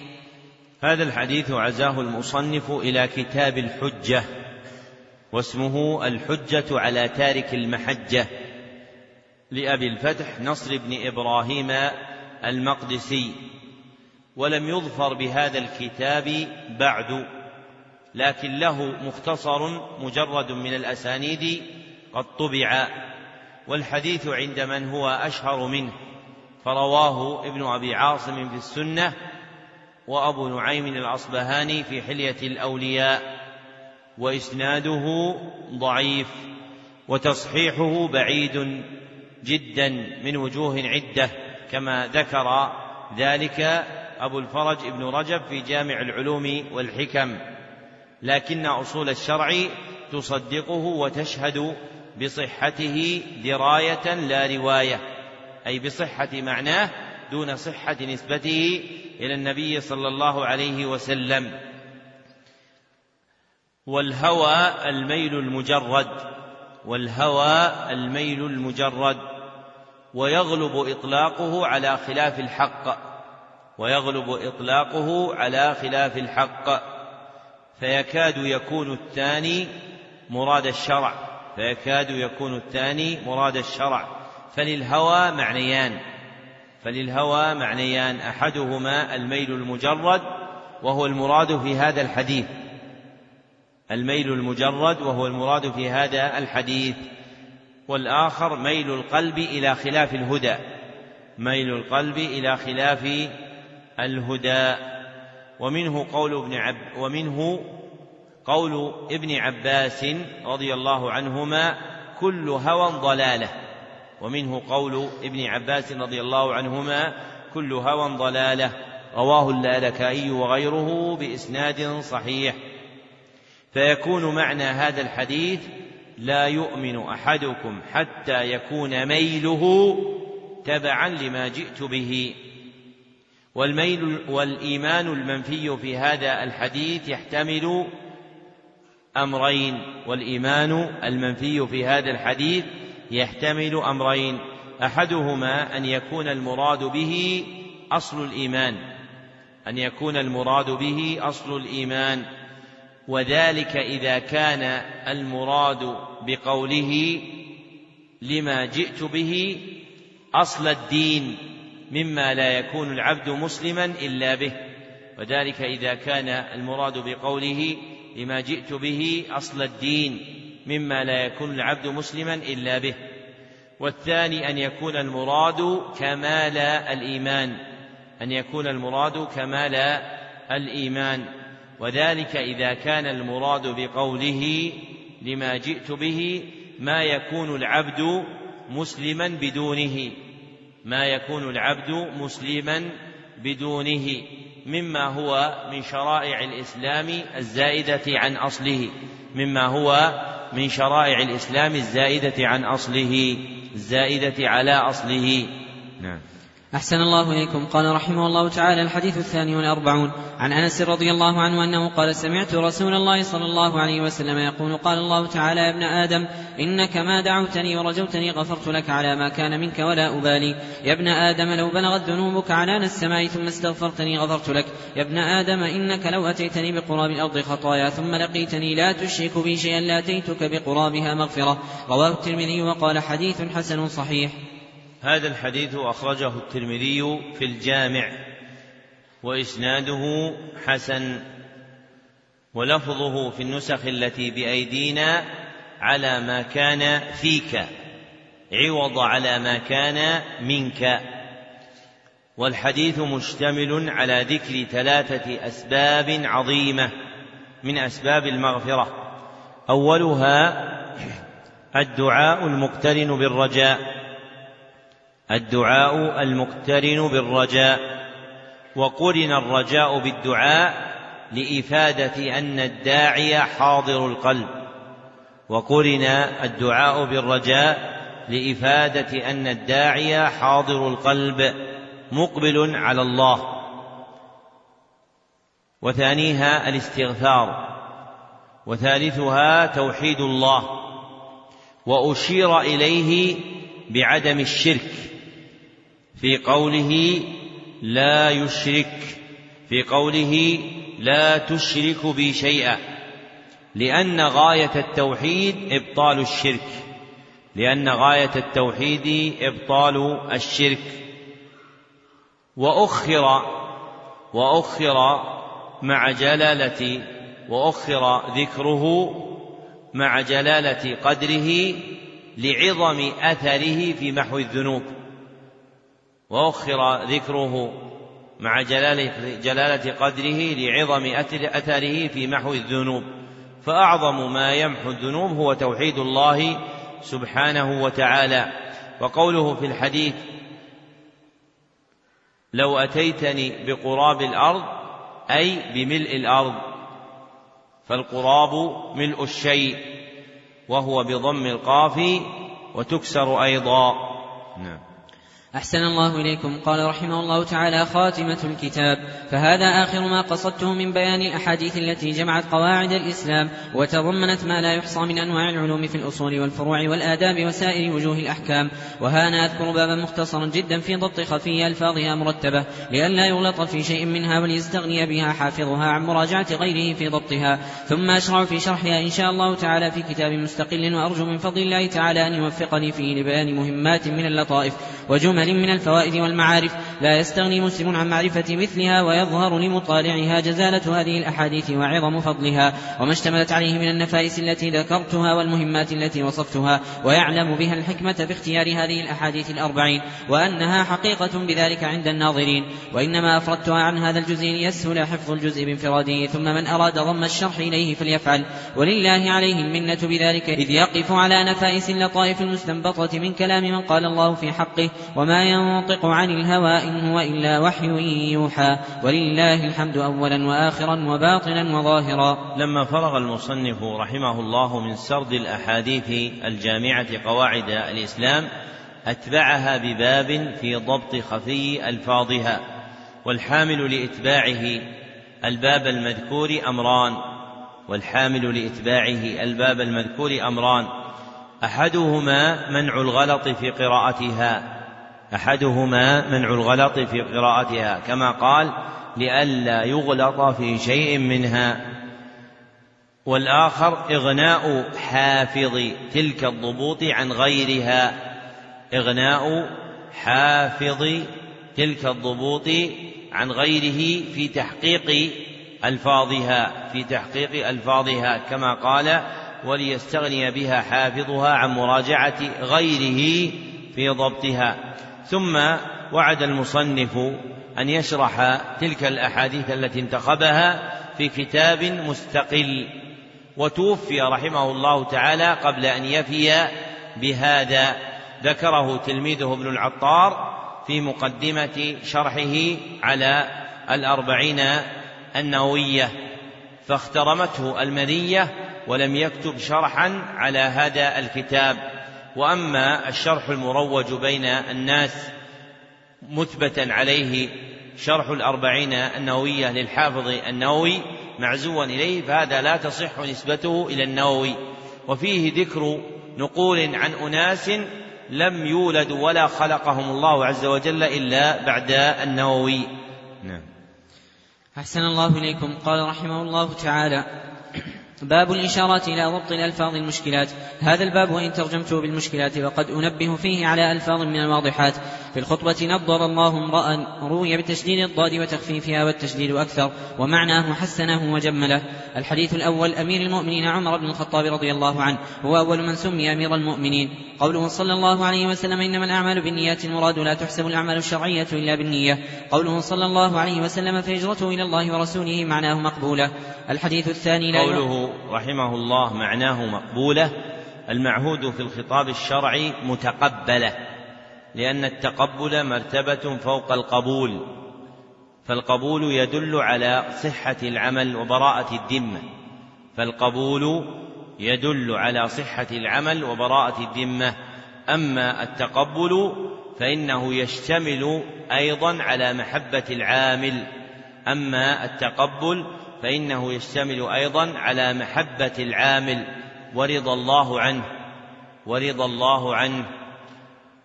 هذا الحديث عزاه المصنف إلى كتاب الحجة واسمه الحجة على تارك المحجة لأبي الفتح نصر بن إبراهيم المقدسي ولم يظفر بهذا الكتاب بعد لكن له مختصر مجرد من الأسانيد قد طبع والحديث عند من هو أشهر منه فرواه ابن أبي عاصم في السنة وأبو نعيم الأصبهاني في حلية الأولياء وإسناده ضعيف وتصحيحه بعيد جدا من وجوه عدة. كما ذكر ذلك أبو الفرج ابن رجب في جامع العلوم والحكم لكن أصول الشرع تصدقه وتشهد بصحته دراية لا رواية أي بصحة معناه دون صحة نسبته إلى النبي صلى الله عليه وسلم. والهوى الميل المجرد والهوى الميل المجرد. ويغلب إطلاقه على خلاف الحق ويغلب إطلاقه على خلاف الحق. فيكاد يكون الثاني مراد الشرع فيكاد يكون الثاني مراد الشرع. فللهوى معنيان فللهوى معنيان. أحدهما الميل المجرد وهو المراد في هذا الحديث الميل المجرد وهو المراد في هذا الحديث. والآخر ميل القلب إلى خلاف الهدى. ميل القلب إلى خلاف الهدى. ومنه قول ابن عب ومنه قول ابن عباس رضي الله عنهما كل هوى ضلاله. ومنه قول ابن عباس رضي الله عنهما كل هوى ضلاله. رواه اللالكائي وغيره بإسناد صحيح. فيكون معنى هذا الحديث لا يؤمن أحدكم حتى يكون ميله تبعا لما جئت به. والميل والإيمان المنفي في هذا الحديث يحتمل أمرين والإيمان المنفي في هذا الحديث يحتمل أمرين. أحدهما أن يكون المراد به أصل الإيمان أن يكون المراد به أصل الإيمان. وذلك إذا كان المراد بقوله لما جئت به أصل الدين مما لا يكون العبد مسلما إلا به. وذلك إذا كان المراد بقوله لما جئت به أصل الدين مما لا يكون العبد مسلما إلا به. والثاني أن يكون المراد كمال الإيمان. أن يكون المراد كمال الإيمان. وذلك إذا كان المراد بقوله لما جئت به ما يكون العبد مسلما بدونه ما يكون العبد مسلما بدونه مما هو من شرائع الإسلام الزائدة عن أصله مما هو من شرائع الإسلام الزائدة عن أصله الزائدة على أصله. نعم. أحسن الله إليكم. قال رحمه الله تعالى الحديث الثاني والأربعون. عن أنس رضي الله عنه أنه قال سمعت رسول الله صلى الله عليه وسلم يقول قال الله تعالى يا ابن آدم إنك ما دعوتني ورجوتني غفرت لك على ما كان منك ولا أبالي. يا ابن آدم لو بلغت ذنوبك عنان السماء ثم استغفرتني غفرت لك. يا ابن آدم إنك لو أتيتني بقراب الأرض خطايا ثم لقيتني لا تشرك بي شيئا لأتيتك بقرابها مغفرة. رواه الترمذي وقال حديث حسن صحيح. هذا الحديث أخرجه الترمذي في الجامع وإسناده حسن ولفظه في النسخ التي بأيدينا على ما كان فيك عوض على ما كان منك. والحديث مشتمل على ذكر ثلاثة أسباب عظيمة من أسباب المغفرة. أولها الدعاء المقترن بالرجاء. الدعاء المقترن بالرجاء وقرن الرجاء بالدعاء لإفادة أن الداعي حاضر القلب وقرن الدعاء بالرجاء لإفادة أن الداعي حاضر القلب مقبل على الله. وثانيها الاستغفار وثالثها توحيد الله وأشير إليه بعدم الشرك. في قوله لا يشرك في قوله لا تشرك بي شيئا لأن غاية التوحيد إبطال الشرك لأن غاية التوحيد إبطال الشرك. وأخر وأخر مع جلالة وأخر ذكره مع جلالة قدره لعظم أثره في محو الذنوب. وأخر ذكره مع جلالة, جلالة قدره لعظم أثره في محو الذنوب. فأعظم ما يمحو الذنوب هو توحيد الله سبحانه وتعالى. وقوله في الحديث لو أتيتني بقراب الأرض أي بملء الأرض فالقراب ملء الشيء وهو بضم القاف وتكسر أيضا. نعم. أحسن الله إليكم. قال رحمه الله تعالى خاتمة الكتاب. فهذا آخر ما قصدته من بيان الأحاديث التي جمعت قواعد الإسلام وتضمنت ما لا يحصى من أنواع العلوم في الأصول والفروع والآداب وسائر وجوه الأحكام. وها أذكر بابا مختصرا جدا في ضبط خفي ألفاظها مرتبة لئلا يغلط في شيء منها وليستغني بها حافظها عن مراجعة غيره في ضبطها. ثم أشرع في شرحها إن شاء الله تعالى في كتاب مستقل وأرجو من فضل الله تعالى أن يوفقني فيه لبيان مهمات من اللطائف. وجمل من الفوائد والمعارف. لا يستغني مسلم عن معرفة مثلها ويظهر لمطالعها جزالة هذه الأحاديث وعظم فضلها وما اشتملت عليه من النفائس التي ذكرتها والمهمات التي وصفتها ويعلم بها الحكمة في اختيار هذه الأحاديث الأربعين وأنها حقيقة بذلك عند الناظرين وإنما أفردتها عن هذا الجزء ليسهل حفظ الجزء بانفراده ثم من أراد ضم الشرح إليه فليفعل ولله عليه المنة بذلك إذ يقف على نفائس اللطائف المستنبطة من كلام من قال الله في حقه وما ينطق عن الهوى إن هو إلا وحي يوحى. ولله الحمد أولا وآخرا وباطنا وظاهرا. لما فرغ المصنف رحمه الله من سرد الأحاديث الجامعة قواعد الإسلام أتبعها بباب في ضبط خفي ألفاظها والحامل لإتباعه الباب المذكور أمران. والحامل لإتباعه الباب المذكور أمران. أحدهما منع الغلط في قراءتها. أحدهما منع الغلط في قراءتها كما قال لئلا يغلط في شيء منها. والآخر إغناء حافظ تلك الضبوط عن غيرها. إغناء حافظ تلك الضبوط عن غيره في تحقيق ألفاظها في تحقيق ألفاظها كما قال وليستغني بها حافظها عن مراجعة غيره في ضبطها. ثم وعد المصنف أن يشرح تلك الأحاديث التي انتخبها في كتاب مستقل وتوفي رحمه الله تعالى قبل أن يفي بهذا. ذكره تلميذه ابن العطار في مقدمة شرحه على الأربعين النووية. فاخترمته المنية ولم يكتب شرحا على هذا الكتاب. وأما الشرح المروج بين الناس مثبتا عليه شرح الأربعين النووية للحافظ النووي معزوا إليه فهذا لا تصح نسبته إلى النووي. وفيه ذكر نقول عن أناس لم يولدوا ولا خلقهم الله عز وجل إلا بعد النووي. نعم. أحسن الله إليكم. قال رحمه الله تعالى باب الإشارات إلى ضبط الألفاظ المشكلات. هذا الباب وإن ترجمته بالمشكلات وقد أنبه فيه على ألفاظ من الواضحات. في الخطبة نظر الله امرأ روي بتشديد الضاد وتخفيفها والتشديد أكثر ومعناه حسنه وجمله. الحديث الأول أمير المؤمنين عمر بن الخطاب رضي الله عنه هو أول من سمي أمير المؤمنين. قوله صلى الله عليه وسلم إنما الأعمال بالنيات المراد لا تحسب الأعمال الشرعية إلا بالنية. قوله صلى الله عليه وسلم فهجرته إلى الله ورسوله معناه مقبولة. الحديث الثاني لا قوله رحمه الله معناه مقبولة المعهود في الخطاب الشرعي متقبلة لأن التقبل مرتبة فوق القبول فالقبول يدل على صحة العمل وبراءة الذمة فالقبول يدل على صحة العمل وبراءة الذمة أما التقبل فإنه يشتمل أيضا على محبة العامل أما التقبل فإنه يشتمل أيضا على محبة العامل ورضى الله عنه ورضى الله عنه.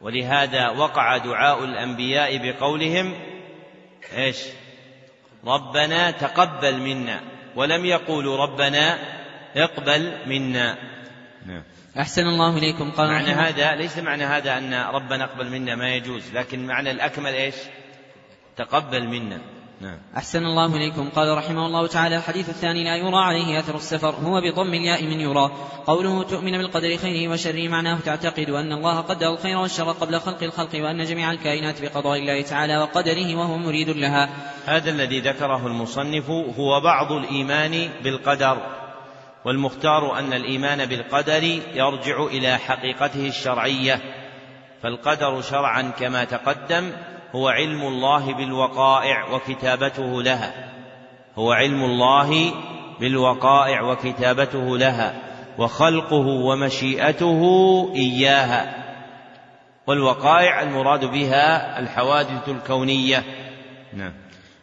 ولهذا وقع دعاء الأنبياء بقولهم إيش؟ ربنا تقبل منا. ولم يقولوا ربنا اقبل منا. نعم. أحسن الله إليكم. قال معنى هذا ليس معنى هذا أن ربنا اقبل منا ما يجوز لكن معنى الأكمل إيش؟ تقبل منا. نعم. أحسن الله إليكم. قال رحمه الله تعالى الحديث الثاني لا يرى عليه أثر السفر هو بضم الياء من يرى. قوله تؤمن بالقدر خيره وشره معناه تعتقد أن الله قدر الخير والشر قبل خلق الخلق وأن جميع الكائنات بقضاء الله تعالى وقدره وهو مريد لها. هذا الذي ذكره المصنف هو بعض الإيمان بالقدر والمختار أن الإيمان بالقدر يرجع إلى حقيقته الشرعية فالقدر شرعا كما تقدم هو علم الله بالوقائع وكتابته لها. هو علم الله بالوقائع وكتابته لها وخلقه ومشيئته إياها. والوقائع المراد بها الحوادث الكونية. نعم.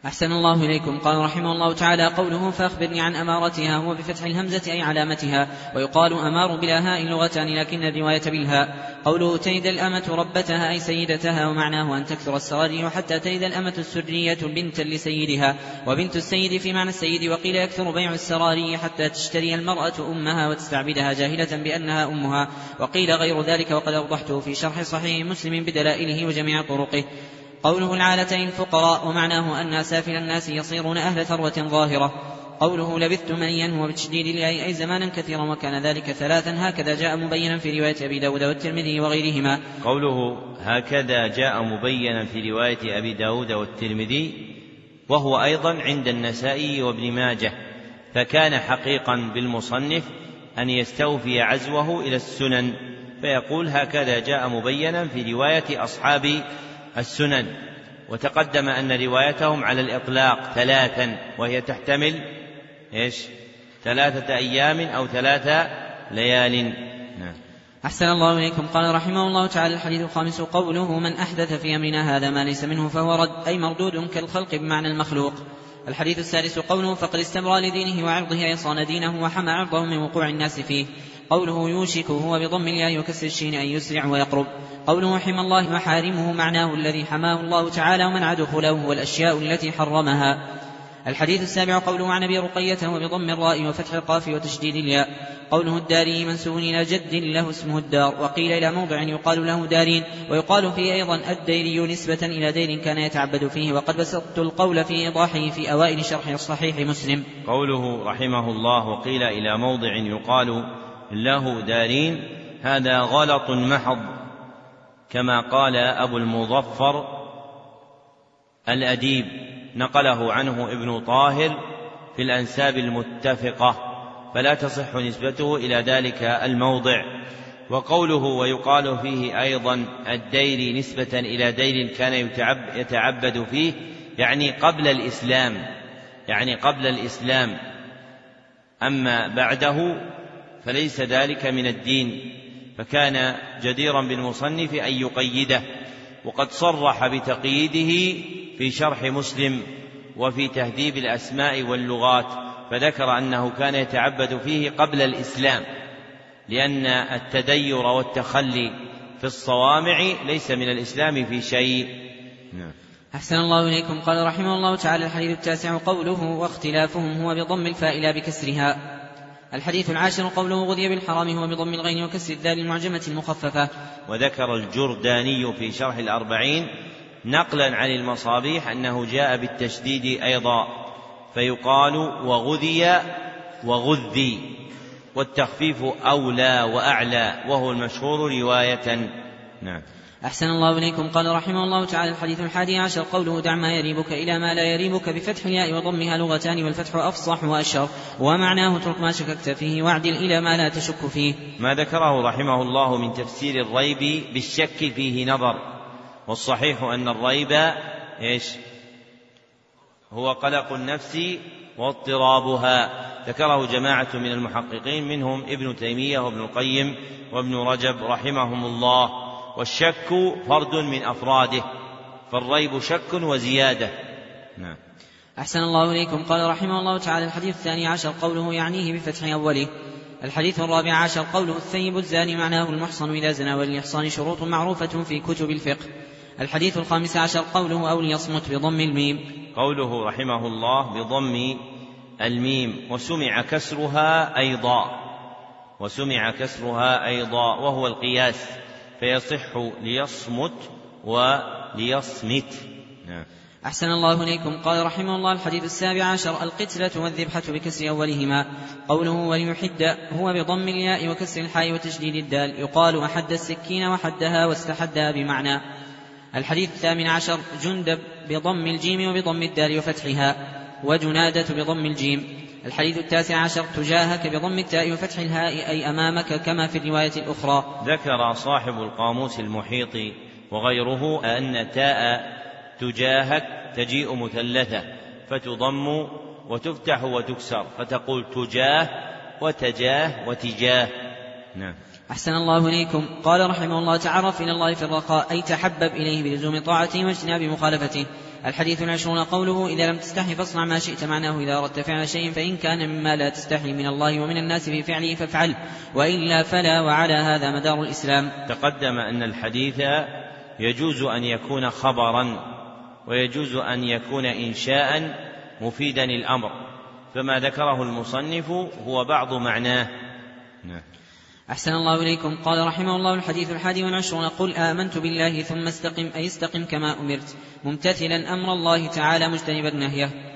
أحسن الله إليكم. قال رحمه الله تعالى قوله فأخبرني عن أمارتها هو بفتح الهمزة أي علامتها. ويقال أمار بلا هاء لغتان لكن الرواية بالهاء قوله تلد الأمة ربتها أي سيدتها ومعناه أن تكثر السراري حتى تلد الأمة السرية بنتا لسيدها. وبنت السيد في معنى السيد وقيل يكثر بيع السراري حتى تشتري المرأة أمها وتستعبدها جاهلة بأنها أمها. وقيل غير ذلك وقد أوضحته في شرح صحيح مسلم بدلائله وجميع طرقه. قوله العالتين الفقراء ومعناه أن سافل الناس يصيرون أهل ثروة ظاهرة. قوله لبثت منيا هو بتشديد الياء أي زمانا كثيرا وكان ذلك ثلاثا. هكذا جاء مبينا في رواية أبي داود والترمذي وغيرهما. قوله هكذا جاء مبينا في رواية أبي داود والترمذي وهو أيضا عند النسائي وابن ماجه فكان حقيقا بالمصنف أن يستوفي عزوه إلى السنن. فيقول هكذا جاء مبينا في رواية أصحاب السنن وتقدم أن روايتهم على الإطلاق ثلاثا وهي تحتمل إيش؟ ثلاثة أيام أو ثلاثة ليال. نعم. أحسن الله إليكم. قال رحمه الله تعالى الحديث الخامس قوله من أحدث في أمرنا هذا ما ليس منه فهو رد أي مردود كالخلق بمعنى المخلوق. الحديث السادس قوله فقد استمرى لدينه وعرضه أي صان دينه وحمى عرضه من وقوع الناس فيه قوله يوشك هو بضم الياء وكسر الشين أن يسرع ويقرب. قوله حمى الله محارمه معناه الذي حماه الله تعالى ومنع دخوله والأشياء التي حرمها. الحديث السابع قوله عن أبي رقية وبضم الراء وفتح القاف وتشديد الياء. قوله الداري منسوب إلى جد له اسمه الدار. وقيل إلى موضع يقال له دارين. ويقال فيه أيضا الديري نسبة إلى دير كان يتعبد فيه. وقد بسطت القول في إيضاحه في أوائل شرح صحيح مسلم. قوله رحمه الله وقيل إلى موضع يقال له دارين هذا غلط محض. كما قال أبو المظفر الأديب نقله عنه ابن طاهر في الأنساب المتفقة فلا تصح نسبته إلى ذلك الموضع. وقوله ويقال فيه أيضا الدير نسبة إلى دير كان يتعبد فيه يعني قبل الإسلام يعني قبل الإسلام. أما بعده فليس ذلك من الدين. فكان جديرا بالمصنف أن يقيده وقد صرح بتقييده في شرح مسلم وفي تهذيب الأسماء واللغات فذكر أنه كان يتعبد فيه قبل الإسلام لأن التدير والتخلي في الصوامع ليس من الإسلام في شيء. نعم. أحسن الله إليكم. قال رحمه الله تعالى الحديث التاسع قوله واختلافهم هو بضم الفاء لا بكسرها. الحديث العاشر قوله غذي بالحرام هو بضم الغين وكسر الدال المعجمة المخففة. وذكر الجرداني في شرح الأربعين نقلا عن المصابيح أنه جاء بالتشديد أيضا فيقال وغذي وغذي والتخفيف أولى وأعلى وهو المشهور رواية. نعم. أحسن الله إليكم. قال رحمه الله تعالى الحديث الحادي عشر قوله دع ما يريبك إلى ما لا يريبك بفتح الياء وضمها لغتان والفتح أفصح وأشهر ومعناه اترك ما شككت فيه واعدل إلى ما لا تشك فيه. ما ذكره رحمه الله من تفسير الريب بالشك فيه نظر. والصحيح أن الريب إيش؟ هو قلق النفس واضطرابها. ذكره جماعة من المحققين منهم ابن تيمية وابن القيم وابن رجب رحمهم الله. والشك فرد من أفراده فالريب شك وزيادة. نعم. أحسن الله إليكم. قال رحمه الله تعالى الحديث الثاني عشر قوله يعنيه بفتح أوله. الحديث الرابع عشر قوله الثيب الزاني معناه المحصن إذا زنى وللإحصان شروط معروفة في كتب الفقه. الحديث الخامس عشر قوله أو ليصمت بضم الميم. قوله رحمه الله بضم الميم وسمع كسرها أيضا. وسمع كسرها أيضا وهو القياس. فيصح ليصمت وليصمت. نعم. أحسن الله إليكم. قال رحمه الله الحديث السابع عشر. القتلة والذبحة بكسر أولهما. قوله وليحد هو بضم الياء وكسر الحاء وتشديد الدال. يقال أحد السكين وحدها واستحدها بمعنى. الحديث الثامن عشر. جندب بضم الجيم وبضم الدال وفتحها. وجنادة بضم الجيم. الحديث التاسع عشر تجاهك بضم التاء وفتح الهاء أي أمامك كما في الرواية الأخرى. ذكر صاحب القاموس المحيط وغيره أن تاء تجاهك تجيء مثلثة فتضم وتفتح وتكسر فتقول تجاه وتجاه وتجاه. نعم. أحسن الله إليكم. قال رحمه الله تعرف إلى الله في الرخاء أي تحبب إليه بلزوم طاعته واجتناب مخالفته. الحديث العشرون قوله إذا لم تستحي فاصنع ما شئت معناه إذا أردت فعل شيء فإن كان مما لا تستحي من الله ومن الناس في فعله فافعل وإلا فلا وعلى هذا مدار الإسلام. تقدم أن الحديث يجوز أن يكون خبرا ويجوز أن يكون إنشاء مفيدا الأمر. فما ذكره المصنف هو بعض معناه. نعم. أحسن الله إليكم. قال رحمه الله الحديث الحادي والعشرون قل آمنت بالله ثم استقم أي استقم كما أمرت ممتثلا أمر الله تعالى مجتنبا نهيه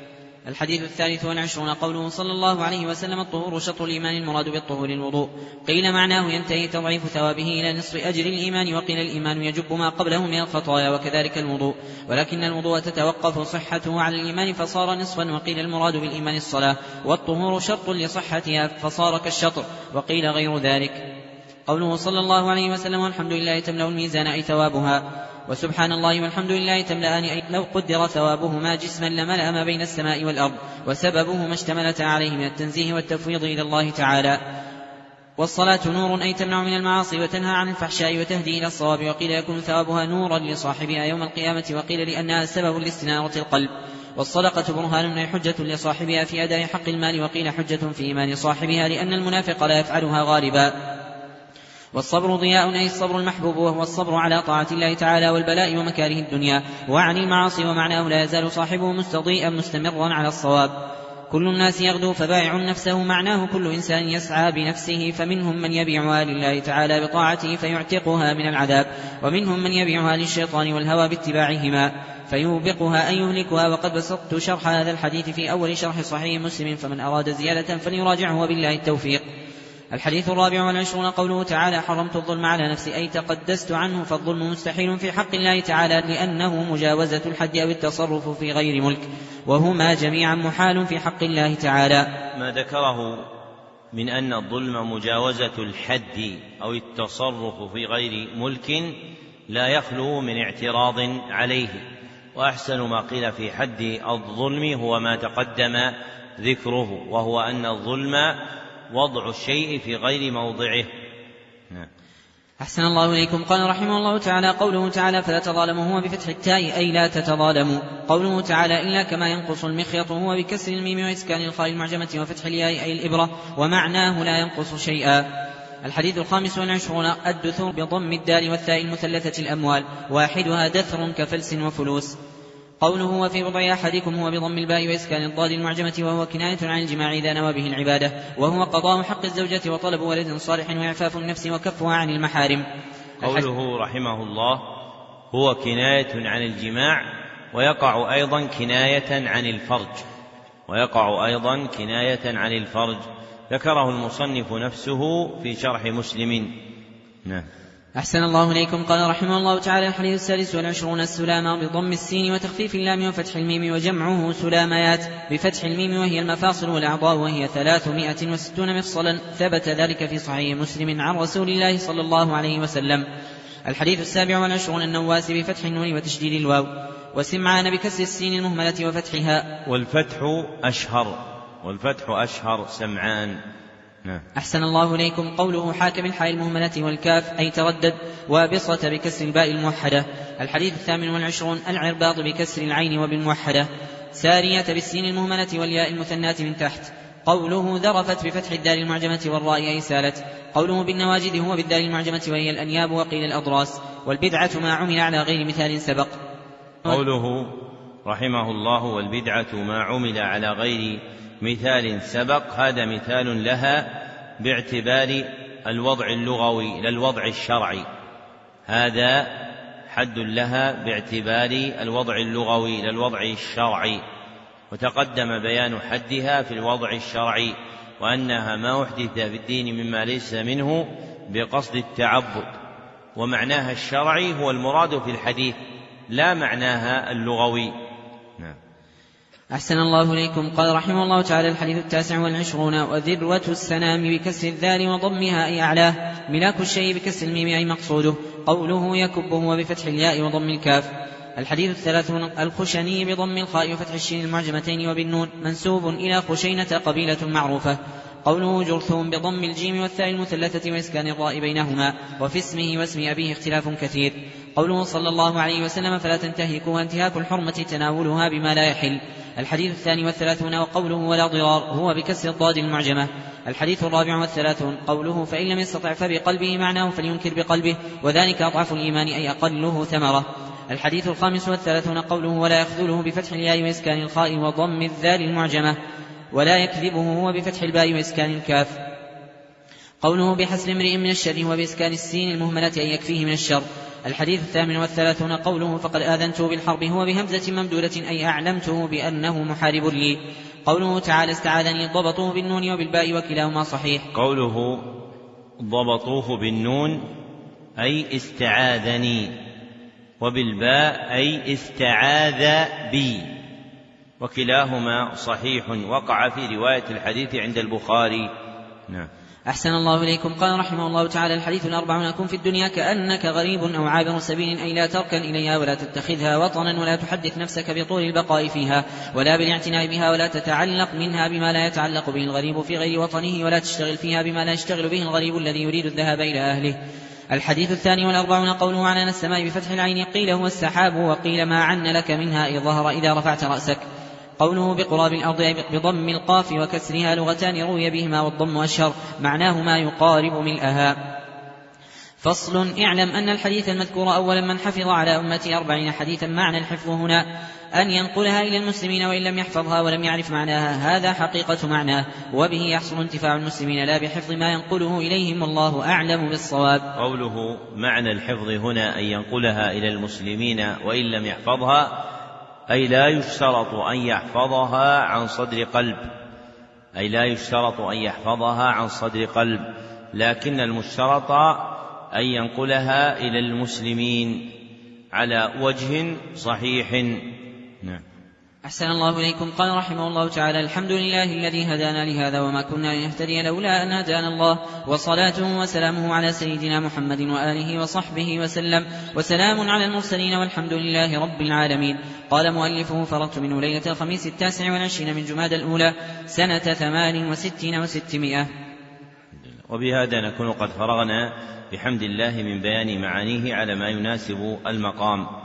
الحديث الثالث والعشرون قوله صلى الله عليه وسلم الطهور شطر الإيمان المراد بالطهور الوضوء. قيل معناه ينتهي تضعيف ثوابه إلى نصف أجر الإيمان وقيل الإيمان يجب ما قبله من الخطايا وكذلك الوضوء. ولكن الوضوء تتوقف صحته على الإيمان فصار نصفا وقيل المراد بالإيمان الصلاة. والطهور شرط لصحتها فصار كالشطر وقيل غير ذلك. قوله صلى الله عليه وسلم والحمد لله تملأ الميزان أي ثوابها. وسبحان الله والحمد لله تملأان أي لو قدر ثوابهما جسما لملأ ما بين السماء والأرض وسببه ما اشتملت عليه من التنزيه والتفويض إلى الله تعالى. والصلاة نور أي تمنع من المعاصي وتنهى عن الفحشاء وتهدي إلى الصواب وقيل يكون ثوابها نورا لصاحبها يوم القيامة وقيل لأنها سبب لاستنارة القلب. والصدقة برهان أي حجة لصاحبها في أداء حق المال وقيل حجة في إيمان صاحبها لأن المنافق لا يفعلها غالبا. والصبر ضياء أي الصبر المحبوب وهو الصبر على طاعة الله تعالى والبلاء ومكاره الدنيا. وعن المعاصي ومعناه لا يزال صاحبه مستضيئا مستمرا على الصواب. كل الناس يغدو فبائع نفسه معناه كل إنسان يسعى بنفسه فمنهم من يبيعها لله تعالى بطاعته فيعتقها من العذاب ومنهم من يبيعها للشيطان والهوى باتباعهما فيوبقها أن يهلكها. وقد بسطت شرح هذا الحديث في أول شرح صحيح مسلم فمن أراد زيادة فليراجعه وبالله التوفيق. الحديث الرابع والعشرون قوله تعالى حرمت الظلم على نفسي أي تقدست عنه فالظلم مستحيل في حق الله تعالى لأنه مجاوزة الحد أو التصرف في غير ملك وهما جميعا محال في حق الله تعالى. ما ذكره من أن الظلم مجاوزة الحد أو التصرف في غير ملك لا يخلو من اعتراض عليه. وأحسن ما قيل في حد الظلم هو ما تقدم ذكره وهو أن الظلم وضع الشيء في غير موضعه. نعم. أحسن الله إليكم. قال رحمه الله تعالى قوله تعالى فلا تظالموا هو بفتح التاء أي لا تتظالموا. قوله تعالى إلا كما ينقص المخيط هو بكسر الميم وإسكان الخاء المعجمة وفتح الياء أي الإبرة ومعناه لا ينقص شيئا. الحديث الخامس والعشرون الدثور بضم الدال والثاء المثلثة الأموال واحدها دثر كفلس وفلوس. قوله وفي بضع أحدكم هو بضم الباء وإسكان الضاد المعجمة وهو كناية عن الجماع إذا نوى به العبادة وهو قضاء حق الزوجة وطلب ولد صالح وإعفاف النفس وكفها عن المحارم. قوله رحمه الله هو كناية عن الجماع ويقع أيضا كناية عن الفرج. ويقع أيضا كناية عن الفرج. ذكره المصنف نفسه في شرح مسلم. نعم. أحسن الله إليكم. قال رحمه الله تعالى الحديث السادس والعشرون السلامة بضم السين وتخفيف اللام وفتح الميم وجمعه سلاميات بفتح الميم وهي المفاصل والأعضاء وهي ثلاثمائة وستون مفصلا. ثبت ذلك في صحيح مسلم عن رسول الله صلى الله عليه وسلم. الحديث السابع والعشرون النواس بفتح النون وتشديد الواو. وسمعان بكسر السين المهملة وفتحها. والفتح أشهر. والفتح أشهر سمعان. نعم. أحسن الله إليكم قوله حاكم الحاء المهملة والكاف أي تردد وابصة بكسر الباء الموحدة. الحديث الثامن والعشرون العرباط بكسر العين وبالموحدة. سارية بالسين المهملة والياء المثناة من تحت. قوله ذرفت بفتح الدال المعجمة والراء أي سالت. قوله بالنواجد هو بالدال المعجمة وهي الأنياب وقيل الأضراس. والبدعة ما عمل على غير مثال سبق. قوله رحمه الله والبدعة ما عمل على غير مثال سبق هذا مثال لها باعتبار الوضع اللغوي لا الوضع الشرعي. هذا حد لها باعتبار الوضع اللغوي لا الوضع الشرعي. وتقدم بيان حدها في الوضع الشرعي وأنها ما أحدث في الدين مما ليس منه بقصد التعبد. ومعناها الشرعي هو المراد في الحديث لا معناها اللغوي. أحسن الله إليكم. قال رحمه الله تعالى الحديث التاسع والعشرون وذروة السنام بكسر الذال وضمها أي أعلاه ملاك الشيء بكسر الميم أي مقصوده قوله يكبه وبفتح الياء وضم الكاف. الحديث الثلاثون الخشني بضم الخاء وفتح الشين المعجمتين وبالنون منسوب إلى خشينة قبيلة معروفة. قوله جرثوم بضم الجيم والثاء المثلثة وإسكان الراء بينهما وفي اسمه واسم أبيه اختلاف كثير. قوله صلى الله عليه وسلم فلا تنتهكوا انتهاك الحرمة تناولها بما لا يحل. الحديث الثاني والثلاثون وقوله ولا ضرار هو بكسر الضاد المعجمة. الحديث الرابع والثلاثون قوله فإن لم يستطع فبقلبه معناه فلينكر بقلبه وذلك أضعف الإيمان أي أقله ثمرة. الحديث الخامس والثلاثون قوله ولا يخذله بفتح الياء وإسكان الخاء وضم الذال المعجمة. ولا يكذبه هو بفتح الباء وإسكان الكاف. قوله بحسب امرئ من الشر وبإسكان السين المهملة أن يكفيه من الشر. الحديث الثامن والثلاثون قوله فقد آذنته بالحرب هو بهمزة ممدودة أي أعلمته بأنه محارب لي. قوله تعالى استعاذني ضبطوه بالنون وبالباء وكلاهما صحيح. قوله ضبطوه بالنون أي استعاذني وبالباء أي استعاذ بي. وكلاهما صحيح وقع في رواية الحديث عند البخاري. نعم. أحسن الله إليكم. قال رحمه الله تعالى الحديث الأربعون كن في الدنيا كأنك غريب أو عابر سبيل أي لا تركن إليها ولا تتخذها وطنا ولا تحدث نفسك بطول البقاء فيها ولا بالاعتناء بها ولا تتعلق منها بما لا يتعلق به الغريب في غير وطنه ولا تشتغل فيها بما لا يشتغل به الغريب الذي يريد الذهاب إلى أهله. الحديث الثاني والأربعون قوله عن السماء بفتح العين قيل هو السحاب وقيل ما عن لك منها إذ ظهر إذا رفعت رأسك. قوله بقراب الأرض بضم القاف وكسرها لغتان روي بهما والضم أشهر معناه ما يقارب ملئها فصل اعلم أن الحديث المذكور أولا من حفظ على أمتي أربعين حديثا معنى الحفظ هنا أن ينقلها إلى المسلمين وإن لم يحفظها ولم يعرف معناها. هذا حقيقة معناه وبه يحصل انتفاع المسلمين لا بحفظ ما ينقله إليهم والله أعلم بالصواب. قوله معنى الحفظ هنا أن ينقلها إلى المسلمين وإن لم يحفظها أي لا يشترط أن يحفظها عن صدر قلب. أي لا يشترط أن يحفظها عن صدر قلب. لكن المشترط أن ينقلها إلى المسلمين على وجه صحيح. نعم. أحسن الله إليكم. قال رحمه الله تعالى الحمد لله الذي هدانا لهذا وما كنا لنهتدي لولا أن هدانا الله. وصلاته وسلامه على سيدنا محمد وآله وصحبه وسلم. وسلام على المرسلين والحمد لله رب العالمين. قال مؤلفه فرغت منه ليلة الخميس التاسع والعشرين من جماد الأولى سنة ثمان وستين وستمائة. وبهذا نكون قد فرغنا. بحمد الله من بيان معانيه على ما يناسب المقام.